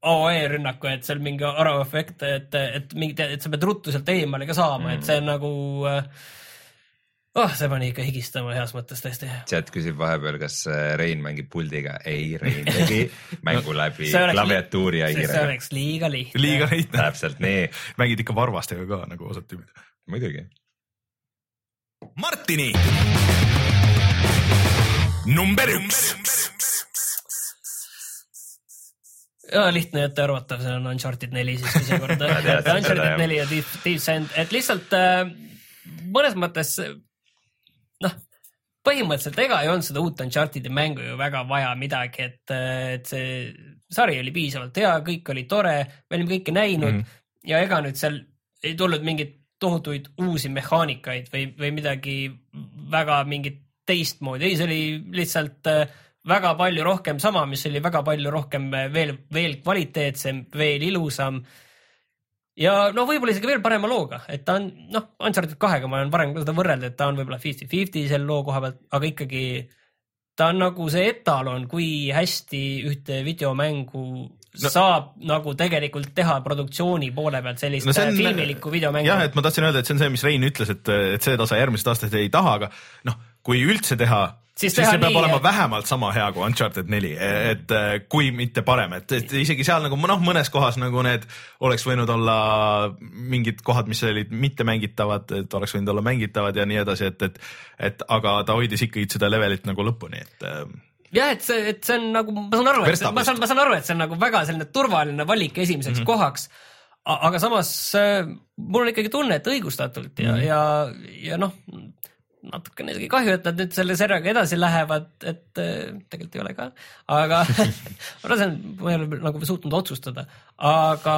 AOE rünnaku, et seal mingi arvaefekt, et, et mingi, et sa pead ruttu sealt eemale ka saama mm., et see on nagu äh, oh, see pani ikka higistama heas mõttes tõesti. chat küsib vahepeal, kas äh, Rein mängib puldiga. ei, Rein tegi mängu läbi klaviatuuri ja hiirega. see oleks liiga lihtne. liiga lihtne. täpselt nii. mängid ikka varvastega ka nagu osad tüübid. muidugi. Martini number üks ja lihtne jätta arvatav, see on Uncharted neli siiski seekord Uncharted neli ja Thieves End, et lihtsalt äh, mõnes mõttes noh, põhimõtteliselt ega ei olnud seda uut Uncharted'i mängu ju väga vaja midagi, et, äh, et see sari oli piisavalt hea, kõik oli tore, me olime kõike näinud mm ja ega nüüd seal ei tulnud mingeid tohutuid uusi mehaanikaid või, või midagi väga mingit teistmoodi, ei, see oli lihtsalt äh, väga palju rohkem sama, mis oli väga palju rohkem eh, veel, veel kvaliteetsem, veel ilusam. Ja no võib-olla isegi veel parema looga, et ta on noh, Uncharted kahega ma olen varem ka seda võrrelnud, et ta on võib-olla fifty-fifty selle loo koha pealt, aga ikkagi ta on nagu see etalon, kui hästi ühte videomängu no, saab nagu tegelikult teha produktsiooni poole pealt sellist no on, filmilikku videomängu. jah, et ma tahtsin öelda, et see on see, mis Rein ütles, et, et seda sa järgmisest aastast ei taha, aga noh, kui üldse teha siis, siis see peab nii, olema et... vähemalt sama hea kui Uncharted neli, et kui mitte parem, et, et isegi seal nagu noh, mõnes kohas nagu need oleks võinud olla mingid kohad, mis olid mittemängitavad, et oleks võinud olla mängitavad ja nii edasi, et, et, et aga ta hoidis ikkagi seda levelit nagu lõpuni, et jah, et see, et see on nagu, ma saan aru, et see, ma saan, ma saan aru, et see on nagu väga selline turvaline valik esimeseks mm -hmm. kohaks. aga samas mul on ikkagi tunne, et õigustatult ja mm, -hmm. ja, ja noh, natukene isegi kahju, et nad nüüd selle serjaga edasi lähevad, et äh, tegelikult ei ole ka, aga ma arvan, ma ei ole nagu suutnud otsustada, aga,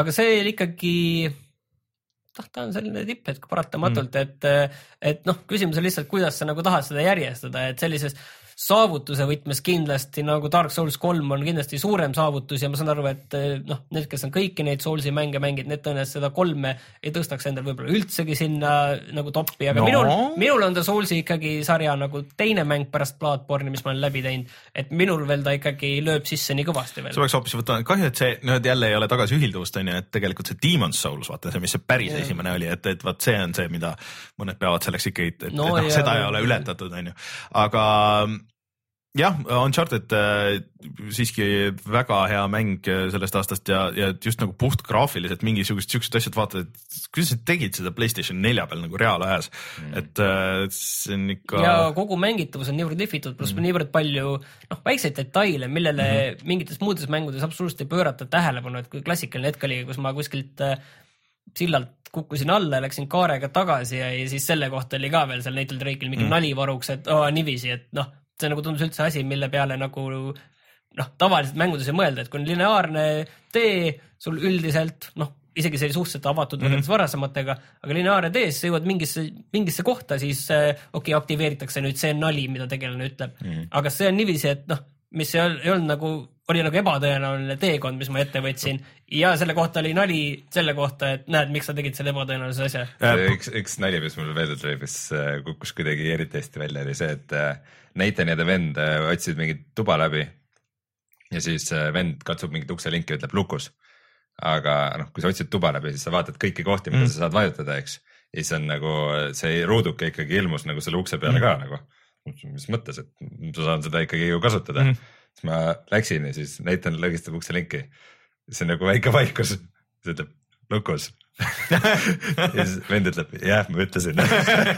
aga see ikkagi noh, ta on selline tipphetk paratamatult mm., et, et noh, küsimus on lihtsalt, kuidas sa nagu tahad seda järjestada, et sellises saavutuse võtmes kindlasti nagu Dark Souls kolm on kindlasti suurem saavutus ja ma saan aru, et eh, noh, need, kes on kõiki neid Soulsi mänge mänginud, need tõenäoliselt seda kolme ei tõstaks endal võib-olla üldsegi sinna nagu toppi, aga no. minul, minul on ta Soulsi ikkagi sarja nagu teine mäng pärast Bloodborne'i, mis ma olen läbi teinud. et minul veel ta ikkagi lööb sisse nii kõvasti veel. sa peaks hoopis võtma, kahju, et see nüüd jälle ei ole tagasiühilduvust on ju, et tegelikult see Demon's Souls, vaata see, mis see päris ja. esimene oli, et, et vot see on see, mida mõned peavad selleks ikkagi, et, et no, noh, seda ei ole ületatud, on ju, aga jah, Uncharted äh, siiski väga hea mäng äh, sellest aastast ja, ja just nagu puht graafiliselt mingisugused siuksed asjad, vaatad, et kuidas nad tegid seda Playstation nelja peal nagu reaalajas mm., et äh, see on ikka. ja kogu mängitavus on niivõrd lihvitud, pluss mm. niivõrd palju noh, väikseid detaile, millele mm -hmm. mingites muudes mängudes absoluutselt ei pöörata tähelepanu, et kui klassikaline hetk oli, kus ma kuskilt sillalt kukkusin alla ja läksin kaarega tagasi ja, ja siis selle kohta oli ka veel seal Nathan Drake'il mingi mm. nalivaruks, et oh, niiviisi, et noh see nagu tundus üldse asi, mille peale nagu noh, tavaliselt mängudes ei mõelda, et kui on lineaarne tee sul üldiselt noh, isegi see oli suhteliselt avatud võrreldes mm -hmm. varasematega, aga lineaarne tee, siis sa jõuad mingisse, mingisse kohta, siis äh, okei okay,, aktiveeritakse nüüd see nali, mida tegelane ütleb mm. -hmm. aga see on niiviisi, et noh, mis ei, ei olnud nagu, oli nagu ebatõenäoline teekond, mis ma ette võtsin ja selle kohta oli nali selle kohta, et näed, miks sa tegid selle ebatõenäolise asja. üks, üks nali, mis mul meelde tuli, mis äh, kukkus kuidagi eriti hästi välja, oli see, et äh, Nathan ja ta vend äh, otsisid mingit tuba läbi. ja siis äh, vend katsub mingit ukselinki, ütleb lukus. aga noh, kui sa otsid tuba läbi, siis sa vaatad kõiki kohti, mida mm. sa saad vajutada, eks. ja siis on nagu see ruuduke ikkagi ilmus nagu selle ukse peale mm. ka nagu. mis mõttes, et ma saan seda ikkagi ju kasutada mm.. siis ma läksin ja siis Nathan lõgistab ukselinki. siis on nagu väike vaikus, siis ütleb lukus ja siis vend ütleb, jah, ma ütlesin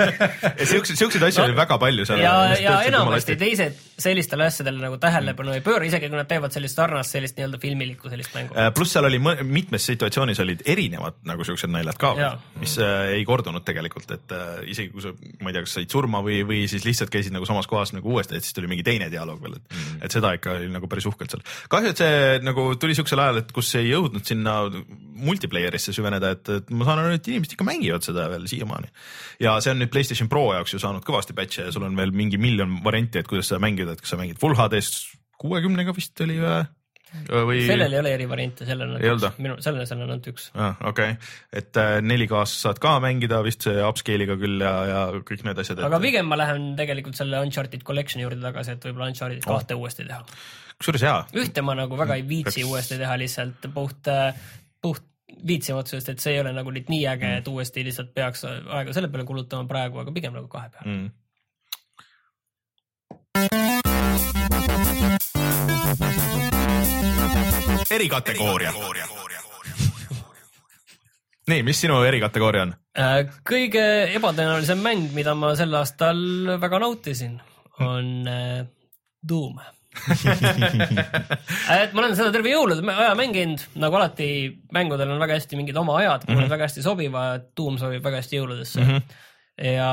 siukseid, siukseid asju no, oli väga palju seal. ja, ja enamasti teised sellistele asjadele nagu tähelepanu ei pööra, isegi kui nad teevad sellist sarnast, sellist nii-öelda filmilikku sellist mängu. Äh, pluss seal oli mitmes situatsioonis olid erinevad nagu siuksed naljad ka, mis äh, ei kordunud tegelikult, et äh, isegi kui sa, ma ei tea, kas said surma või, või siis lihtsalt käisid nagu samas kohas nagu uuesti, et siis tuli mingi teine dialoog veel, et mm., et seda ikka oli nagu päris uhkelt seal. kahju, et see nagu tuli siuksel ajal, et kus ei jõudnud sinna multiplayer'isse süveneda, et et, et ma saan aru, et inimesed ikka mängivad seda veel siiamaani. ja see on nüüd Playstation Pro jaoks ju saanud kõvasti patch'e ja sul on veel mingi miljon varianti, et kuidas seda mängida, et kas sa mängid full HD-s kuuekümnega vist oli või? või? sellel ei ole erivariante, sellel on Ei üks, minu, sellel, sellel on ainult üks. ah,. okei et äh, 4K-s saad ka mängida vist see upscale'iga küll ja, ja kõik need asjad. aga pigem ma lähen tegelikult selle Uncharted Collection'i juurde tagasi, et võib-olla Uncharted kahte uuesti teha. kusjuures jaa, ühte ma nagu väga ei viitsi Peaks- uuesti teha lihtsalt puht, puht viitsima otsusest, et see ei ole nagu nüüd nii äge, et uuesti lihtsalt peaks aega selle peale kulutama praegu, aga pigem nagu kahe peale. mm.. erikategooria. nii, mis sinu erikategooria on? Äh, kõige ebatõenäolisem mäng, mida ma sel aastal väga nautisin, on äh, Doom. et ma olen seda terve jõulude aja mänginud, nagu alati mängudel on väga hästi mingid oma ajad, kuhu nad väga hästi sobivad, Doom sobib väga hästi jõuludesse mm. -hmm. ja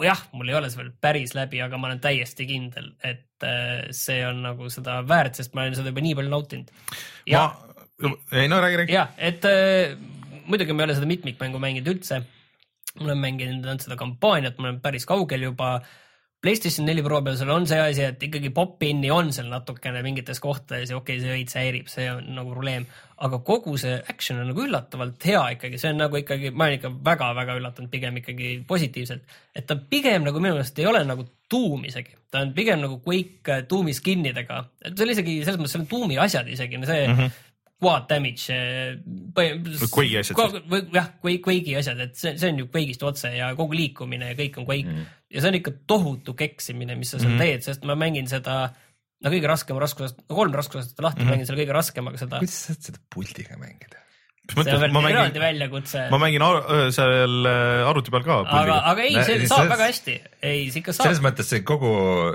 jah, mul ei ole see veel päris läbi, aga ma olen täiesti kindel, et äh, see on nagu seda väärt, sest ma olen seda juba nii palju nautinud. ja ma, ei no räägi, räägi. jah, et äh, muidugi ma ei ole seda mitmikmängu mänginud üldse. ma olen mänginud ainult seda kampaaniat, ma olen päris kaugel juba. PlayStation neli Pro peal seal on see asi, et ikkagi pop-in'i on seal natukene mingites kohtades ja okei okay,, see veits häirib, see on nagu probleem. aga kogu see action on nagu üllatavalt hea ikkagi, see on nagu ikkagi, ma olen ikka väga-väga üllatunud pigem ikkagi positiivselt. et ta pigem nagu minu meelest ei ole nagu tuum isegi, ta on pigem nagu Quake äh, tuumi skin idega, et see oli isegi selles mõttes, see on tuumi asjad isegi, see mm. -hmm quad damage. Quake'i asjad jah, Quake, Quake'i asjad, et see, see on ju Quake'ist otse ja kogu liikumine ja kõik on Quake mm.. Ja see on ikka tohutu keksimine, mis sa seal mm. teed, sest ma mängin seda no kõige raskem raskusest, kolm raskusest lahti mm, -hmm. mängin selle kõige raskemaga seda. kuidas sa saad seda puldiga mängida? see on veel ma eraldi mängin, väljakutse. ma mängin ar- seal äh, arvuti peal ka aga, aga ei, see saab väga hästi, ei, see ikka saab selles. mõttes see kogu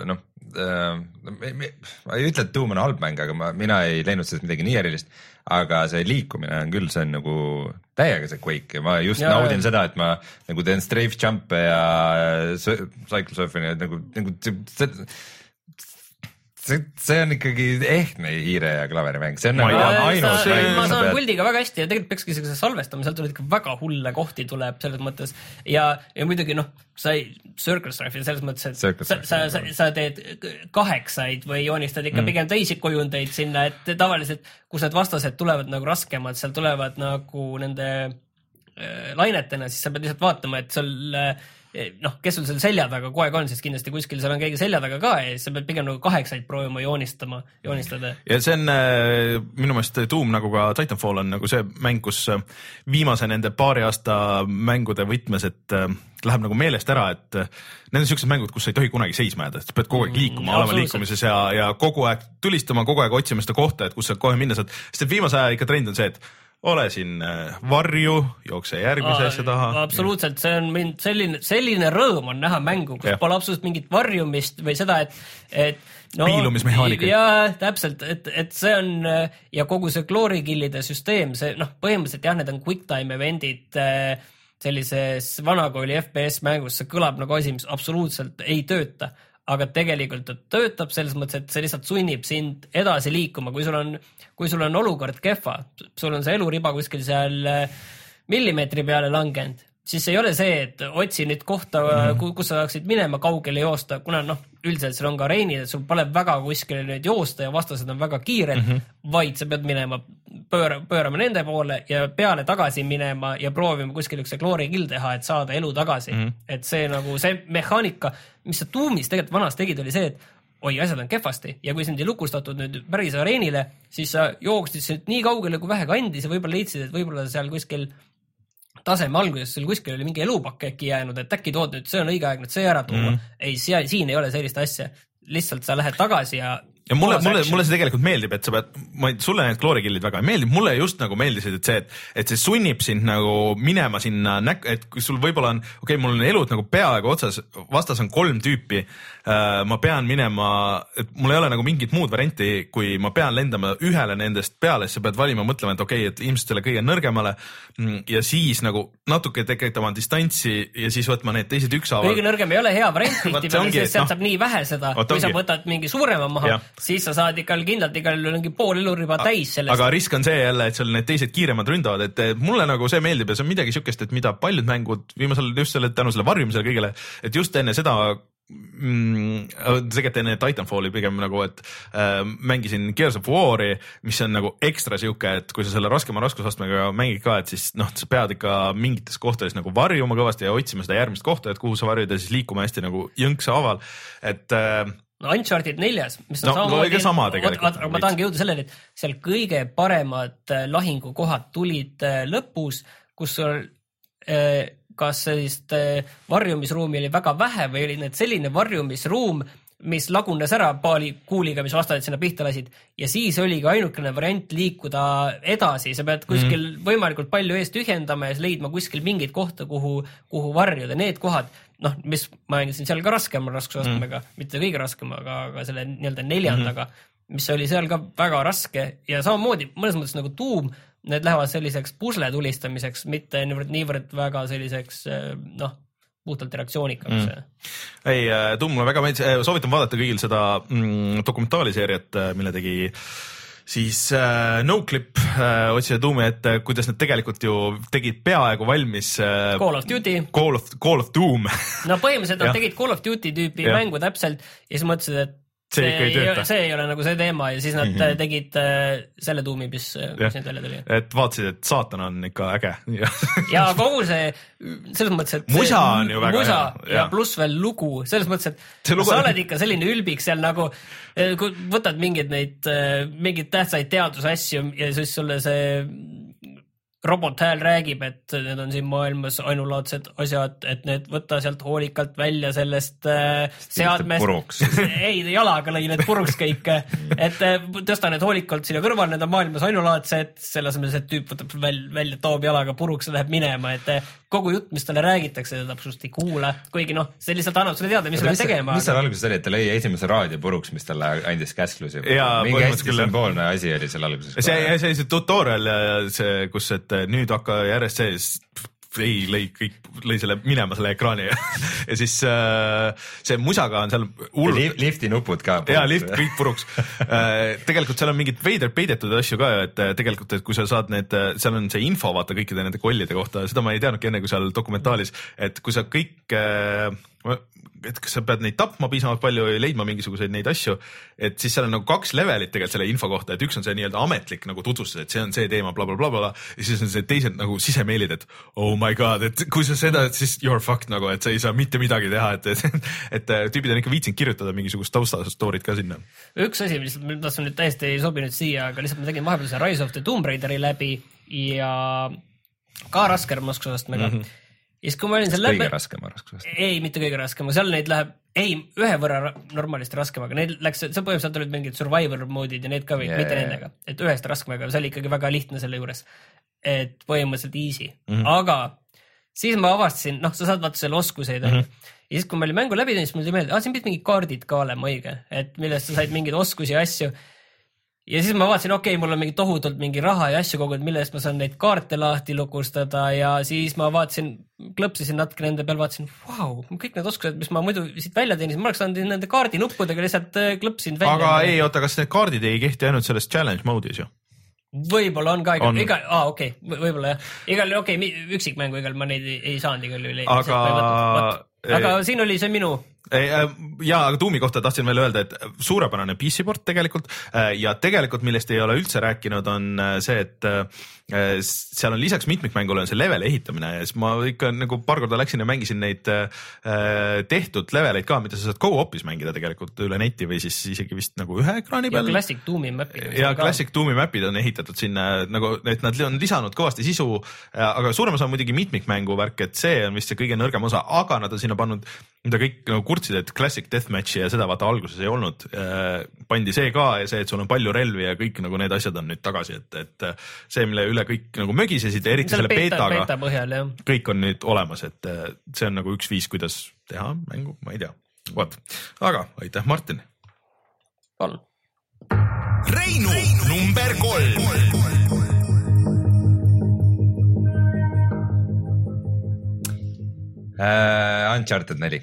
noh ma ei ütle, et Doom on halb mäng, aga ma, mina ei leidnud sellest midagi nii erilist. aga see liikumine on küll, see on nagu täiega see Quake ja ma just Ja- ja, naudin seda, et ma nagu teen strafe jump'e ja cycle surfing'i, et nagu, nagu see, see see, see on ikkagi ehtne hiire ja klaveri mäng, see on nagu ainus mäng, ma saan puldiga väga hästi ja tegelikult peakski siukse salvestama, sealt tuleb ikka väga hulle kohti tuleb selles mõttes ja, ja muidugi noh, sa ei, Circle Strife'i selles mõttes, et Circle sa, sa, sa, sa teed kaheksaid või joonistad ikka mm. pigem teisi kujundeid sinna, et tavaliselt, kus need vastased tulevad nagu raskemad, seal tulevad nagu nende äh, lainetena, siis sa pead lihtsalt vaatama, et seal äh, noh, kes sul seal selja taga kogu aeg on, sest kindlasti kuskil seal on keegi selja taga ka ja siis sa pead pigem nagu kaheksaid proovima joonistama, joonistada. ja see on äh, minu meelest Doom nagu ka Titanfall on nagu see mäng, kus viimase nende paari aasta mängude võtmes, et äh, läheb nagu meelest ära, et need on siuksed mängud, kus sa ei tohi kunagi seisma jääda, sa pead kogu aeg liikuma mm,, olema liikumises ja, ja kogu aeg tulistama, kogu aeg otsima seda kohta, et kus sa kohe minna saad, sest et viimase aja ikka trend on see, et ole siin äh, varju, jookse järgmise asja taha. absoluutselt, see on mind selline, selline rõõm on näha mängu, kus Jah. pole absoluutselt mingit varjumist või seda, et, et no, Piilumismehaanika. jaa, täpselt, et, et see on ja kogu see glory kill'ide süsteem, see noh, põhimõtteliselt jah, need on quick time event'id äh, sellises vanakooli FPS mängus, see kõlab nagu asi, mis absoluutselt ei tööta aga tegelikult ta töötab selles mõttes, et see lihtsalt sunnib sind edasi liikuma, kui sul on, kui sul on olukord kehva, sul on see eluriba kuskil seal äh, millimeetri peale langenud, siis ei ole see, et otsi nüüd kohta mm. -hmm. kus sa saaksid minema kaugele joosta, kuna noh, üldiselt seal on ka areenid, et sul pole väga kuskile nüüd joosta ja vastased on väga kiired mm. -hmm. vaid sa pead minema pööra, pöörama nende poole ja peale tagasi minema ja proovima kuskil üks glory kill teha, et saada elu tagasi mm. -hmm. et see nagu see mehaanika, mis sa tuumis tegelikult vanas tegid, oli see, et oi, asjad on kehvasti ja kui sind ei lukustatud nüüd päris areenile, siis sa jooksid sealt nii kaugele kui vähegi andis ja võib-olla leidsid, et võib-olla seal kuskil taseme alguses sul kuskil oli mingi elupakk äkki jäänud, et äkki tood nüüd, see on õige aeg nüüd see ära tuua mm. -hmm. ei, siin ei ole sellist asja, lihtsalt sa lähed tagasi ja ja mulle, mulle, mulle see tegelikult meeldib, et sa pead, ma sulle need glory kill'id väga ei meeldi, mulle just nagu meeldisid, et see, et, et see sunnib sind nagu minema sinna näk-, et kui sul võib-olla on, okei okay,, mul on elud nagu peaaegu otsas, vastas on kolm tüüpi. Äh,. ma pean minema, et mul ei ole nagu mingit muud varianti, kui ma pean lendama ühele nendest peale, siis sa pead valima, mõtlema, et okei okay,, et ilmselt selle kõige nõrgemale. Mm, ja siis nagu natuke tekitama distantsi ja siis võtma need teised ükshaaval. Kõige nõrgem ei ole hea variant tihtipeale, sest sealt noh. saab nii vähe seda, kui sa võtad mingi suurema maha siis sa saad ikka kindlalt igal juhul mingi pool eluriba täis sellest. aga risk on see jälle, et seal need teised kiiremad ründavad, et mulle nagu see meeldib ja see on midagi siukest, et mida paljud mängud viimasel just selle tänu selle varjumisele kõigele, et just enne seda mm, tegelikult enne Titanfalli pigem nagu, et äh, mängisin Gears of War'i, mis on nagu ekstra sihuke, et kui sa selle raskema raskusastmega mängid ka, et siis noh, sa pead ikka mingites kohtades nagu varjuma kõvasti ja otsima seda järgmist kohta, et kuhu sa varjud ja siis liikuma hästi nagu jõnksa haaval, et äh, no Uncharted neljas, mis on no, samamoodi no, sama tegelikult. ma tahangi jõuda selleni, et seal kõige paremad äh, lahingukohad tulid äh, lõpus, kus sul äh, kas sellist varjumisruumi oli väga vähe või oli need selline varjumisruum, mis lagunes ära paari kuuliga, mis vastased sinna pihta lasid ja siis oligi ainukene variant liikuda edasi, sa pead kuskil mm. võimalikult palju eest tühjendama ja leidma kuskil mingit kohta, kuhu, kuhu varjuda, need kohad, noh, mis ma mängisin seal ka raskema raskusastmega mm., mitte kõige raskema, aga, aga selle nii-öelda neljandaga mm, -hmm. mis oli seal ka väga raske ja samamoodi mõnes mõttes nagu tuum, need lähevad selliseks pusle tulistamiseks, mitte niivõrd, niivõrd väga selliseks noh puhtalt reaktsioonikaks mm.. ei, Doom mulle väga meeldis, soovitan vaadata kõigil seda mm, dokumentaaliseeriat, mille tegi siis äh, Noclip äh, otsida Doomi, et kuidas nad tegelikult ju tegid peaaegu valmis äh, Call of Duty. Call of, Call of Doom no põhimõtteliselt nad tegid Call of Duty tüüpi ja. mängu täpselt ja siis mõtlesid, et see, see ikka ei tööta. see ei ole nagu see teema ja siis nad mm -hmm. tegid äh, selle tuumi, mis, mis nüüd välja tuli. et vaatasid, et saatan on ikka äge ja kogu see, selles mõttes, et musa on ju väga musa hea. ja, ja pluss veel lugu, selles mõttes, et lugu... sa oled ikka selline ülbik seal nagu, äh, kui võtad mingeid neid, äh, mingeid tähtsaid teadusasju ja siis sulle see robothääl räägib, et need on siin maailmas ainulaadsed asjad, et need võta sealt hoolikalt välja sellest äh, seadmest. ei, jalaga lõi need puruks kõik, et äh, tõsta need hoolikalt sinna kõrvale, need on maailmas ainulaadsed, selle asemel see tüüp võtab välja, välja, toob jalaga puruks ja läheb minema, et äh, kogu jutt, mis talle räägitakse, ta täpselt ei kuule, kuigi noh, see lihtsalt annab sulle teada, mis sa pead tegema. mis seal alguses oli, et ta lõi esimese raadio puruks, mis talle andis käsklusi? mingi hästi sümboolne asi oli seal alguses. see, see, see tutorial, see, kus, et nüüd hakka sees ei, lõi kõik, lõi selle minema selle ekraani ja siis äh, see musaga on seal hull. lifti nupud ka. ja lift kõik puruks äh, tegelikult seal on mingid veidrad peidetud asju ka, et tegelikult, et kui sa saad need, seal on see info vaata kõikide nende kollide kohta, seda ma ei teadnudki enne, kui seal dokumentaalis, et kui sa kõik äh, et kas sa pead neid tapma piisavalt palju ja leidma mingisuguseid neid asju, et siis seal on nagu kaks levelit tegelikult selle info kohta, et üks on see nii-öelda ametlik nagu tutvustus, et see on see teema bla, bla, blablabla ja siis on see teised nagu sisemeilid, et oh my god, et kui sa seda, siis you are fucked nagu, et sa ei saa mitte midagi teha, et, et, et tüübid on ikka viitsinud kirjutada mingisugust tausta story't ka sinna. üks asi, mis, mis nüüd täiesti ei sobinud siia, aga lihtsalt ma tegin vahepeal selle Rise of the Tomb Raideri läbi ja ka raskema oskusastmega mm. -hmm ja siis, kui ma olin seal läbi. kõige raskema raskusastme. ei, mitte kõige raskema, seal neid läheb, ei, ühe võrra normaalist raskem, aga neil läks, seal põhimõtteliselt olid mingid survivor mode'id ja need ka yeah., mitte nendega, et ühest raskemaga, see oli ikkagi väga lihtne selle juures. et põhimõtteliselt easy mm, -hmm. aga siis ma avastasin, noh, sa saad vaata selle oskuseid onju mm -hmm. ja siis, kui ma olin mängu läbi teinud, siis mul tuli meelde, aa, siin pidid mingid kaardid ka olema õige, et millest sa said mingeid oskusi ja asju ja siis ma vaatasin, okei okay,, mul on mingi tohutult mingi raha ja asju kogunud, mille eest ma saan neid kaarte lahti lukustada ja siis ma vaatasin, klõpsisin natuke nende peal, vaatasin, vau, kõik need oskused, mis ma muidu siit välja teenisin, ma oleks saanud nende kaardinuppudega lihtsalt äh, klõpsin välja. aga ei, oota, kas need kaardid ei kehti ainult selles challenge mode'is ju? võib-olla on ka igal, igal, aa okei okay,, võib-olla jah, igal, okei okay,, üksikmängu igal ma neid ei, ei saanud igal juhul. aga, aga siin oli see minu ja, aga Doomi kohta tahtsin veel öelda, et suurepärane PC-port tegelikult äh, ja tegelikult, millest ei ole üldse rääkinud, on äh, see, et seal on lisaks mitmikmängule on see level ehitamine ja siis ma ikka nagu paar korda läksin ja mängisin neid tehtud leveleid ka, mida sa saad go-op'is mängida tegelikult üle neti või siis isegi vist nagu ühe ekraani peal. ja Classic Doomi map'id. ja Classic Doomi map'id on ehitatud sinna nagu, et nad on lisanud kõvasti sisu, aga suurem osa on muidugi mitmikmängu värk, et see on vist see kõige nõrgem osa, aga nad on sinna pannud, mida kõik nagu kurtsid, et Classic Deathmatchi ja seda vaata alguses ei olnud äh,. pandi see ka ja see, et sul on palju relvi ja kõik nagu need asjad on nüüd tagasi, et, et äh, see, mille üle kõik nagu mögisesid, eriti selle, selle beetaga beeta põhjal, kõik on nüüd olemas, et äh, see on nagu üks viis, kuidas teha mängu, ma ei tea, vot, aga aitäh, Martin. palun. Reinu, Reinu number kolm. Uh, Uncharted neli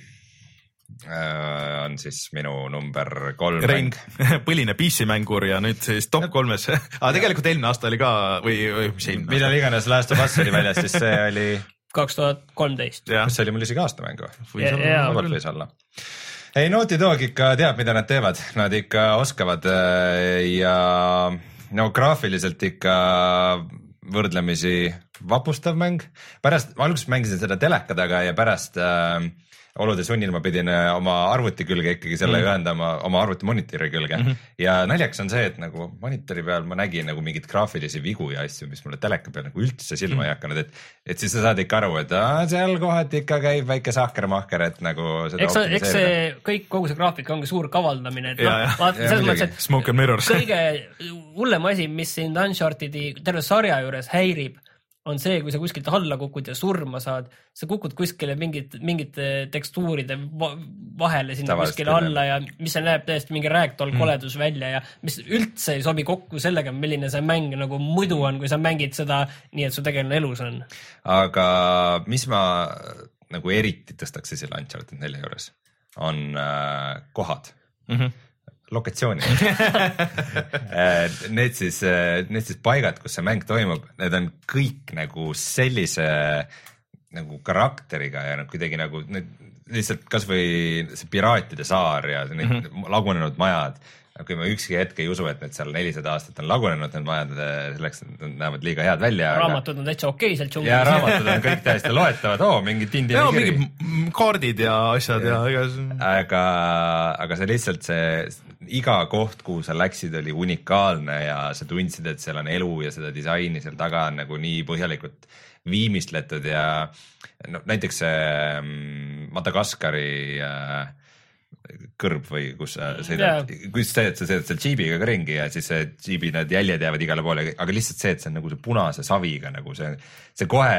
on siis minu number kolm. Rein, põline PC mängur ja nüüd siis top kolmes aga tegelikult eelmine aasta oli ka või, või mis eelmine aasta? millal iganes Last of Us oli väljas, siis see oli kaks tuhat kolmteist. kas see oli mul isegi aastamäng või? võis olla, võis olla ei Naughty Dog ikka teab, mida nad teevad, nad ikka oskavad äh, ja no graafiliselt ikka võrdlemisi vapustav mäng. pärast, ma alguses mängisin seda teleka taga ja pärast äh, olude sunnil ma pidin äh, oma arvuti külge ikkagi selle mm. ühendama oma arvuti monitori külge mm. -hmm. ja naljakas on see, et nagu monitori peal ma nägin nagu mingeid graafilisi vigu ja asju, mis mulle teleka peal nagu üldse silma mm. ei hakanud, et, et siis sa saad ikka aru, et aa, seal kohati ikka käib väike sahkermahker, et nagu eks, eks see kõik, kogu see graafika ongi suur kavaldamine, et noh, vaata selles mõttes, et Smoke and Mirrors kõige hullem asi, mis sind Uncharted'i terve sarja juures häirib on see, kui sa kuskilt alla kukud ja surma saad, sa kukud kuskile mingit, mingite tekstuuride vahele sinna Tavalist kuskile alla ja mis näeb täiesti mingi ragdoll mm. koledus välja ja mis üldse ei sobi kokku sellega, milline see mäng nagu muidu on, kui sa mängid seda nii, et su tegelane elus on. aga mis ma nagu eriti tõstaks esile Uncharted nelja juures, on äh, kohad mm. -hmm lokatsioonid äh, Need siis, äh, need siis paigad, kus see mäng toimub, need on kõik nagu sellise nagu karakteriga ja noh, kuidagi nagu need lihtsalt kasvõi see piraatide saar ja need mm -hmm. lagunenud majad kui ma ükski hetk ei usu, et need seal nelisada aastat on lagunenud, need majad, selleks nad näevad liiga head välja. raamatud on täitsa okei seal džunglis. ja raamatud on kõik täiesti loetavad, oo mingi tindine kiri. mingid kaardid ja asjad ja, ja ega. aga, aga see lihtsalt see iga koht, kuhu sa läksid, oli unikaalne ja sa tundsid, et seal on elu ja seda disaini seal taga on nagu nii põhjalikult viimistletud ja no näiteks see mm, Madagaskari äh, kõrb või kus sa sõidad yeah., kus see, et sa sõidad seal džiibiga ka ringi ja siis see džiibi need jäljed jäävad igale poole, aga lihtsalt see, et see on nagu see punase saviga nagu see, see kohe,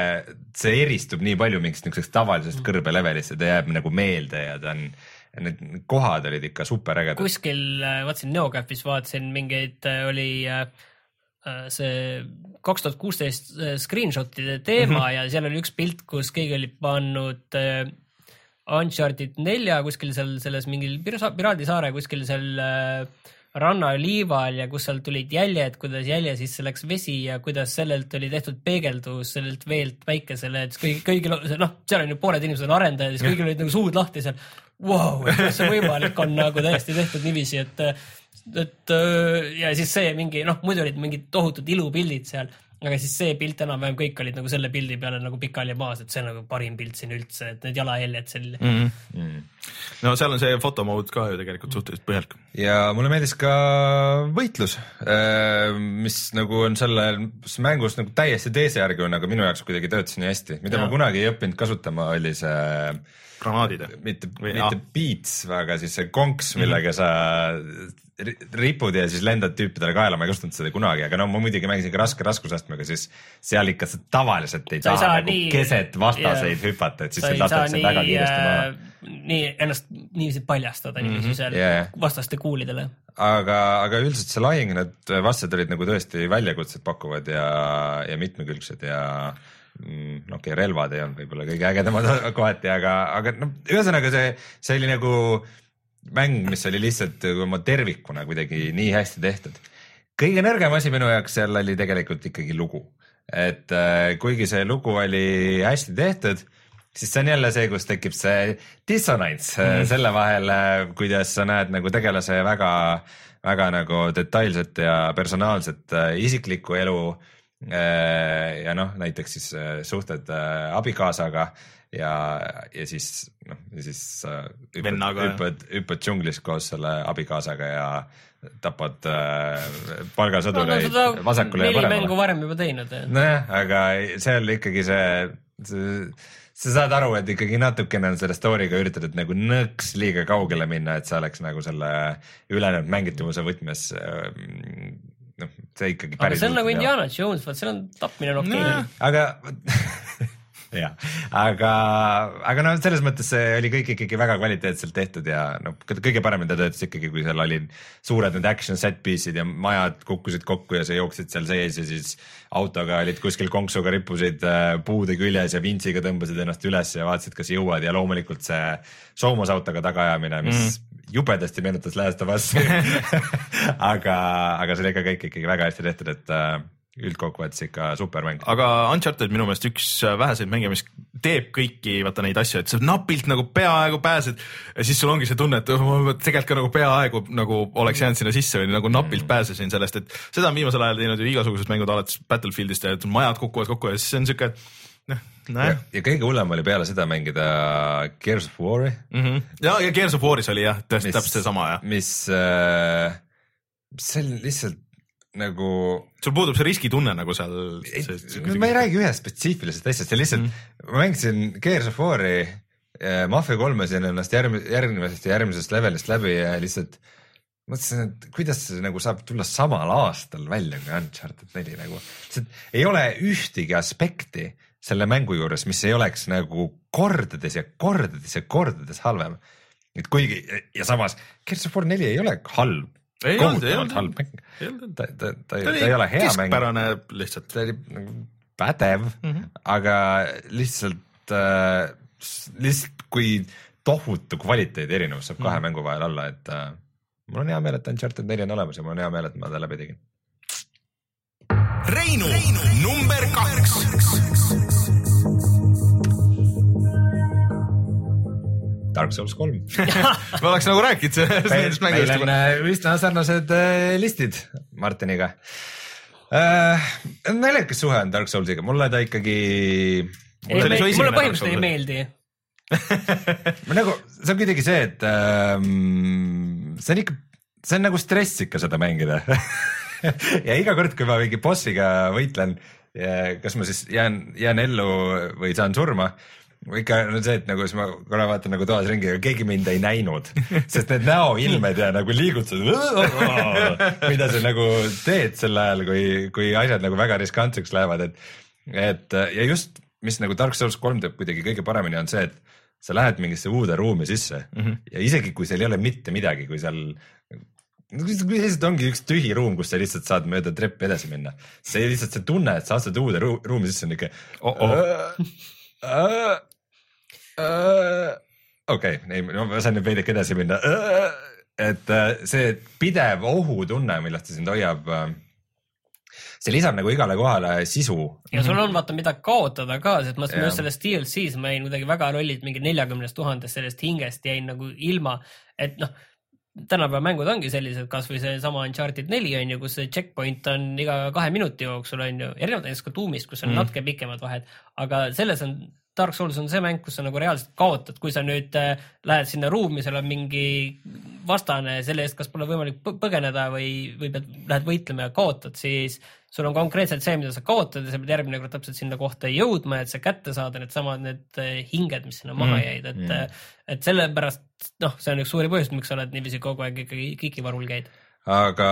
see eristub nii palju mingist niisugusest tavalisest mm. kõrbelevelist ja ta jääb nagu meelde ja ta on need kohad olid ikka superägedad. kuskil äh, vaatasin Neocafis vaatasin mingeid, äh, oli äh, see kaks tuhat kuusteist screenshot'ide teema mm -hmm. ja seal oli üks pilt, kus keegi oli pannud Uncharted nelja kuskil seal selles mingil Piraadisaare kuskil seal rannaliival ja kus sealt tulid jäljed, kuidas jälje sisse läks vesi ja kuidas sellelt oli tehtud peegeldus sellelt veelt päikesele, et kõigil, kõigil, noh, seal on ju pooled inimesed on arendajad, siis kõigil olid nagu suud lahti seal. Vau, et kas see võimalik on nagu täiesti tehtud niiviisi, et, et ja siis see mingi noh, muidu olid mingid tohutud ilupildid seal, aga siis see pilt enam-vähem kõik olid nagu selle pildi peale nagu pikali maas, et see on nagu parim pilt siin üldse, et need jalajäljed seal mm. -hmm. no seal on see fotomood ka ju tegelikult suhteliselt põhjalik. ja mulle meeldis ka võitlus, äh, mis nagu on selles mängus nagu täiesti teise järgi on, aga minu jaoks kuidagi töötas nii hästi, mida ja. ma kunagi ei õppinud kasutama, oli see granaadid? mitte, mitte beats, aga siis see konks, millega mm -hmm. sa ripud ja siis lendad tüüpidele kaela, ma ei kasutanud seda kunagi, aga no ma muidugi mängisin ka raske raskusastmega, siis seal ikka sa tavaliselt ei sa taha saa nagu nii, keset vastaseid yeah, hüpata, et siis sind lastakse väga kiiresti maha. Äh, nii ennast niiviisi paljastada mm -hmm. niiviisi seal yeah. vastaste kuulidele. aga, aga üldiselt see lahing, need vastased olid nagu tõesti väljakutset pakkuvad ja, ja mitmekülgsed ja okei okay,, relvad ei olnud võib-olla kõige ägedamad kohati, aga, aga noh, ühesõnaga see, see oli nagu mäng, mis oli lihtsalt oma tervikuna kuidagi nii hästi tehtud. kõige nõrgem asi minu jaoks seal oli tegelikult ikkagi lugu, et äh, kuigi see lugu oli hästi tehtud, siis see on jälle see, kus tekib see dissonants mm selle vahel, äh, kuidas sa näed nagu tegelase väga, väga nagu detailset ja personaalset isiklikku elu ja noh, näiteks siis äh, suhted äh, abikaasaga ja, ja siis noh, ja siis hüppad, hüppad, hüppad džunglis koos selle abikaasaga ja tapad äh, palgasõdureid no, no, vasakule ja paremale. mängu varem juba teinud. nojah, aga seal ikkagi see, see sa saad aru, et ikkagi natukene on selle story'ga üritatud nagu nõks liiga kaugele minna, et see oleks nagu selle ülejäänud mängitavuse võtmes äh, noh, see ikkagi aga see on nagu Indiana Jones, vaat seal on tapmine on okei okay. no,. aga jah, aga, aga noh, selles mõttes see oli kõik ikkagi väga kvaliteetselt tehtud ja noh, kõige paremini ta töötas ikkagi, kui seal olid suured need action set piece'id ja majad kukkusid kokku ja sa jooksid seal sees ja siis autoga olid kuskil konksuga rippusid äh, puude küljes ja vintsiga tõmbasid ennast üles ja vaatasid, kas jõuad. Ja loomulikult see soomusautoga tagaajamine, mis mm jubedasti meenutas Last of Us'i aga, aga see oli ikka kõik ikkagi väga hästi tehtud, et äh, üldkokkuvõttes ikka supermäng. aga Uncharted minu meelest üks väheseid mänge, mis teeb kõiki vaata neid asju, et sa napilt nagu peaaegu pääsed ja siis sul ongi see tunne, et oh, ma tegelikult ka nagu peaaegu nagu oleks jäänud sinna sisse või nagu napilt mm. pääsesin sellest, et seda on viimasel ajal teinud ju igasugused mängud alates Battlefieldist ja et majad kukuvad kokku ja siis on siuke noh, ja, ja kõige hullem oli peale seda mängida Gears of War'i mm. -hmm. ja, ja Gears of War'is oli jah, täpselt seesama jah. mis äh,, see on lihtsalt nagu. sul puudub see riskitunne nagu seal. ma ei räägi ühest spetsiifilisest asjast, see lihtsalt mm., ma mängisin Gears of War'i äh,, Mafia kolmesin ennast järgmi-, järgmisest ja järgmisest levelist läbi ja lihtsalt mõtlesin, et kuidas see nagu saab tulla samal aastal välja kui Uncharted neli nagu, ei ole ühtegi aspekti selle mängu juures, mis ei oleks nagu kordades ja kordades ja kordades halvem. et kuigi ja samas Gears of War neli ei ole halb ei olnud, ei olnud halb mäng. ta, ta, ta, ta ei ole hea mäng. keskpärane lihtsalt. ta oli nagu pädev mm, -hmm. aga lihtsalt äh,, lihtsalt kui tohutu kvaliteedi erinevus saab kahe mm -hmm. mängu vahel olla, et äh, mul on hea meel, et Uncharted neli on olemas ja mul on hea meel, et ma ta läbi tegin. Reinu, Reinu number kaks Dark Souls kolm ma oleks nagu rääkinud sellest mängust. meil on äh, üsna sarnased äh, listid Martiniga äh,. naljakas suhe on Dark Soulsiga, mulle ta ikkagi. mulle põhimõtteliselt ei meeldi nagu, see on kuidagi see, et ähm, see on ikka, see on nagu stress ikka seda mängida ja iga kord, kui ma mingi bossiga võitlen, kas ma siis jään, jään ellu või saan surma ikka on see, et nagu siis ma korra vaatan nagu toas ringi, aga keegi mind ei näinud, sest need näoilmed ja nagu liigutused, mida sa nagu teed sel ajal, kui, kui asjad nagu väga riskantseks lähevad, et, et ja just, mis nagu Dark Souls kolm teeb kuidagi kõige paremini, on see, et sa lähed mingisse uude ruumi sisse mm -hmm. ja isegi kui seal ei ole mitte midagi, kui seal lihtsalt ongi üks tühi ruum, kus sa lihtsalt saad mööda treppi edasi minna. see lihtsalt see tunne, et sa astud uude ruumi sisse on ikka oh. -oh okei okay,, ei, ma saan nüüd veidike edasi minna. et äh, see pidev ohutunne, millest ta sind hoiab, äh, see lisab nagu igale kohale sisu. ja sul on vaata, mida kaotada ka, sest ma just selles DLC-s ma jäin kuidagi väga lollilt mingi neljakümnest tuhandest sellest hingest jäin nagu ilma, et noh tänapäeva mängud ongi sellised, kasvõi seesama Uncharted neli on ju, kus see checkpoint on iga kahe minuti jooksul on ju, erinevalt näiteks ka Doom'ist, kus on mm. natuke pikemad vahed, aga selles on Dark Souls on see mäng, kus sa nagu reaalselt kaotad, kui sa nüüd äh, lähed sinna ruumi, seal on mingi vastane, selle eest kas pole võimalik põgeneda või, või pead, lähed võitlema ja kaotad, siis sul on konkreetselt see, mida sa kaotad ja sa pead järgmine kord täpselt sinna kohta jõudma, et see kätte saada, needsamad need äh, hinged, mis sinna maha mm, jäid, et mm., et sellepärast noh, see on üks suuri põhjuseid, miks sa oled niiviisi kogu aeg ikkagi kikivarul käid. aga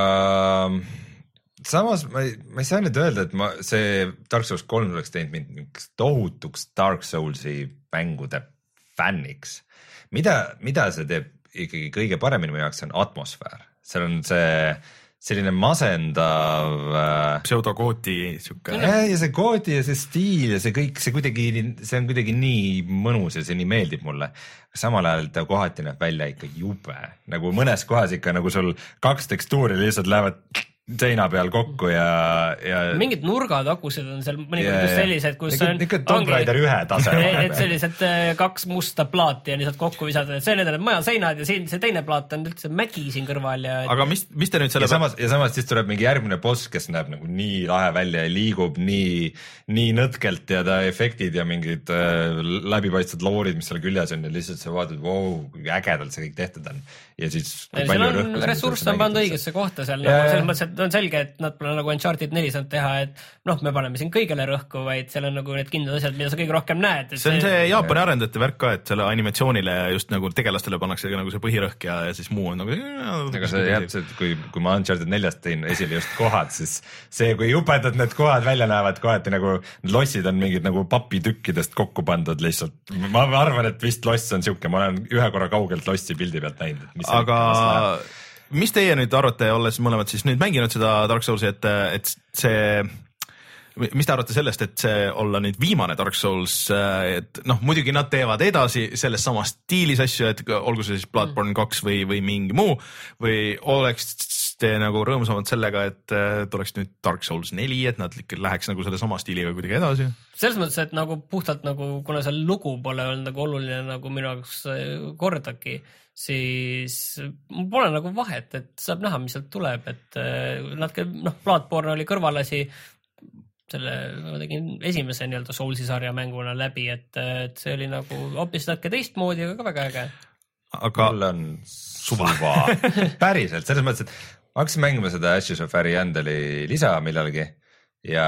samas ma ei, ma ei saa nüüd öelda, et ma, see Dark Souls kolm oleks teinud mind mingiks tohutuks Dark Soulsi mängude fänniks. mida, mida see teeb ikkagi kõige paremini minu jaoks, on atmosfäär, seal on see selline masendav äh,. pseudokooti sihuke. ja see koodi ja see stiil ja see kõik, see kuidagi, see on kuidagi nii mõnus ja see nii meeldib mulle. samal ajal ta kohati näeb välja ikka jube, nagu mõnes kohas ikka nagu sul kaks tekstuuri lihtsalt lähevad seina peal kokku ja, ja. mingid nurgad akused on seal mõnikord just sellised, kus on. ikka Tomb Raider ühe tase. et sellised äh, kaks musta plaati on lihtsalt kokku visatud, et see need on majaseinad ja siin see teine plaat on üldse mägi siin kõrval ja. aga mis, mis te nüüd selle. ja samas, ja samas siis tuleb mingi järgmine boss, kes näeb nagu nii lahe välja ja liigub nii, nii nõtkelt ja ta efektid ja mingid äh, läbipaistvad loorid, mis seal küljes on ja lihtsalt sa vaatad, vau, kui ägedalt see kõik tehtud on. Ja siis. ressurss on pandud õigesse kohta seal nagu selles mõttes, et on selge, et nad pole nagu Uncharted neli saanud teha, et noh, me paneme siin kõigele rõhku, vaid seal on nagu need kindlad asjad, mida sa kõige rohkem näed. see on see, see Jaapani arendajate värk ka, et selle animatsioonile just nagu tegelastele pannakse nagu see põhirõhk ja, ja siis muu on nagu. aga sa jah, kui, kui ma Uncharted neljast tõin esile just kohad, siis see, kui jubedad need kohad välja näevad, kohati nagu lossid on mingid nagu papitükkidest kokku pandud lihtsalt. ma arvan, et vist loss on siuke, ma olen ühe korra kaugelt lossi pildi pealt näinud. Aga mis teie nüüd arvate, olles mõlemad siis nüüd mänginud seda Dark Soulsi, et, et see mis te arvate sellest, et see olla nüüd viimane Dark Souls, et noh, muidugi nad teevad edasi selles samas stiilis asju, et olgu see siis Bloodborne kaks või, või mingi muu või oleks te nagu rõõmsamad sellega, et äh, tuleks nüüd Dark Souls neli, et nad ikka läheks nagu sellesama stiiliga kuidagi edasi? selles mõttes, et nagu puhtalt nagu, kuna seal lugu pole olnud nagu oluline nagu minu jaoks äh, kordagi, siis pole nagu vahet, et saab näha, mis sealt tuleb, et natuke noh, Bloodborne oli kõrvalasi selle, ma tegin esimese nii-öelda Soulsi sarja mänguna läbi, et, et see oli nagu hoopis natuke teistmoodi, aga ka väga äge. aga mul on suva. päriselt, selles mõttes, et ma hakkasin mängima seda Ashes of Ariandeli lisa millalgi ja,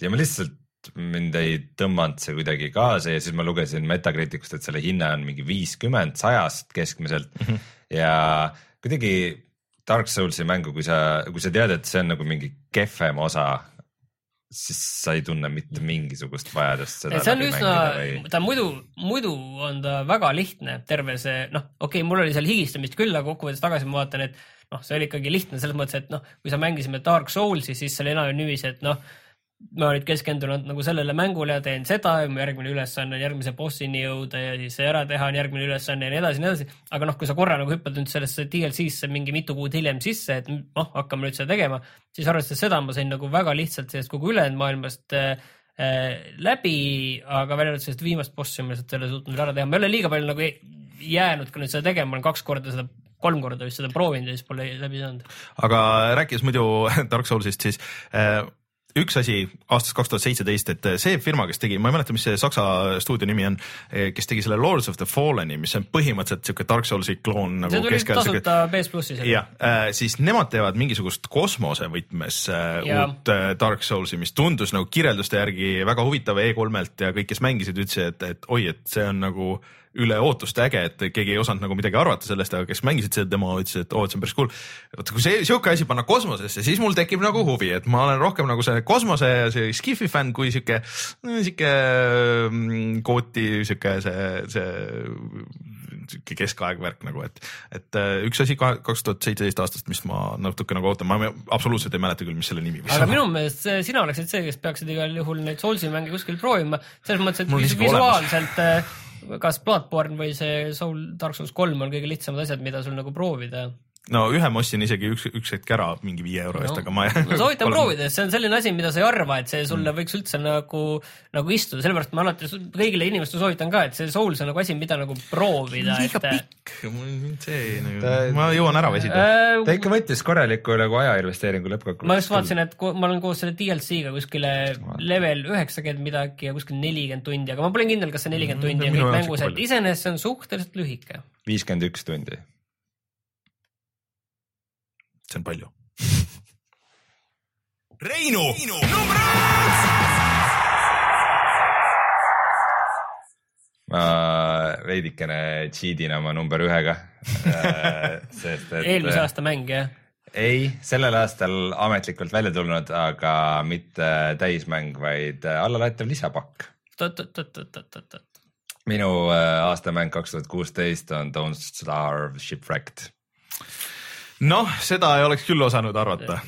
ja ma lihtsalt mind ei tõmmanud see kuidagi kaasa ja siis ma lugesin Metacriticust, et selle hinne on mingi viiskümmend sajast keskmiselt mm -hmm. ja kuidagi Dark Soulsi mängu, kui sa, kui sa tead, et see on nagu mingi kehvem osa siis sa ei tunne mitte mingisugust vajadust seda. see on üsna, ta muidu, muidu on ta väga lihtne, terve see, noh, okei okay,, mul oli seal higistamist küll, aga kokkuvõttes tagasi ma vaatan, et noh, see oli ikkagi lihtne selles mõttes, et noh, kui sa mängisime Dark Soulsi, siis seal enam niiviisi, et noh ma olin keskendunud nagu sellele mängule teen seda järgmine ülesanne on järgmise bossini jõuda ja siis see ära teha on järgmine ülesanne ja nii edasi ja nii edasi. aga noh, kui sa korra nagu hüppad nüüd sellesse DLC-sse mingi mitu kuud hiljem sisse, et noh, hakkame nüüd seda tegema, siis arvestades seda ma sain nagu väga lihtsalt sellest kogu ülejäänud maailmast äh, äh, läbi, aga välja arvatud sellest viimast bossi ma lihtsalt ei ole suutnud ära teha, ma ei ole liiga palju nagu jäänud ka nüüd seda tegema, ma olen kaks korda seda kolm korda vist seda proovinud ja siis pole läbi saanud. aga rääkides muidu Dark Soulsist, siis äh, üks asi aastast kaks tuhat seitseteist, et see firma, kes tegi, ma ei mäleta, mis see saksa stuudio nimi on, kes tegi selle Lords of the Fallen'i, mis on põhimõtteliselt siuke Dark Soulsi kloon nagu. see tuli tasuta PS plussis. jah äh,, siis nemad teevad mingisugust kosmosevõtmes äh, uut äh, Dark Soulsi, mis tundus nagu kirjelduste järgi väga huvitav E3-lt ja kõik, kes mängisid, ütlesid, et, et oi, et see on nagu äh, üle ootuste äge, et keegi ei osanud nagu midagi arvata sellest, aga kes mängisid seda demo, ütlesid, et oo, et see on päris cool. vot kui see sihuke asi panna kosmosesse, siis mul tekib nagu huvi, et ma olen rohkem nagu see kosmose ja see Skifi fänn kui sihuke, sihuke mm, kooti sihuke see, see sihuke keskaeg värk nagu, et, et äh, üks asi kaks tuhat seitseteist aastast, mis ma natuke nagu ootan, ma absoluutselt ei mäleta küll, mis selle nimi. aga minu meelest sina oleksid see, kes peaksid igal juhul neid Soulsi mänge kuskil proovima, selles mõttes, et visuaalselt olemas kas Bloodborne või see Soul Dark Souls kolm on kõige lihtsamad asjad, mida sul nagu proovida no ühe ma ostsin isegi üks, üks hetk ära mingi viie euro eest no,, aga ma ma soovitan proovida, see on selline asi, mida sa ei arva, et see sulle mm. võiks üldse nagu, nagu istuda, sellepärast ma alati kõigile inimestele soovitan ka, et see Souls on nagu asi, mida nagu proovida. liiga et... pikk, see nagu ta..., ma jõuan ära väsida äh,. ta ikka võttis korraliku nagu ajainvesteeringu lõppkokkuvõttes. ma just vaatasin, et ma olen koos selle DLC-ga kuskile level üheksakümmend midagi ja kuskil nelikümmend tundi, aga ma pole kindel, kas see nelikümmend tundi on kõik mängus, et iseenesest see on suhteliselt lühike. viiskümmend üks tundi see on palju Reinu, Reinu., number üks. ma veidikene cheat'in oma number ühega sest et. eelmise aasta mäng jah? ei, sellel aastal ametlikult välja tulnud, aga mitte täismäng, vaid allalaetav lisapakk. minu äh, aastamäng kaks tuhat kuusteist on Don't Starve Shipwrecked noh, seda ei oleks küll osanud arvata.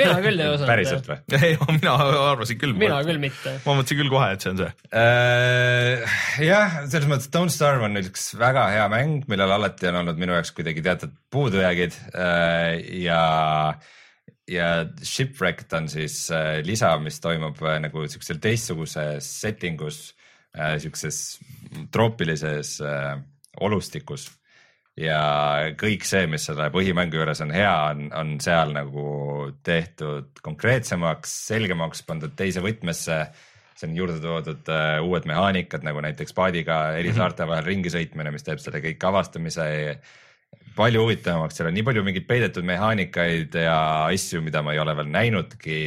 mina küll ei osanud. päriselt või? ei, mina arvasin küll. mina küll mitte. ma mõtlesin küll kohe, et see on see uh,. jah, selles mõttes Don't Starve on üks väga hea mäng, millel alati on olnud minu jaoks kuidagi teatud puudujäägid uh, ja ja Shipwrecked on siis uh, lisa, mis toimub uh, nagu siuksel teistsuguses setting us uh,, siukses troopilises uh, olustikus ja kõik see, mis selle põhimängu juures on hea, on, on seal nagu tehtud konkreetsemaks, selgemaks, pandud teise võtmesse. on juurde toodud uh, uued mehaanikad nagu näiteks paadiga eri mhm. saarte vahel ringi sõitmine, mis teeb selle kõik avastamise palju huvitavamaks, seal on nii palju mingeid peidetud mehaanikaid ja asju, mida ma ei ole veel näinudki.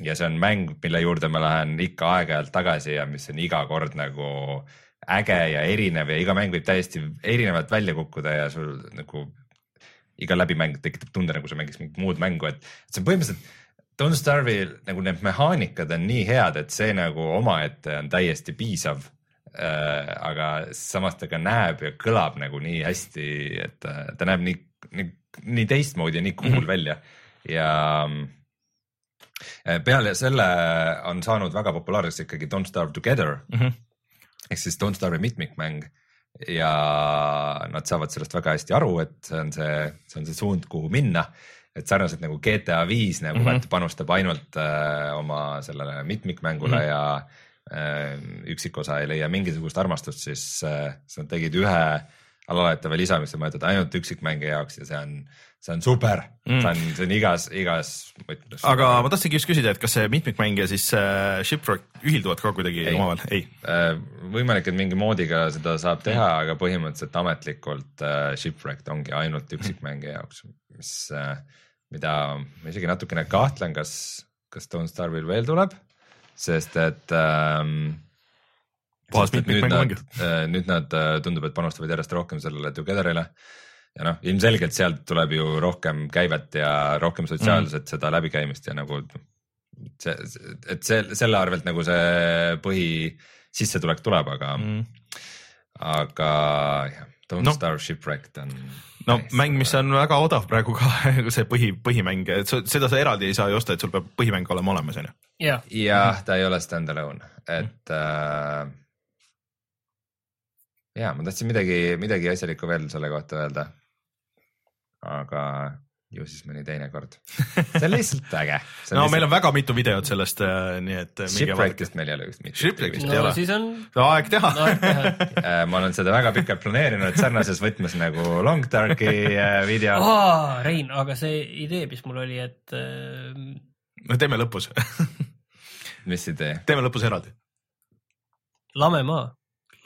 ja see on mäng, mille juurde ma lähen ikka aeg-ajalt tagasi ja mis on iga kord nagu äh, äge ja erinev ja iga mäng võib täiesti erinevalt välja kukkuda ja sul nagu iga läbimäng tekitab tunde, nagu sa mängiks mingit muud mängu, et see on põhimõtteliselt Don't Starve'il nagu need mehaanikad on nii head, et see nagu omaette on täiesti piisav äh,. aga samas ta ka näeb ja kõlab nagu nii hästi, et ta, ta näeb nii, nii, nii teistmoodi ja nii cool mm -hmm. välja ja äh, peale selle on saanud väga populaarseks ikkagi Don't Starve Together mm. -hmm ehk siis Don't Starve'i mitmikmäng, ja nad saavad sellest väga hästi aru, et see on see, see on see suund, kuhu minna. et sarnaselt nagu GTA viis nagu mm -hmm. panustab ainult äh, oma sellele mitmikmängule mm -hmm. ja äh, üksikosa ei leia mingisugust armastust, siis äh, nad tegid ühe alalaetava lisa, mis on mõeldud ainult üksikmängija jaoks ja see on see on super mm., see on, see on igas, igas võtmes. aga ma tahtsingi just küsida, et kas see mitmikmäng ja siis äh, Shipwreck ühilduvad ka kuidagi omavahel? ei äh,. võimalik, et mingi moodiga seda saab teha aga põhimõtteliselt ametlikult äh, Shipwreck ongi ainult üksikmängija jaoks, mis äh,, mida ma isegi natukene kahtlen, kas, kas Don't Starve'il veel tuleb, sest et ähm, puhas mitmikmängu mängija. Äh, nüüd nad äh, tundub, et panustavad järjest rohkem sellele Together'ile äh, ja noh, ilmselgelt sealt tuleb ju rohkem käivet ja rohkem sotsiaalset mm. seda läbikäimist ja nagu see, et see selle arvelt nagu see põhisissetulek tuleb, aga mm., aga jah, Don't no. Starve Shipwrecked on. no nice. mäng, mis on väga odav praegu ka see põhi, põhimäng, et seda sa eraldi ei saa ju osta, et sul peab põhimäng olema olemas, on ju. jah ja, ta ei ole stand-alone, et mm. äh, ja ma tahtsin midagi, midagi asjalikku veel selle kohta öelda aga ju siis mõni teine kord. see on lihtsalt äge. no lihtsalt... meil on väga mitu videot sellest, äh, nii et. Äh, Shipwreckist meil ei ole just mitte. Shipwreckist no, ei ole. siis on. aeg teha äh, ma olen seda väga pikalt planeerinud sarnases võtmes nagu Long Darki video oh,. Rein, aga see idee, mis mul oli, et no teeme lõpus mis idee? teeme lõpus eraldi. lame maa,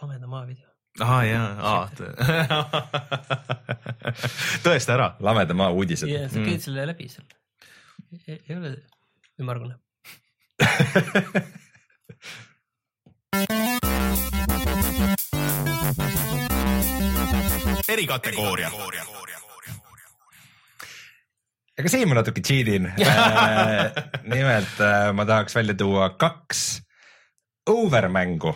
lameda maa video aa jaa, tõesta ära. lameda maa uudised. ja sa käid mm. selle läbi seal. ei ole ümmargune erikategooria. aga siin ma natuke cheat in äh, nimelt äh, ma tahaks välja tuua kaks overmängu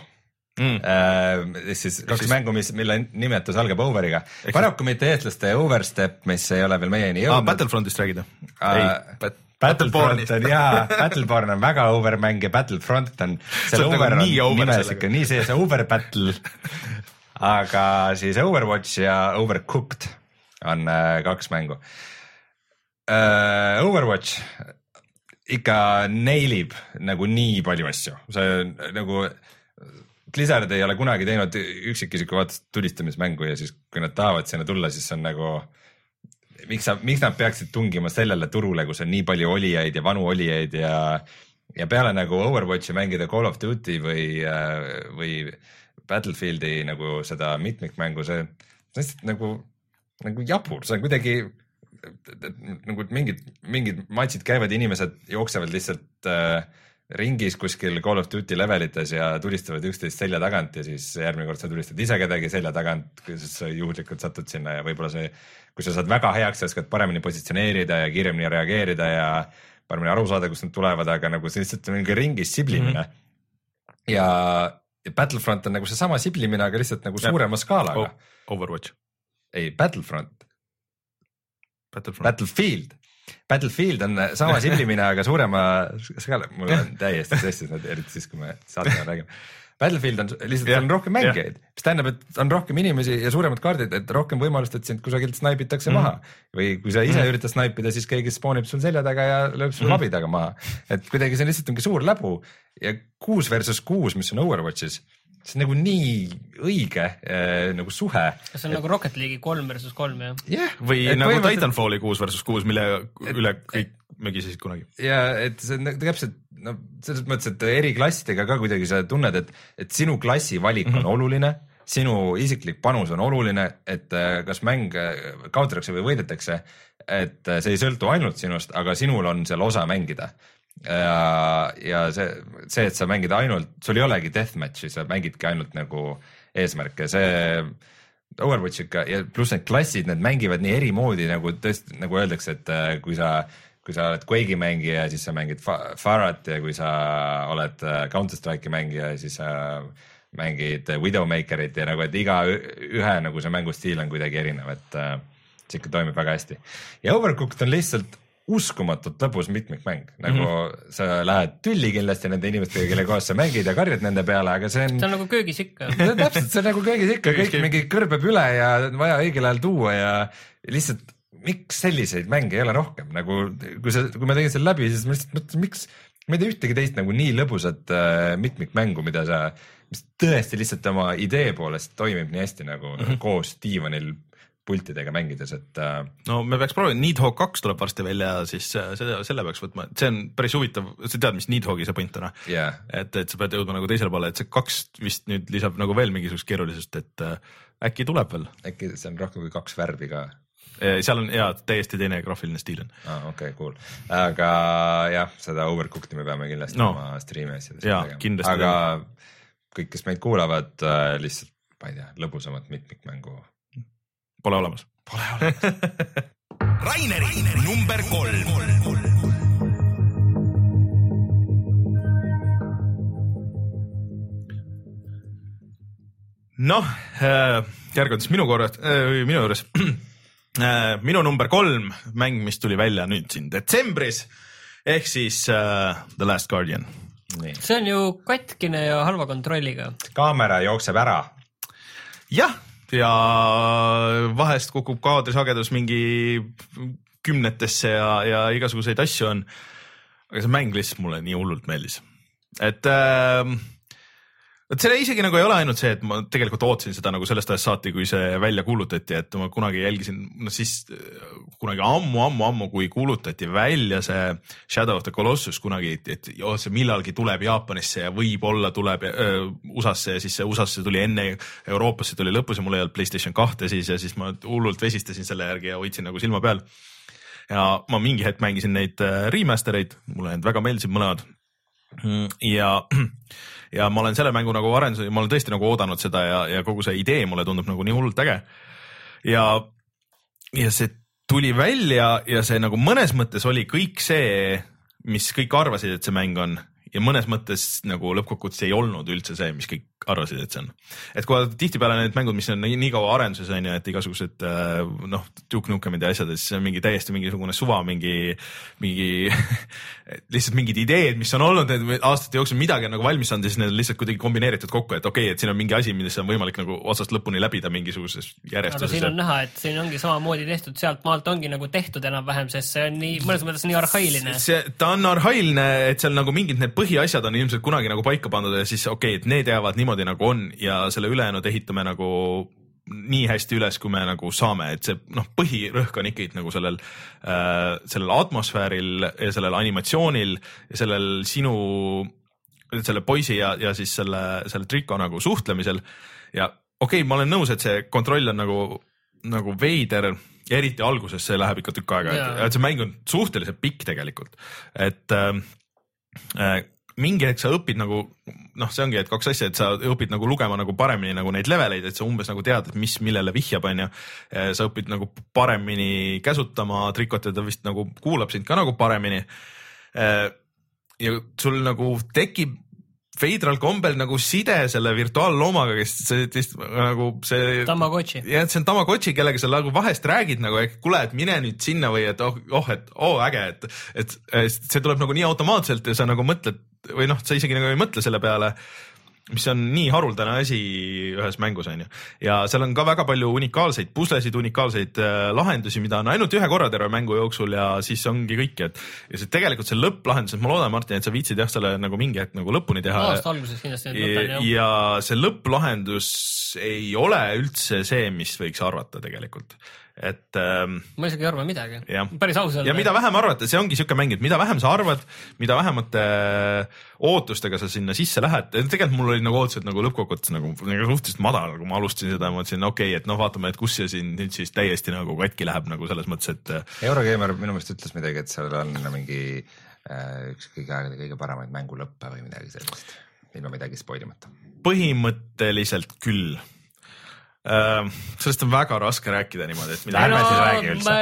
mm.. Äh, siis kaks siis... mängu, mis, mille nimetus algab over'iga. paraku mitte eestlaste overstep, mis ei ole veel meieni jõudnud ah,. Battlefrontist räägid või uh,? Battleborn on jaa, Battleborn on väga over mäng ja Battlefront on, seal over on nimes ikka nii sees, over battle aga siis Overwatch ja Overcooked on äh, kaks mängu uh,. Overwatch ikka nailib nagu nii palju asju, see nagu Blizzard ei ole kunagi teinud üksikisiku vaatest tulistamismängu ja siis, kui nad tahavad sinna tulla, siis on nagu miks sa, miks nad peaksid tungima sellele turule, kus on nii palju olijaid ja vanu olijaid ja ja peale nagu Overwatchi mängida Call of Duty või, või Battlefieldi nagu seda mitmikmängu, see on lihtsalt nagu, nagu jabur, see on kuidagi nagu mingid, mingid matšid käivad, inimesed jooksevad lihtsalt äh, ringis kuskil Call of Duty levelites ja tulistavad üksteist selja tagant ja siis järgmine kord sa tulistad ise kedagi selja tagant, siis sa juhuslikult satud sinna ja võib-olla see, kui sa saad väga heaks, sa oskad paremini positsioneerida ja kiiremini reageerida ja paremini aru saada, kust nad tulevad, aga nagu see lihtsalt mingi ringis siblimine mm. -hmm. ja, ja Battlefront on nagu seesama siblimine, aga lihtsalt nagu suurema skaalaga oh,. Overwatch. ei, Battlefront. Battlefield Battlefield on sama siblimine, aga suurema skaala, mul on täiesti sassis nad, eriti siis, kui me saate ajal räägime. Battlefield on lihtsalt yeah. on rohkem mängijaid, mis tähendab, et on rohkem inimesi ja suuremad kaardid, et rohkem võimalust, et sind kusagilt snaibitakse mm -hmm. maha. või kui sa ise mm -hmm. üritad snaipida, siis keegi spoonib sul selja taga ja lööb sul mm -hmm. labi taga maha. et kuidagi see lihtsalt ongi suur läbu ja kuus versus kuus, mis on Overwatchis see on nagu nii õige äh, nagu suhe. kas see on et... nagu Rocket League'i kolm versus kolm jah yeah,? või et nagu põhimõtteliselt... Titanfalli kuus versus kuus, mille et... üle kõik mögisesid kunagi. ja et see on nagu täpselt no selles mõttes, et eri klassidega ka kuidagi sa tunned, et, et sinu klassi valik on mm -hmm. oluline sinu isiklik panus on oluline, et äh, kas mäng äh, kaotatakse või võidetakse, et äh, see ei sõltu ainult sinust, aga sinul on seal osa mängida ja, ja see, see, et sa mängid ainult, sul ei olegi deathmatch'i, sa mängidki ainult nagu eesmärke, see Overwatch ikka ja pluss need klassid, need mängivad nii eri moodi nagu tõesti nagu öeldakse, et äh, kui sa, kui sa oled Quake'i mängija, siis sa mängid Farat ja kui sa oled äh, Counter Strike'i mängija, siis sa mängid Widowmakerit ja nagu, et iga ühe nagu see mängustiil on kuidagi erinev, et äh, see ikka toimib väga hästi. ja Overcooked on lihtsalt uskumatult lõbus mitmikmäng, nagu mm -hmm. sa lähed tülli kindlasti nende inimestega, kelle kohas sa mängid ja karjud nende peale, aga see on. see on nagu köögis ikka. täpselt, see on nagu köögis ikka, kõik mingi kõrbeb üle ja vaja õigel ajal tuua ja lihtsalt miks selliseid mänge ei ole rohkem nagu, kui sa, kui ma tegin selle läbi, siis ma lihtsalt mõtlesin, miks ma ei tea ühtegi teist nagu nii lõbusat äh, mitmikmängu, mida sa, mis tõesti lihtsalt oma idee poolest toimib nii hästi nagu mm -hmm. koos diivanil pultidega mängides, et äh.... no me peaks proovima, Needhog kaks tuleb varsti välja, siis äh, selle, selle peaks võtma, see on päris huvitav, sa tead, mis Needhogi see point on yeah.? et, et sa pead jõudma nagu teisele poole, et see kaks vist nüüd lisab nagu veel mingisugust keerulisust, et äh, äkki tuleb veel. äkki see on rohkem kui kaks värvi ka? Seal on jaa, täiesti teine graafiline stiil on. aa ah,, okei okay,, cool. aga jah, seda Overcooked'i me peame kindlasti no. oma striimi asjades tegema, aga kõik, kes meid kuulavad lihtsalt ma ei tea, lõbusamat mitmikmängu Pole olemas. Pole olemas Raineri, Raineri number kolm. noh, äh, järg on siis minu korras, äh, minu juures. Äh, minu number kolm mäng, mis tuli välja nüüd siin detsembris ehk siis uh, The Last Guardian. see on ju katkine ja halva kontrolliga. kaamera jookseb ära. jah ja vahest kukub kaadrisagedus mingi kümnetesse ja, ja igasuguseid asju on. aga see mäng lihtsalt mulle nii hullult meeldis, et äh, vot see isegi nagu ei ole ainult see, et ma tegelikult ootasin seda nagu sellest ajast saati, kui see välja kuulutati, et ma kunagi jälgisin, no siis kunagi ammu-ammu-ammu, kui kuulutati välja see Shadow of the Colossus kunagi, et, et joo, see millalgi tuleb Jaapanisse ja võib-olla tuleb öö, USA-sse ja siis see USA-sse tuli enne, Euroopasse tuli lõpus ja mul ei olnud Playstation kahte siis ja siis ma hullult vesistasin selle järgi ja hoidsin nagu silma peal. ja ma mingi hetk mängisin neid äh, remaster eid, mulle need väga meeldisid mõlemad. Mm, ja ja ma olen selle mängu nagu arenduse, ma olen tõesti nagu oodanud seda ja, ja kogu see idee mulle tundub nagu nii hullult äge. ja, ja see tuli välja ja see nagu mõnes mõttes oli kõik see, mis kõik arvasid, et see mäng on ja mõnes mõttes nagu lõppkokkuvõttes ei olnud üldse see, mis kõik arvasid, et see on. et kui tihtipeale need mängud, mis on nii, nii kaua arenduses on ju, et igasugused äh, noh, Duke Nukemid ja asjad, siis mingi täiesti mingisugune suva, mingi, mingi lihtsalt mingid ideed, mis on olnud need aastate jooksul, midagi on nagu valmis saanud ja siis need on lihtsalt kuidagi kombineeritud kokku, et okei okay,, et siin on mingi asi, millest on võimalik nagu otsast lõpuni läbida mingisuguses järjestuses. siin on näha, et siin ongi samamoodi tehtud, sealt maalt ongi nagu tehtud enam-vähem, sest see on nii, mõnes mõttes nii arhailine. see, ta on arhailine, et seal nagu mingid need põhiasjad on ilmselt kunagi nagu paika pandud ja siis okei okay,, et need jäävad niimoodi nagu on ja selle ülejäänud ehitame nagu nii hästi üles, kui me nagu saame, et see noh, põhirõhk on ikkagi nagu sellel äh,, sellel atmosfääril ja sellel animatsioonil ja sellel sinu, selle poisi ja, ja siis selle, selle triko nagu suhtlemisel. ja okei okay,, ma olen nõus, et see kontroll on nagu, nagu veider ja eriti alguses see läheb ikka tükk aega, et see mäng on suhteliselt pikk tegelikult, et äh, äh mingi hetk sa õpid nagu noh, see ongi, et kaks asja, et sa õpid nagu lugema nagu paremini nagu neid leveleid, et sa umbes nagu tead, et mis millele vihjab, onju. sa õpid nagu paremini käsutama, trikotada vist nagu kuulab sind ka nagu paremini. ja sul nagu tekib veidral kombel nagu side selle virtuaalloomaga, kes lihtsalt nagu see. Tamagotši. jah, et see on Tamagotši, kellega sa nagu vahest räägid nagu, et kuule, et mine nüüd sinna või et oh, oh, et oo oh, äge, et, et see tuleb nagu nii automaatselt ja sa nagu mõtled või noh, sa isegi nagu ei mõtle selle peale mis on nii haruldane asi ühes mängus on ju. ja seal on ka väga palju unikaalseid puslesid, unikaalseid äh, lahendusi, mida on ainult ühe korra terve mängu jooksul ja siis ongi kõik, et. ja see tegelikult see lõpplahendus, et ma loodan, Martin, et sa viitsid jah, selle nagu mingi hetk nagu lõpuni teha. aasta alguses kindlasti jah. ja see lõpplahendus ei ole üldse see, mis võiks arvata tegelikult et ähm,. ma isegi ei arva midagi, päris aus olla. ja mida vähem arvata, see ongi siuke mäng, et mida vähem sa arvad, mida vähemate äh, ootustega sa sinna sisse lähed, tegelikult mul olid nagu ootused nagu lõppkokkuvõttes nagu, nagu suhteliselt madal, kui ma alustasin seda, ma mõtlesin, okei okay,, et noh, vaatame, et kus see siin nüüd siis täiesti nagu katki läheb nagu selles mõttes, et. Äh, Eurogeimer minu meelest ütles midagi, et seal on mingi äh, üks kõigi aegade kõige paremaid mängulõppe või midagi sellist, ilma midagi spoil imata. põhimõtteliselt küll Äh, sellest on väga raske rääkida niimoodi, et mida. ärme siis räägi üldse,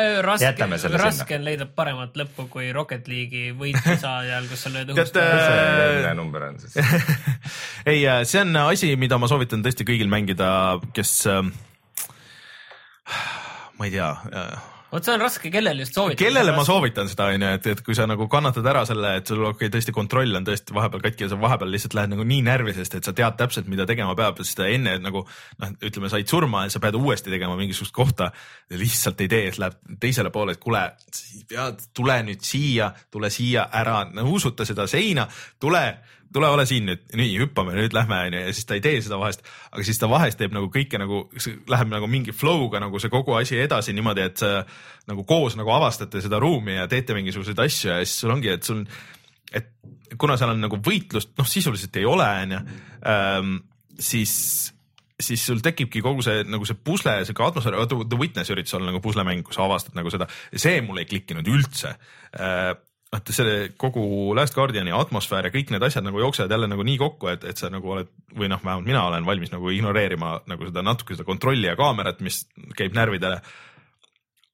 jätame selle sinna. raske on leida paremat lõppu kui Rocket League'i võitluse ajal, kus sa lööd õhust. eelmine number on siis ei, äh, see on asi, mida ma soovitan tõesti kõigil mängida, kes äh,, ma ei tea äh, vot see on raske, kellele just soovitada. kellele ma soovitan seda onju, et, et kui sa nagu kannatad ära selle, et sul okei okay,, tõesti kontroll on tõesti vahepeal katki ja sa vahepeal lihtsalt lähed nagu nii närvisest, et sa tead täpselt, mida tegema peab, sest enne nagu noh, ütleme, said surma ja sa pead uuesti tegema mingisugust kohta. lihtsalt ei tee, et läheb teisele poole, et kuule, pead, tule nüüd siia, tule siia ära, nuusuta seda seina, tule tule ole siin nüüd, nii hüppame, nüüd lähme onju ja siis ta ei tee seda vahest, aga siis ta vahest teeb nagu kõike nagu, läheb nagu mingi flow'ga nagu see kogu asi edasi niimoodi, et sa nagu koos nagu avastate seda ruumi ja teete mingisuguseid asju ja siis sul ongi, et sul, et kuna seal on nagu võitlust, noh, sisuliselt ei ole onju ähm,, siis siis sul tekibki kogu see nagu see pusle, sihuke atmosfäär, The Witness üritas olla nagu puslemäng, kus avastad nagu seda. See mulle ei klikkinud üldse. Äh, vaata see kogu Last Guardiani atmosfäär ja kõik need asjad nagu jooksevad jälle nagu nii kokku, et, et sa nagu oled või noh, vähemalt mina olen valmis nagu ignoreerima nagu seda natuke seda kontrolli ja kaamerat, mis käib närvidele.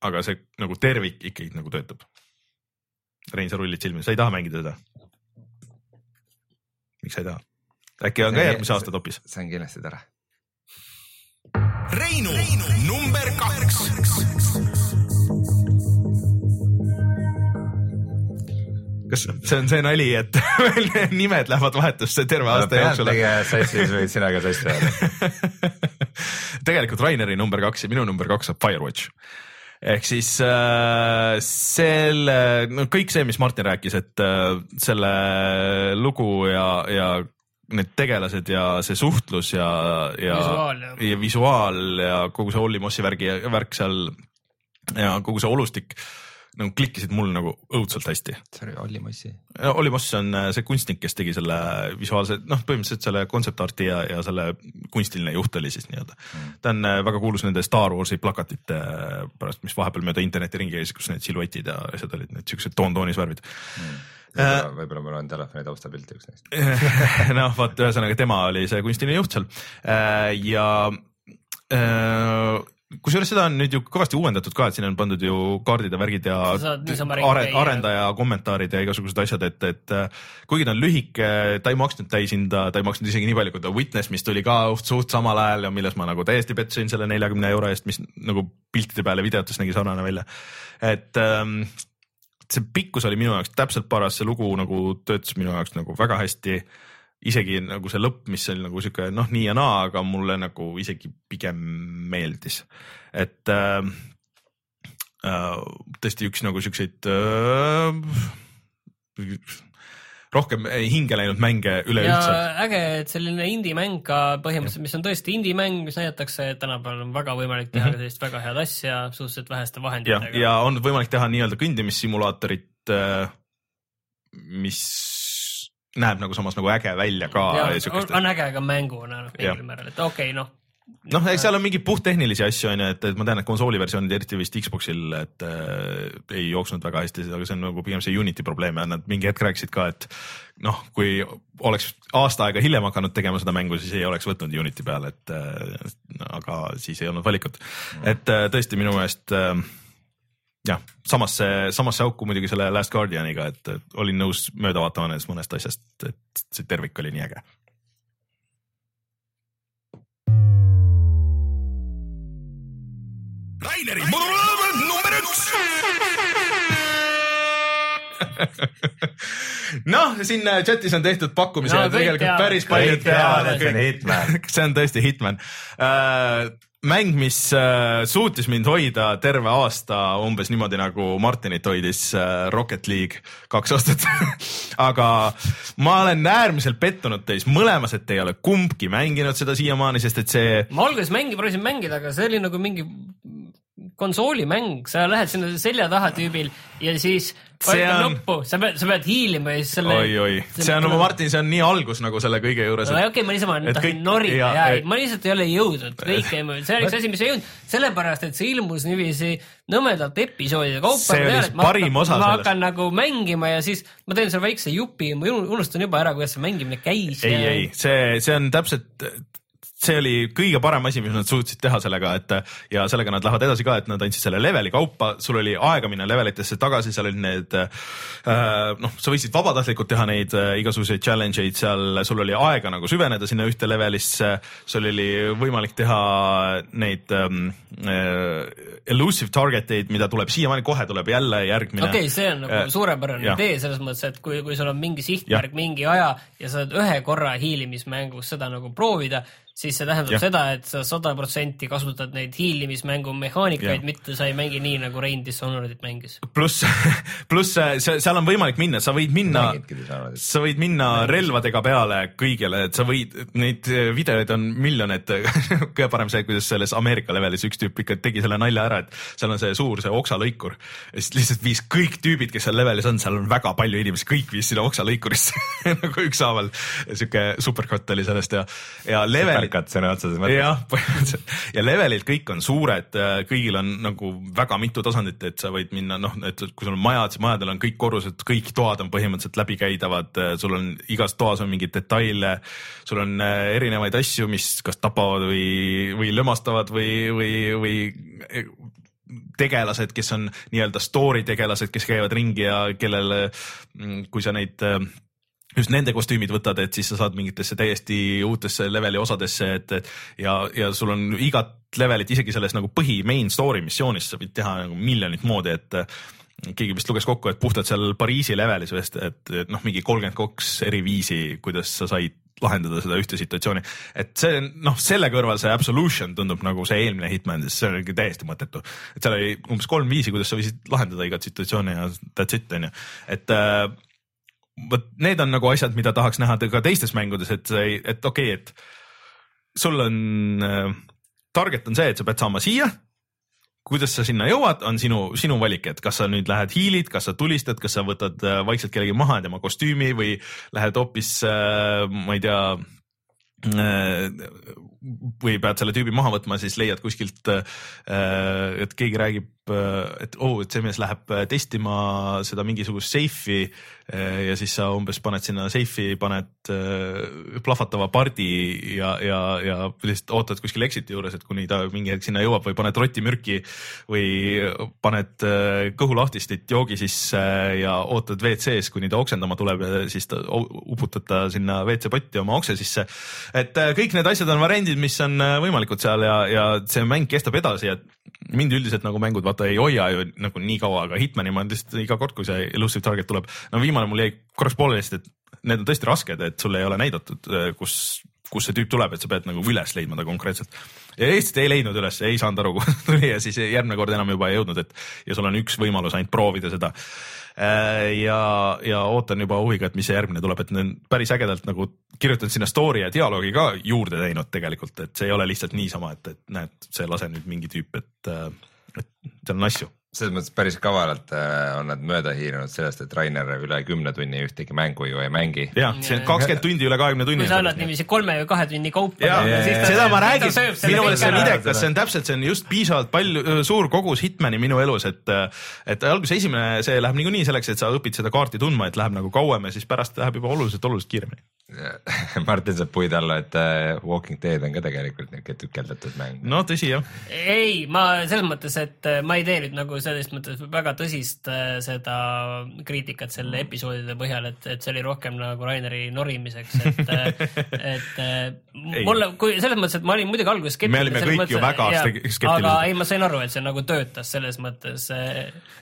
aga see nagu tervik ikkagi nagu töötab. Rein, sa rullid silmi, sa ei taha mängida seda? miks sa ei taha? äkki on ka järgmise aasta topis? saan kindlasti tore. Reinu, Reinu number kaks kas see on see nali, et meil nimed lähevad vahetusse terve aasta jooksul? sassis võid sina ka sassi ajada tegelikult Raineri number kaks ja minu number kaks on Firewatch. Ehk siis äh, selle, no kõik see, mis Martin rääkis, et äh, selle lugu ja, ja need tegelased ja see suhtlus ja, ja visuaal ja, ja visuaal ja kogu see Olli Mossi värgi ja värk seal ja kogu see olustik äh, nagu klikkisid mul nagu õudselt hästi. see oli Olli Mossi. Olli Moss on äh, see kunstnik, kes tegi selle visuaalse, noh, põhimõtteliselt selle kontseptarti ja, ja selle kunstiline juht oli siis nii-öelda. Mm.. ta on äh, väga kuulus nende Star Warsi plakatite äh, pärast, mis vahepeal mööda interneti ringi käis, kus need siluetid ja asjad olid need siuksed toontoonis värvid. Mm. Võib-olla, mul on telefoni taustapilti üks neist. Noh, vot ühesõnaga tema oli see kunstiline juht seal. Ja kusjuures seda on nüüd ju kõvasti uuendatud ka, et siin on pandud ju kaardid ja värgid ja are, arendaja kommentaarid ja igasugused asjad, et, et äh, kuigi ta on lühike, ta ei maksnud täishinda, ta ei maksnud isegi nii palju kui The Witness, mis tuli ka suht samal ajal ja milles ma nagu täiesti pettusin selle neljakümne euro eest, mis nagu piltide peale videotes nägi sarnane välja. et ähm, see pikkus oli minu jaoks täpselt paras, see lugu nagu töötas minu jaoks nagu väga hästi isegi nagu see lõpp, mis oli nagu sihuke noh, nii ja naa, aga mulle nagu isegi pigem meeldis, et äh, äh, tõesti üks nagu siukseid äh, rohkem hinge läinud mänge üleüldse. äge, et selline indie-mäng ka põhimõtteliselt, mis on tõesti indie-mäng, mis näidatakse, et tänapäeval on väga võimalik teha mm -hmm. sellist väga head asja suhteliselt väheste vahenditega. ja on võimalik teha nii-öelda kõndimissimulaatorit, äh, mis näeb nagu samas nagu äge välja ka. On, on äge ka mänguna noh, mingil määral, et okei okay,, noh. Noh, eks seal on mingeid puhttehnilisi asju on ju, et, et ma tean, et konsooli versioonid, eriti vist Xboxil, et äh, ei jooksnud väga hästi, aga see on nagu pigem see Unity probleem ja nad mingi hetk rääkisid ka, et noh, kui oleks aasta aega hiljem hakanud tegema seda mängu, siis ei oleks võtnud Unity peale, et äh, aga siis ei olnud valikut. Mm.. et äh, tõesti minu meelest äh, jah, samasse, samasse auku muidugi selle Last Guardianiga, et olin nõus mööda vaatama nendest mõnest asjast, et see tervik oli nii äge. Raineri number üks! Noh, siin chatis on tehtud pakkumisi no, tegelikult teavad, päris palju teada. see on Hitman. See on tõesti Hitman. Uh, mäng, mis äh, suutis mind hoida terve aasta umbes niimoodi nagu Martinit hoidis äh, Rocket League kaks aastat aga ma olen äärmiselt pettunud teis mõlemas, et te ei ole kumbki mänginud seda siiamaani, sest et see. ma alguses mängi, proovisin mängida, aga see oli nagu mingi konsoolimäng, sa lähed sinna selja taha tüübil ja siis vajutab on... nuppu, sa pead, sa pead hiilima ja siis selle. oi, oi, see on, Martin, see on nii algus nagu selle kõige juures. okei okay,, ma niisama tahtsin kõik... norida ja, ja ei, ma lihtsalt ei ole jõudnud kõike, see on üks asi, mis ei jõudnud, sellepärast et see ilmus niiviisi nõmedalt episoodide kaupa. see oli siis parim osa sellest. ma hakkan nagu mängima ja siis ma teen selle väikse jupi ja ma unustan juba ära, kuidas see mängimine käis. ei ja..., ei, see, see on täpselt see oli kõige parem asi, mis nad suutsid teha sellega, et ja sellega nad lähevad edasi ka, et nad andsid selle leveli kaupa, sul oli aega minna levelitesse tagasi, seal olid need äh, noh, sa võisid vabatahtlikult teha neid äh, igasuguseid challenge eid seal, sul oli aega nagu süveneda sinna ühte levelisse, sul oli võimalik teha neid ähm, äh, elusive target eid, mida tuleb siiamaani, kohe tuleb jälle järgmine. okei okay,, see on nagu suurepärane idee selles mõttes, et kui, kui sul on mingi sihtmärk, mingi aja ja sa saad ühe korra hiilimismängus seda nagu proovida, siis see tähendab ja. seda, et sa sada protsenti kasutad neid hiilimismängu mehaanikaid, mitte sa ei mängi nii nagu Rein Dishonoredit mängis. pluss, pluss seal on võimalik minna, sa võid minna, sa võid minna relvadega peale kõigile, et sa võid, neid videoid on miljoneid kõige parem see, kuidas selles Ameerika levelis üks tüüp ikka tegi selle nalja ära, et seal on see suur, see oksalõikur. ja siis lihtsalt viis kõik tüübid, kes seal levelis on, seal on väga palju inimesi, kõik viis sinna oksalõikurisse nagu ükshaaval. sihuke superkott oli sellest ja, ja level värkad sõna otseses mõttes. jah, põhimõtteliselt ja levelid kõik on suured, äh, kõigil on nagu väga mitu tasandit, et sa võid minna noh, et kui sul on majad, siis majadel on kõik korrused, kõik toad on põhimõtteliselt läbikäidavad, äh, sul on igas toas on mingeid detaile, sul on äh, erinevaid asju, mis kas tapavad või, või lömastavad või, või, või tegelased, kes on nii-öelda story tegelased, kes käivad ringi ja kellele, mm, kui sa neid just nende kostüümid võtad, et siis sa saad mingitesse täiesti uutesse leveli osadesse, et ja, ja sul on igat levelit isegi selles nagu põhi main story missioonis sa võid teha nagu miljonit moodi, et keegi vist luges kokku, et puhtalt seal Pariisi levelis vist, et, et noh, mingi kolmkümmend kaks eri viisi, kuidas sa said lahendada seda ühte situatsiooni. et see noh, selle kõrval see Absolution tundub nagu see eelmine Hitman, see oli täiesti mõttetu. et seal oli umbes kolm viisi, kuidas sa võisid lahendada igat situatsiooni ja that's it on ju, et äh, vot need on nagu asjad, mida tahaks näha ka teistes mängudes, et, et okei okay,, et sul on äh,, target on see, et sa pead saama siia. kuidas sa sinna jõuad, on sinu, sinu valik, et kas sa nüüd lähed hiilid, kas sa tulistad, kas sa võtad äh, vaikselt kellegi maha tema kostüümi või lähed hoopis äh,, ma ei tea äh, või pead selle tüübi maha võtma, siis leiad kuskilt, äh, et keegi räägib, et oo oh,, et see mees läheb testima seda mingisugust seifi Äh, ja siis sa umbes paned sinna seifi, paned äh, plahvatava pardi ja, ja, ja lihtsalt ootad kuskil exit'i juures, et kuni ta mingi hetk sinna jõuab või paned rotimürki või paned äh, kõhulahtistit joogi sisse ja ootad WC-s, kuni ta oksendama tuleb ja siis ta uputad ta sinna WC potti oma okse sisse. et kõik need asjad on variandid, mis on võimalikud seal ja, ja see mäng kestab edasi ja mind üldiselt nagu mängud vaata ei hoia ju nagu nii kaua, aga Hitmani ma lihtsalt iga kord, kui see elusive target tuleb, no viimane mul jäi korraks pooleli, sest et need on tõesti rasked, et sul ei ole näidatud, kus, kus see tüüp tuleb, et sa pead nagu üles leidma ta konkreetselt. ja Eestit ei leidnud üles, ei saanud aru, kuhu ta tuli ja siis järgmine kord enam juba ei jõudnud, et ja sul on üks võimalus ainult proovida seda. Äh, ja, ja ootan juba huviga, et mis see järgmine tuleb, et need päris ägedalt nagu kirjutanud sinna story ja dialoogi ka juurde teinud tegelikult, et see ei ole lihtsalt niisama, et, et näed, see lase nüüd mingi tüüp, et, et seal on asju selles mõttes päris kavalalt äh, on nad mööda hiilinud sellest, et Rainer üle kümne tunni ühtegi mängu ju ei mängi. jah, see on kakskümmend tundi üle kahekümne tunni. kui sa annad niiviisi kolme või kahe tunni kaupa. seda ma räägin, minu meelest see on idekas, see on täpselt, see on just piisavalt palju, suur kogus Hitmani minu elus, et, et alguses esimene, see läheb niikuinii selleks, et sa õpid seda kaarti tundma, et läheb nagu kauem ja siis pärast läheb juba oluliselt, oluliselt kiiremini Martin saab puid alla, et uh, Walking Dead on ka tegelikult niisugune tükeldatud mäng. no tõsi jah. ei, ma selles mõttes, et äh, ma ei tee nüüd nagu selles mõttes väga tõsist uh, seda kriitikat selle mm. episoodide põhjal, et, et see oli rohkem nagu Raineri norimiseks, et et uh, mulle, kui selles mõttes, et ma olin muidugi alguses skeptiline. me olime kõik mõttes, ju väga skeptilised. aga ei, ma sain aru, et see nagu töötas selles mõttes.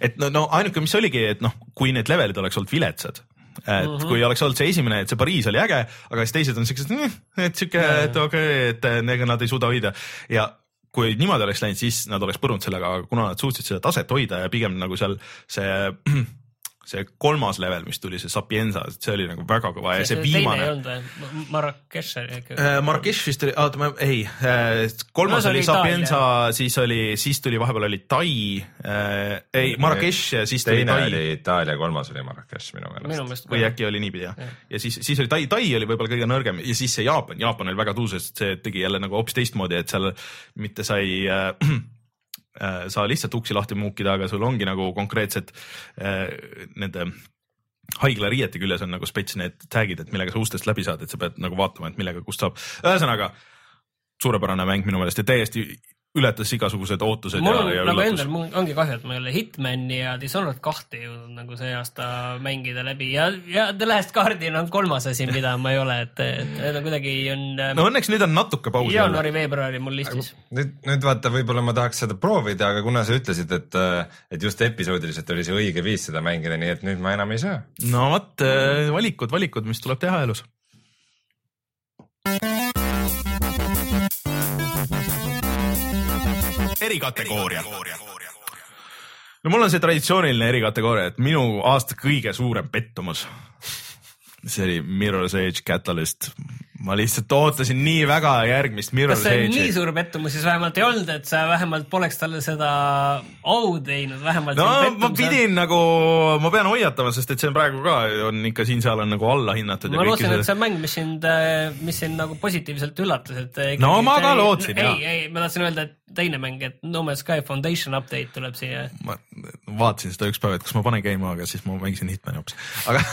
et no, no ainuke, mis oligi, et noh, kui need levelid oleks olnud viletsad et mm -hmm. kui oleks olnud see esimene, et see Pariis oli äge, aga siis teised on siuksed, et siuke, et okei okay,, et ega nad ei suuda hoida ja kui niimoodi oleks läinud, siis nad oleks põrunud sellega, aga kuna nad suutsid seda taset hoida ja pigem nagu seal see see kolmas level, mis tuli, see Sapienza, see oli nagu väga kõva ja see, see viimane. Marrakech oli äh,. Marrakech vist oli, oota ma ei äh,, kolmas no, oli Sapienza, siis oli, siis tuli vahepeal oli Tai äh,, ei Marrakech ja siis tuli Tai. teine oli Itaalia, kolmas oli Marrakech minu meelest. või äkki oli niipidi jah ja. ja siis, siis oli Tai, Tai oli võib-olla kõige nõrgem ja siis see Jaapan, Jaapan oli väga tuus, sest see tegi jälle nagu hoopis teistmoodi, et seal mitte sai äh, Äh, saa lihtsalt uksi lahti muukida, aga sul ongi nagu konkreetsed äh, nende haiglariiete küljes on nagu spets need tag'id, et millega sa ustest läbi saad, et sa pead nagu vaatama, et millega, kust saab. ühesõnaga suurepärane mäng minu meelest ja täiesti ületas igasugused ootused. mul on ja nagu endal, mul ongi kahju, et ma ei ole Hitmani ja Dishonored kahte jõudnud nagu see aasta mängida läbi ja, ja The Last Guardian on kolmas asi, mida ma ei ole, et, et need on kuidagi on. no õnneks nüüd on natuke pausi. jaanuari-veebruari mul listis. nüüd, nüüd vaata, võib-olla ma tahaks seda proovida, aga kuna sa ütlesid, et, et just episoodiliselt oli see õige viis seda mängida, nii et nüüd ma enam ei saa. no vot, valikud, valikud, mis tuleb teha elus erikategooria. no mul on see traditsiooniline erikategooria, et minu aasta kõige suurem pettumus see oli Mirror's Edge Catalyst ma lihtsalt ootasin nii väga järgmist Mirror's Edge'i. kas see nii suur pettumus siis vähemalt ei olnud, et sa vähemalt poleks talle seda au teinud, vähemalt. no ma pidin nagu, ma pean hoiatama, sest et see on praegu ka on ikka siin-seal on nagu allahinnatud. ma lootsin, et see on mäng, mis sind, mis sind nagu positiivselt üllatas, et. no ma ka lootsin, jah. ei, ei, ma tahtsin öelda, et teine mäng, et No Man's Sky Foundation update tuleb siia. ma vaatasin seda üks päev, et kas ma panen käima, aga siis ma mängisin Hitmani hoopis, aga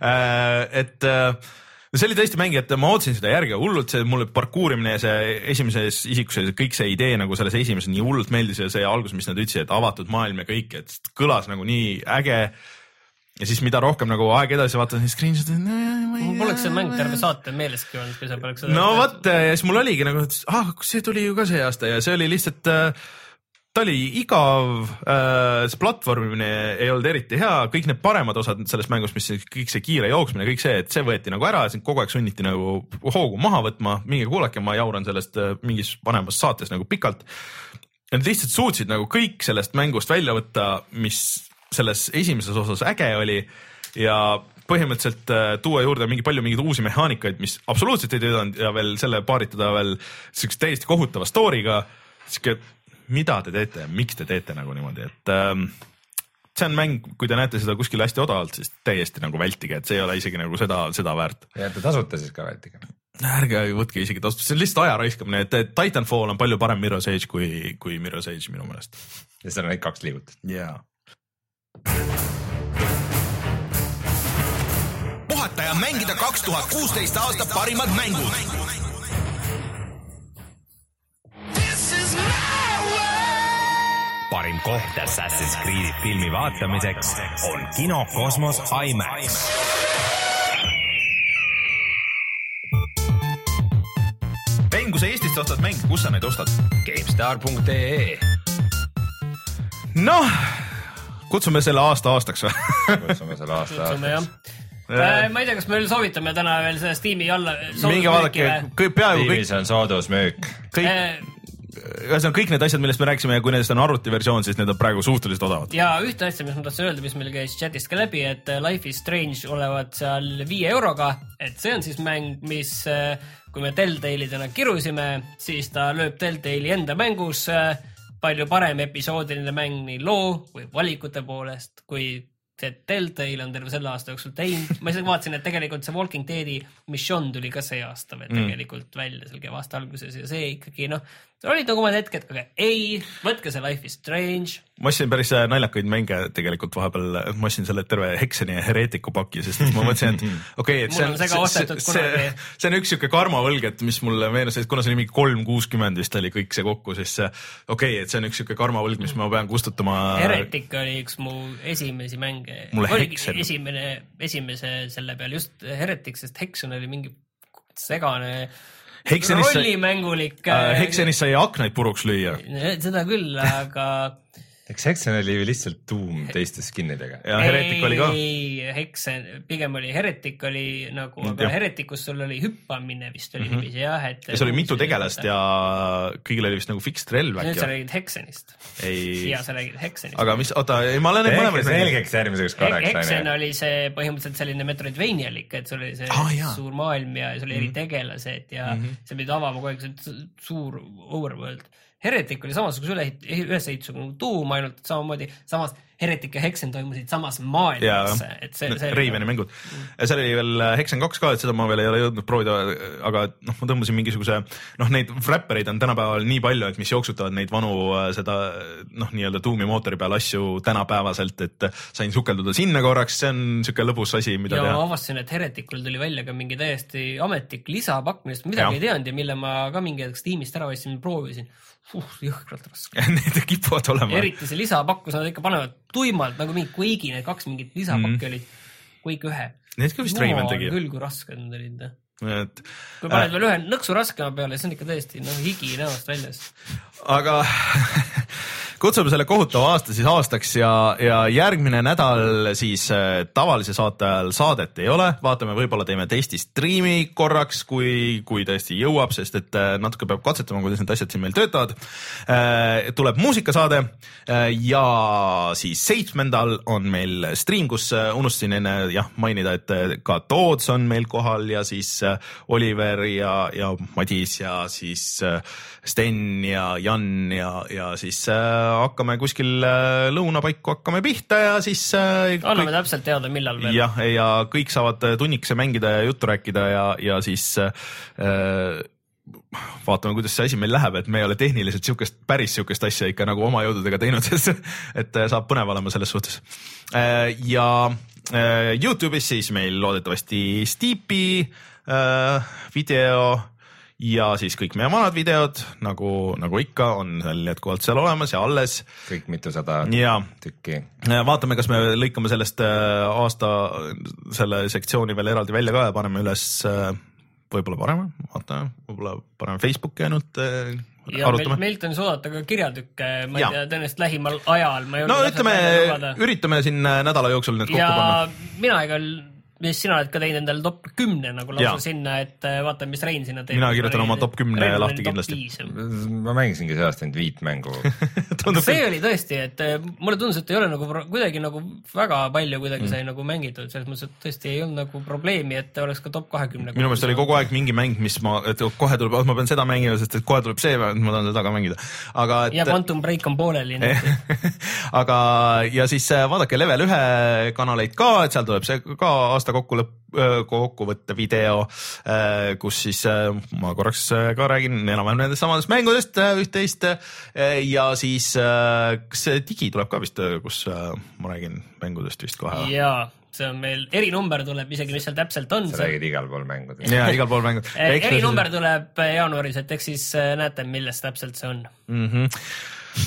et äh, see oli tõesti mäng, et ma ootasin seda järge hullult, see mulle parkuurimine ja see esimeses isikuses kõik see idee nagu selles esimeses nii hullult meeldis ja see algus, mis nad ütlesid, et avatud maailm ja kõik, et kõlas nagu nii äge ja siis, mida rohkem nagu aeg edasi vaatan, siis screenshot'e no,. mul poleks see mäng terve saate meeleski olnud, kui sa poleks seda. no vot ja siis mul oligi nagu, et ah, see tuli ju ka see aasta ja see oli lihtsalt äh, ta oli igav äh,, see platvormimine ei olnud eriti hea, kõik need paremad osad sellest mängust, mis kõik see kiire jooksmine, kõik see, et see võeti nagu ära, sind kogu aeg sunniti nagu hoogu maha võtma, minge kuulake, ma jauran sellest äh, mingis vanemas saates nagu pikalt. Nad lihtsalt suutsid nagu kõik sellest mängust välja võtta, mis selles esimeses osas äge oli ja põhimõtteliselt äh, tuua juurde mingi palju mingeid uusi mehaanikaid, mis absoluutselt ei töötanud ja veel selle paaritada veel siukse täiesti kohutava story'ga, sihuke mida te teete ja miks te teete nagu niimoodi, et ähm, see on mäng, kui te näete seda kuskil hästi odavalt, siis täiesti nagu vältige, et see ei ole isegi nagu seda, seda väärt. ja te tasuta siis ka vältige. ärge võtke isegi tasuta, see on lihtsalt aja raiskamine, et Titanfall on palju parem Mirror's Edge kui, kui Mirror's Edge minu meelest. ja seal on neid kaks liigutit. jaa. puhata ja mängida kaks tuhat kuusteist aasta parimad mängud parim koht Assassin's Creed'i filmi vaatamiseks on kino Kosmos IMAX. Ben, kui sa Eestist ostad mänge, kus sa neid ostad? GameStar.ee noh, kutsume selle aasta aastaks või kutsume selle aasta aastaks Äh, ma ei tea, kas me veel soovitame täna veel seda Steam'i alla. minge vaadake, peaaegu kõik. Steamis on soodusmüük. kõik äh,, ühesõnaga kõik need asjad, millest me rääkisime ja kui nendest on arvutiversioon, siis need on praegu suhteliselt odavad. ja ühte asja, mis ma tahtsin öelda, mis meil käis chat'ist ka läbi, et äh, Life is Strange olevat seal viie euroga, et see on siis mäng, mis äh, kui me Telltale'idena kirusime, siis ta lööb Telltale'i enda mängus äh, palju parem episoodiline mäng nii loo kui valikute poolest, kui see Telltale on terve selle aasta jooksul teinud, ma isegi vaatasin, et tegelikult see Walking Deadi missioon tuli ka see aasta veel mm. tegelikult välja seal keva aasta alguses ja see ikkagi noh, olid nagu mõned hetked, aga ei, võtke see Life is Strange. ma ostsin päris äh, naljakaid mänge tegelikult vahepeal, ma ostsin selle terve Hexeni ja Heretiku paki, sest ma mõtlesin, et okei okay,, et see on, see, see, see, see on üks sihuke karmavõlg, et mis mulle meenus, et kuna see oli mingi kolm kuuskümmend vist oli kõik see kokku, siis okei okay,, et see on üks sihuke karmavõlg, mis ma pean kustutama. Heretik oli üks mu esimesi mänge. esimene, esimese selle peal just Heretik, sest Hexen oli mingi segane rollimängulik äh,. Hexenis sai aknaid puruks lüüa. seda küll, aga eks Hexen oli ju lihtsalt tuum teiste skin'idega. ja Heretic oli ka. ei, Hexen, pigem oli Heretic oli nagu, aga Hereticus sul oli hüppamine vist oli mm -hmm. niiviisi jah, et. ja seal oli mitu tegelast ja kõigil oli vist nagu fixed relv äkki. nüüd sa räägid Hexenist. ja sa räägid Hexenist. aga mis, oota, ei ma olen neid mõlemaid selgeks järgmiseks korraks. Hexen oli see põhimõtteliselt selline Metroidvanialik, et sul oli see ah, suur maailm ja sul oli mm -hmm. eritegelased ja mm -hmm. sa pidid avama kogu aeg suur overworld Heretic oli samasuguse üle, ülesehitusega nagu tuum, ainult samamoodi, samas Heretic ja Hexen toimusid samas maailmas, et see, see. Raveni mängud mm., seal oli veel Hexen kaks ka, et seda ma veel ei ole jõudnud proovida, aga noh, ma tõmbasin mingisuguse noh, neid räppereid on tänapäeval nii palju, et mis jooksutavad neid vanu seda noh, nii-öelda tuumi mootori peal asju tänapäevaselt, et sain sukelduda sinna korraks, see on siuke lõbus asi, mida ja teha. ma avastasin, et Hereticul tuli välja ka mingi täiesti ametlik lisapakk, millest midagi ja. ei teadnud ja mille ma ka mingi hetk Steamist ära ostsin, proovisin uh,. jõhkralt raske Need kipuvad olema. eriti see lisapakk, kus nad ikka panevad tuimalt nagu mingi Quake'i, need kaks mingit lisapakki mm. olid, Quake ühe. Need ka vist no, Rayman tegi. küll, kui rasked need olid et kui paned äh, veel ühe nõksu raskema peale, siis on ikka tõesti noh, higi näost väljas. aga kutsume selle kohutava aasta siis aastaks ja, ja järgmine nädal siis äh, tavalise saate ajal saadet ei ole, vaatame, võib-olla teeme testi striimi korraks, kui, kui tõesti jõuab, sest et äh, natuke peab katsetama, kuidas need asjad siin meil töötavad äh,. tuleb muusikasaade äh, ja siis seitsmendal on meil stream, kus äh, unustasin enne jah mainida, et äh, ka Toots on meil kohal ja siis Oliver ja, ja Madis ja siis Sten ja Jan ja, ja siis hakkame kuskil äh, lõunapaiku hakkame pihta ja siis. Äh, anname kõik... täpselt teada, millal veel. jah, ja kõik saavad tunnikese mängida ja juttu rääkida ja, ja siis äh, vaatame, kuidas see asi meil läheb, et me ei ole tehniliselt siukest, päris siukest asja ikka nagu oma jõududega teinud, et saab põnev olema selles suhtes. ja Youtube'is siis meil loodetavasti Steepi video ja siis kõik meie vanad videod nagu, nagu ikka, on seal jätkuvalt seal olemas ja alles. kõik mitusada tükki. vaatame, kas me lõikame sellest äh, aasta selle sektsiooni veel eraldi välja ka ja paneme üles äh, võib-olla parema, vaatame, võib-olla paneme Facebooki ainult äh, ja arutame. meil, meilt on oodata ka kirjatükke, ma ei ja. tea, tõenäoliselt lähimal ajal. no ütleme, üritame siin nädala jooksul need kokku panna. mina igal mis sina oled ka teinud endale top kümne nagu lausa ja. sinna, et äh, vaatame, mis Rein sinna teeb. mina kirjutan oma top kümne lahti kindlasti. ma mängisingi see aasta ainult viit mängu see oli tõesti, et äh, mulle tundus, et ei ole nagu kuidagi nagu väga palju kuidagi mm. sai nagu mängitud, selles mõttes, et tõesti ei olnud nagu probleemi, et oleks ka top kahekümne. minu meelest oli kogu aeg mingi mäng, mis ma, et kohe tuleb, ma pean seda mängima, sest et kohe tuleb see, ma tahan seda ka mängida. aga et.... ja Quantum Break on pooleli aga, ja siis äh, vaadake Level ühe kanaleid ka, et seal tuleb see ka aasta kokkulõpp kokkuvõtte video, kus siis ma korraks ka räägin enam-vähem nendest samadest mängudest üht-teist ja siis kas see digi tuleb ka vist, kus ma räägin mängudest vist kohe? jaa, see on meil, erinumber tuleb isegi, mis seal täpselt on. sa räägid igal pool mängudest. jaa, igal pool mängud erinumber tuleb jaanuaris, et eks siis näete, milles täpselt see on mm -hmm..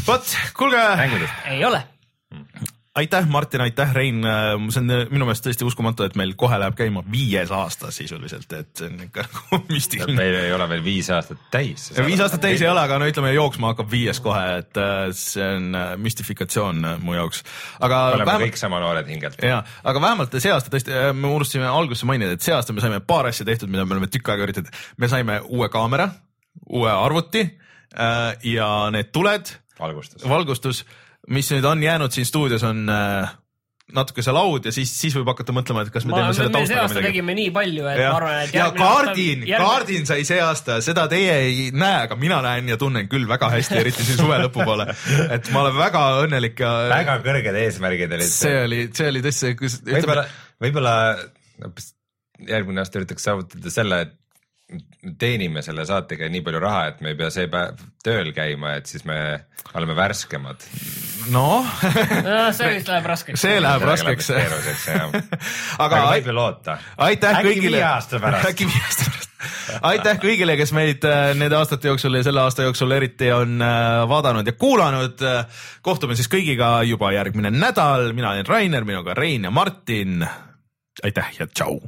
vot, kuulge. ei ole aitäh, Martin, aitäh, Rein, see on äh, minu meelest tõesti uskumatu, et meil kohe läheb käima viies aasta sisuliselt, et see on ikka nagu müstiline. meil ei ole veel viis aastat täis. viis aastat täis ei ole, aga no ütleme, jooksma hakkab viies kohe, et äh, see on äh, müstifikatsioon mu jaoks. aga. oleme vähemalt... kõik sama noored hingelt. ja, aga vähemalt see aasta tõesti, me unustasime alguses mainida, et see aasta me saime paar asja tehtud, mida me oleme tükk aega üritanud. me saime uue kaamera, uue arvuti ja need tuled. valgustus. valgustus mis nüüd on jäänud siin stuudios, on äh, natuke see laud ja siis, siis võib hakata mõtlema, et kas me ma, teeme selle taustaga midagi. tegime nii palju, et ja. ma arvan, et ja kaardin järgmine..., kaardin sai see aasta, seda teie ei näe, aga mina näen ja tunnen küll väga hästi, eriti siin suve lõpupoole. et ma olen väga õnnelik ja. väga kõrged eesmärgid olid. see oli, see oli tõesti, kus. võib-olla, võib-olla järgmine aasta üritaks saavutada selle, et teenime selle saatega nii palju raha, et me ei pea see päev tööl käima, et siis me oleme värskemad. noh no, see vist läheb raskeks. see läheb raskeks. keeruliseks jah. aga võib ju loota. aitäh äkki kõigile. viie aasta pärast. äkki viie aasta pärast aitäh kõigile, kes meid äh, nende aastate jooksul ja selle aasta jooksul eriti on äh, vaadanud ja kuulanud. kohtume siis kõigiga juba järgmine nädal, mina olen Rainer, minuga Rein ja Martin. aitäh ja tšau.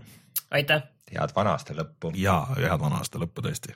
aitäh head vana aasta lõppu. ja head vana aasta lõppu tõesti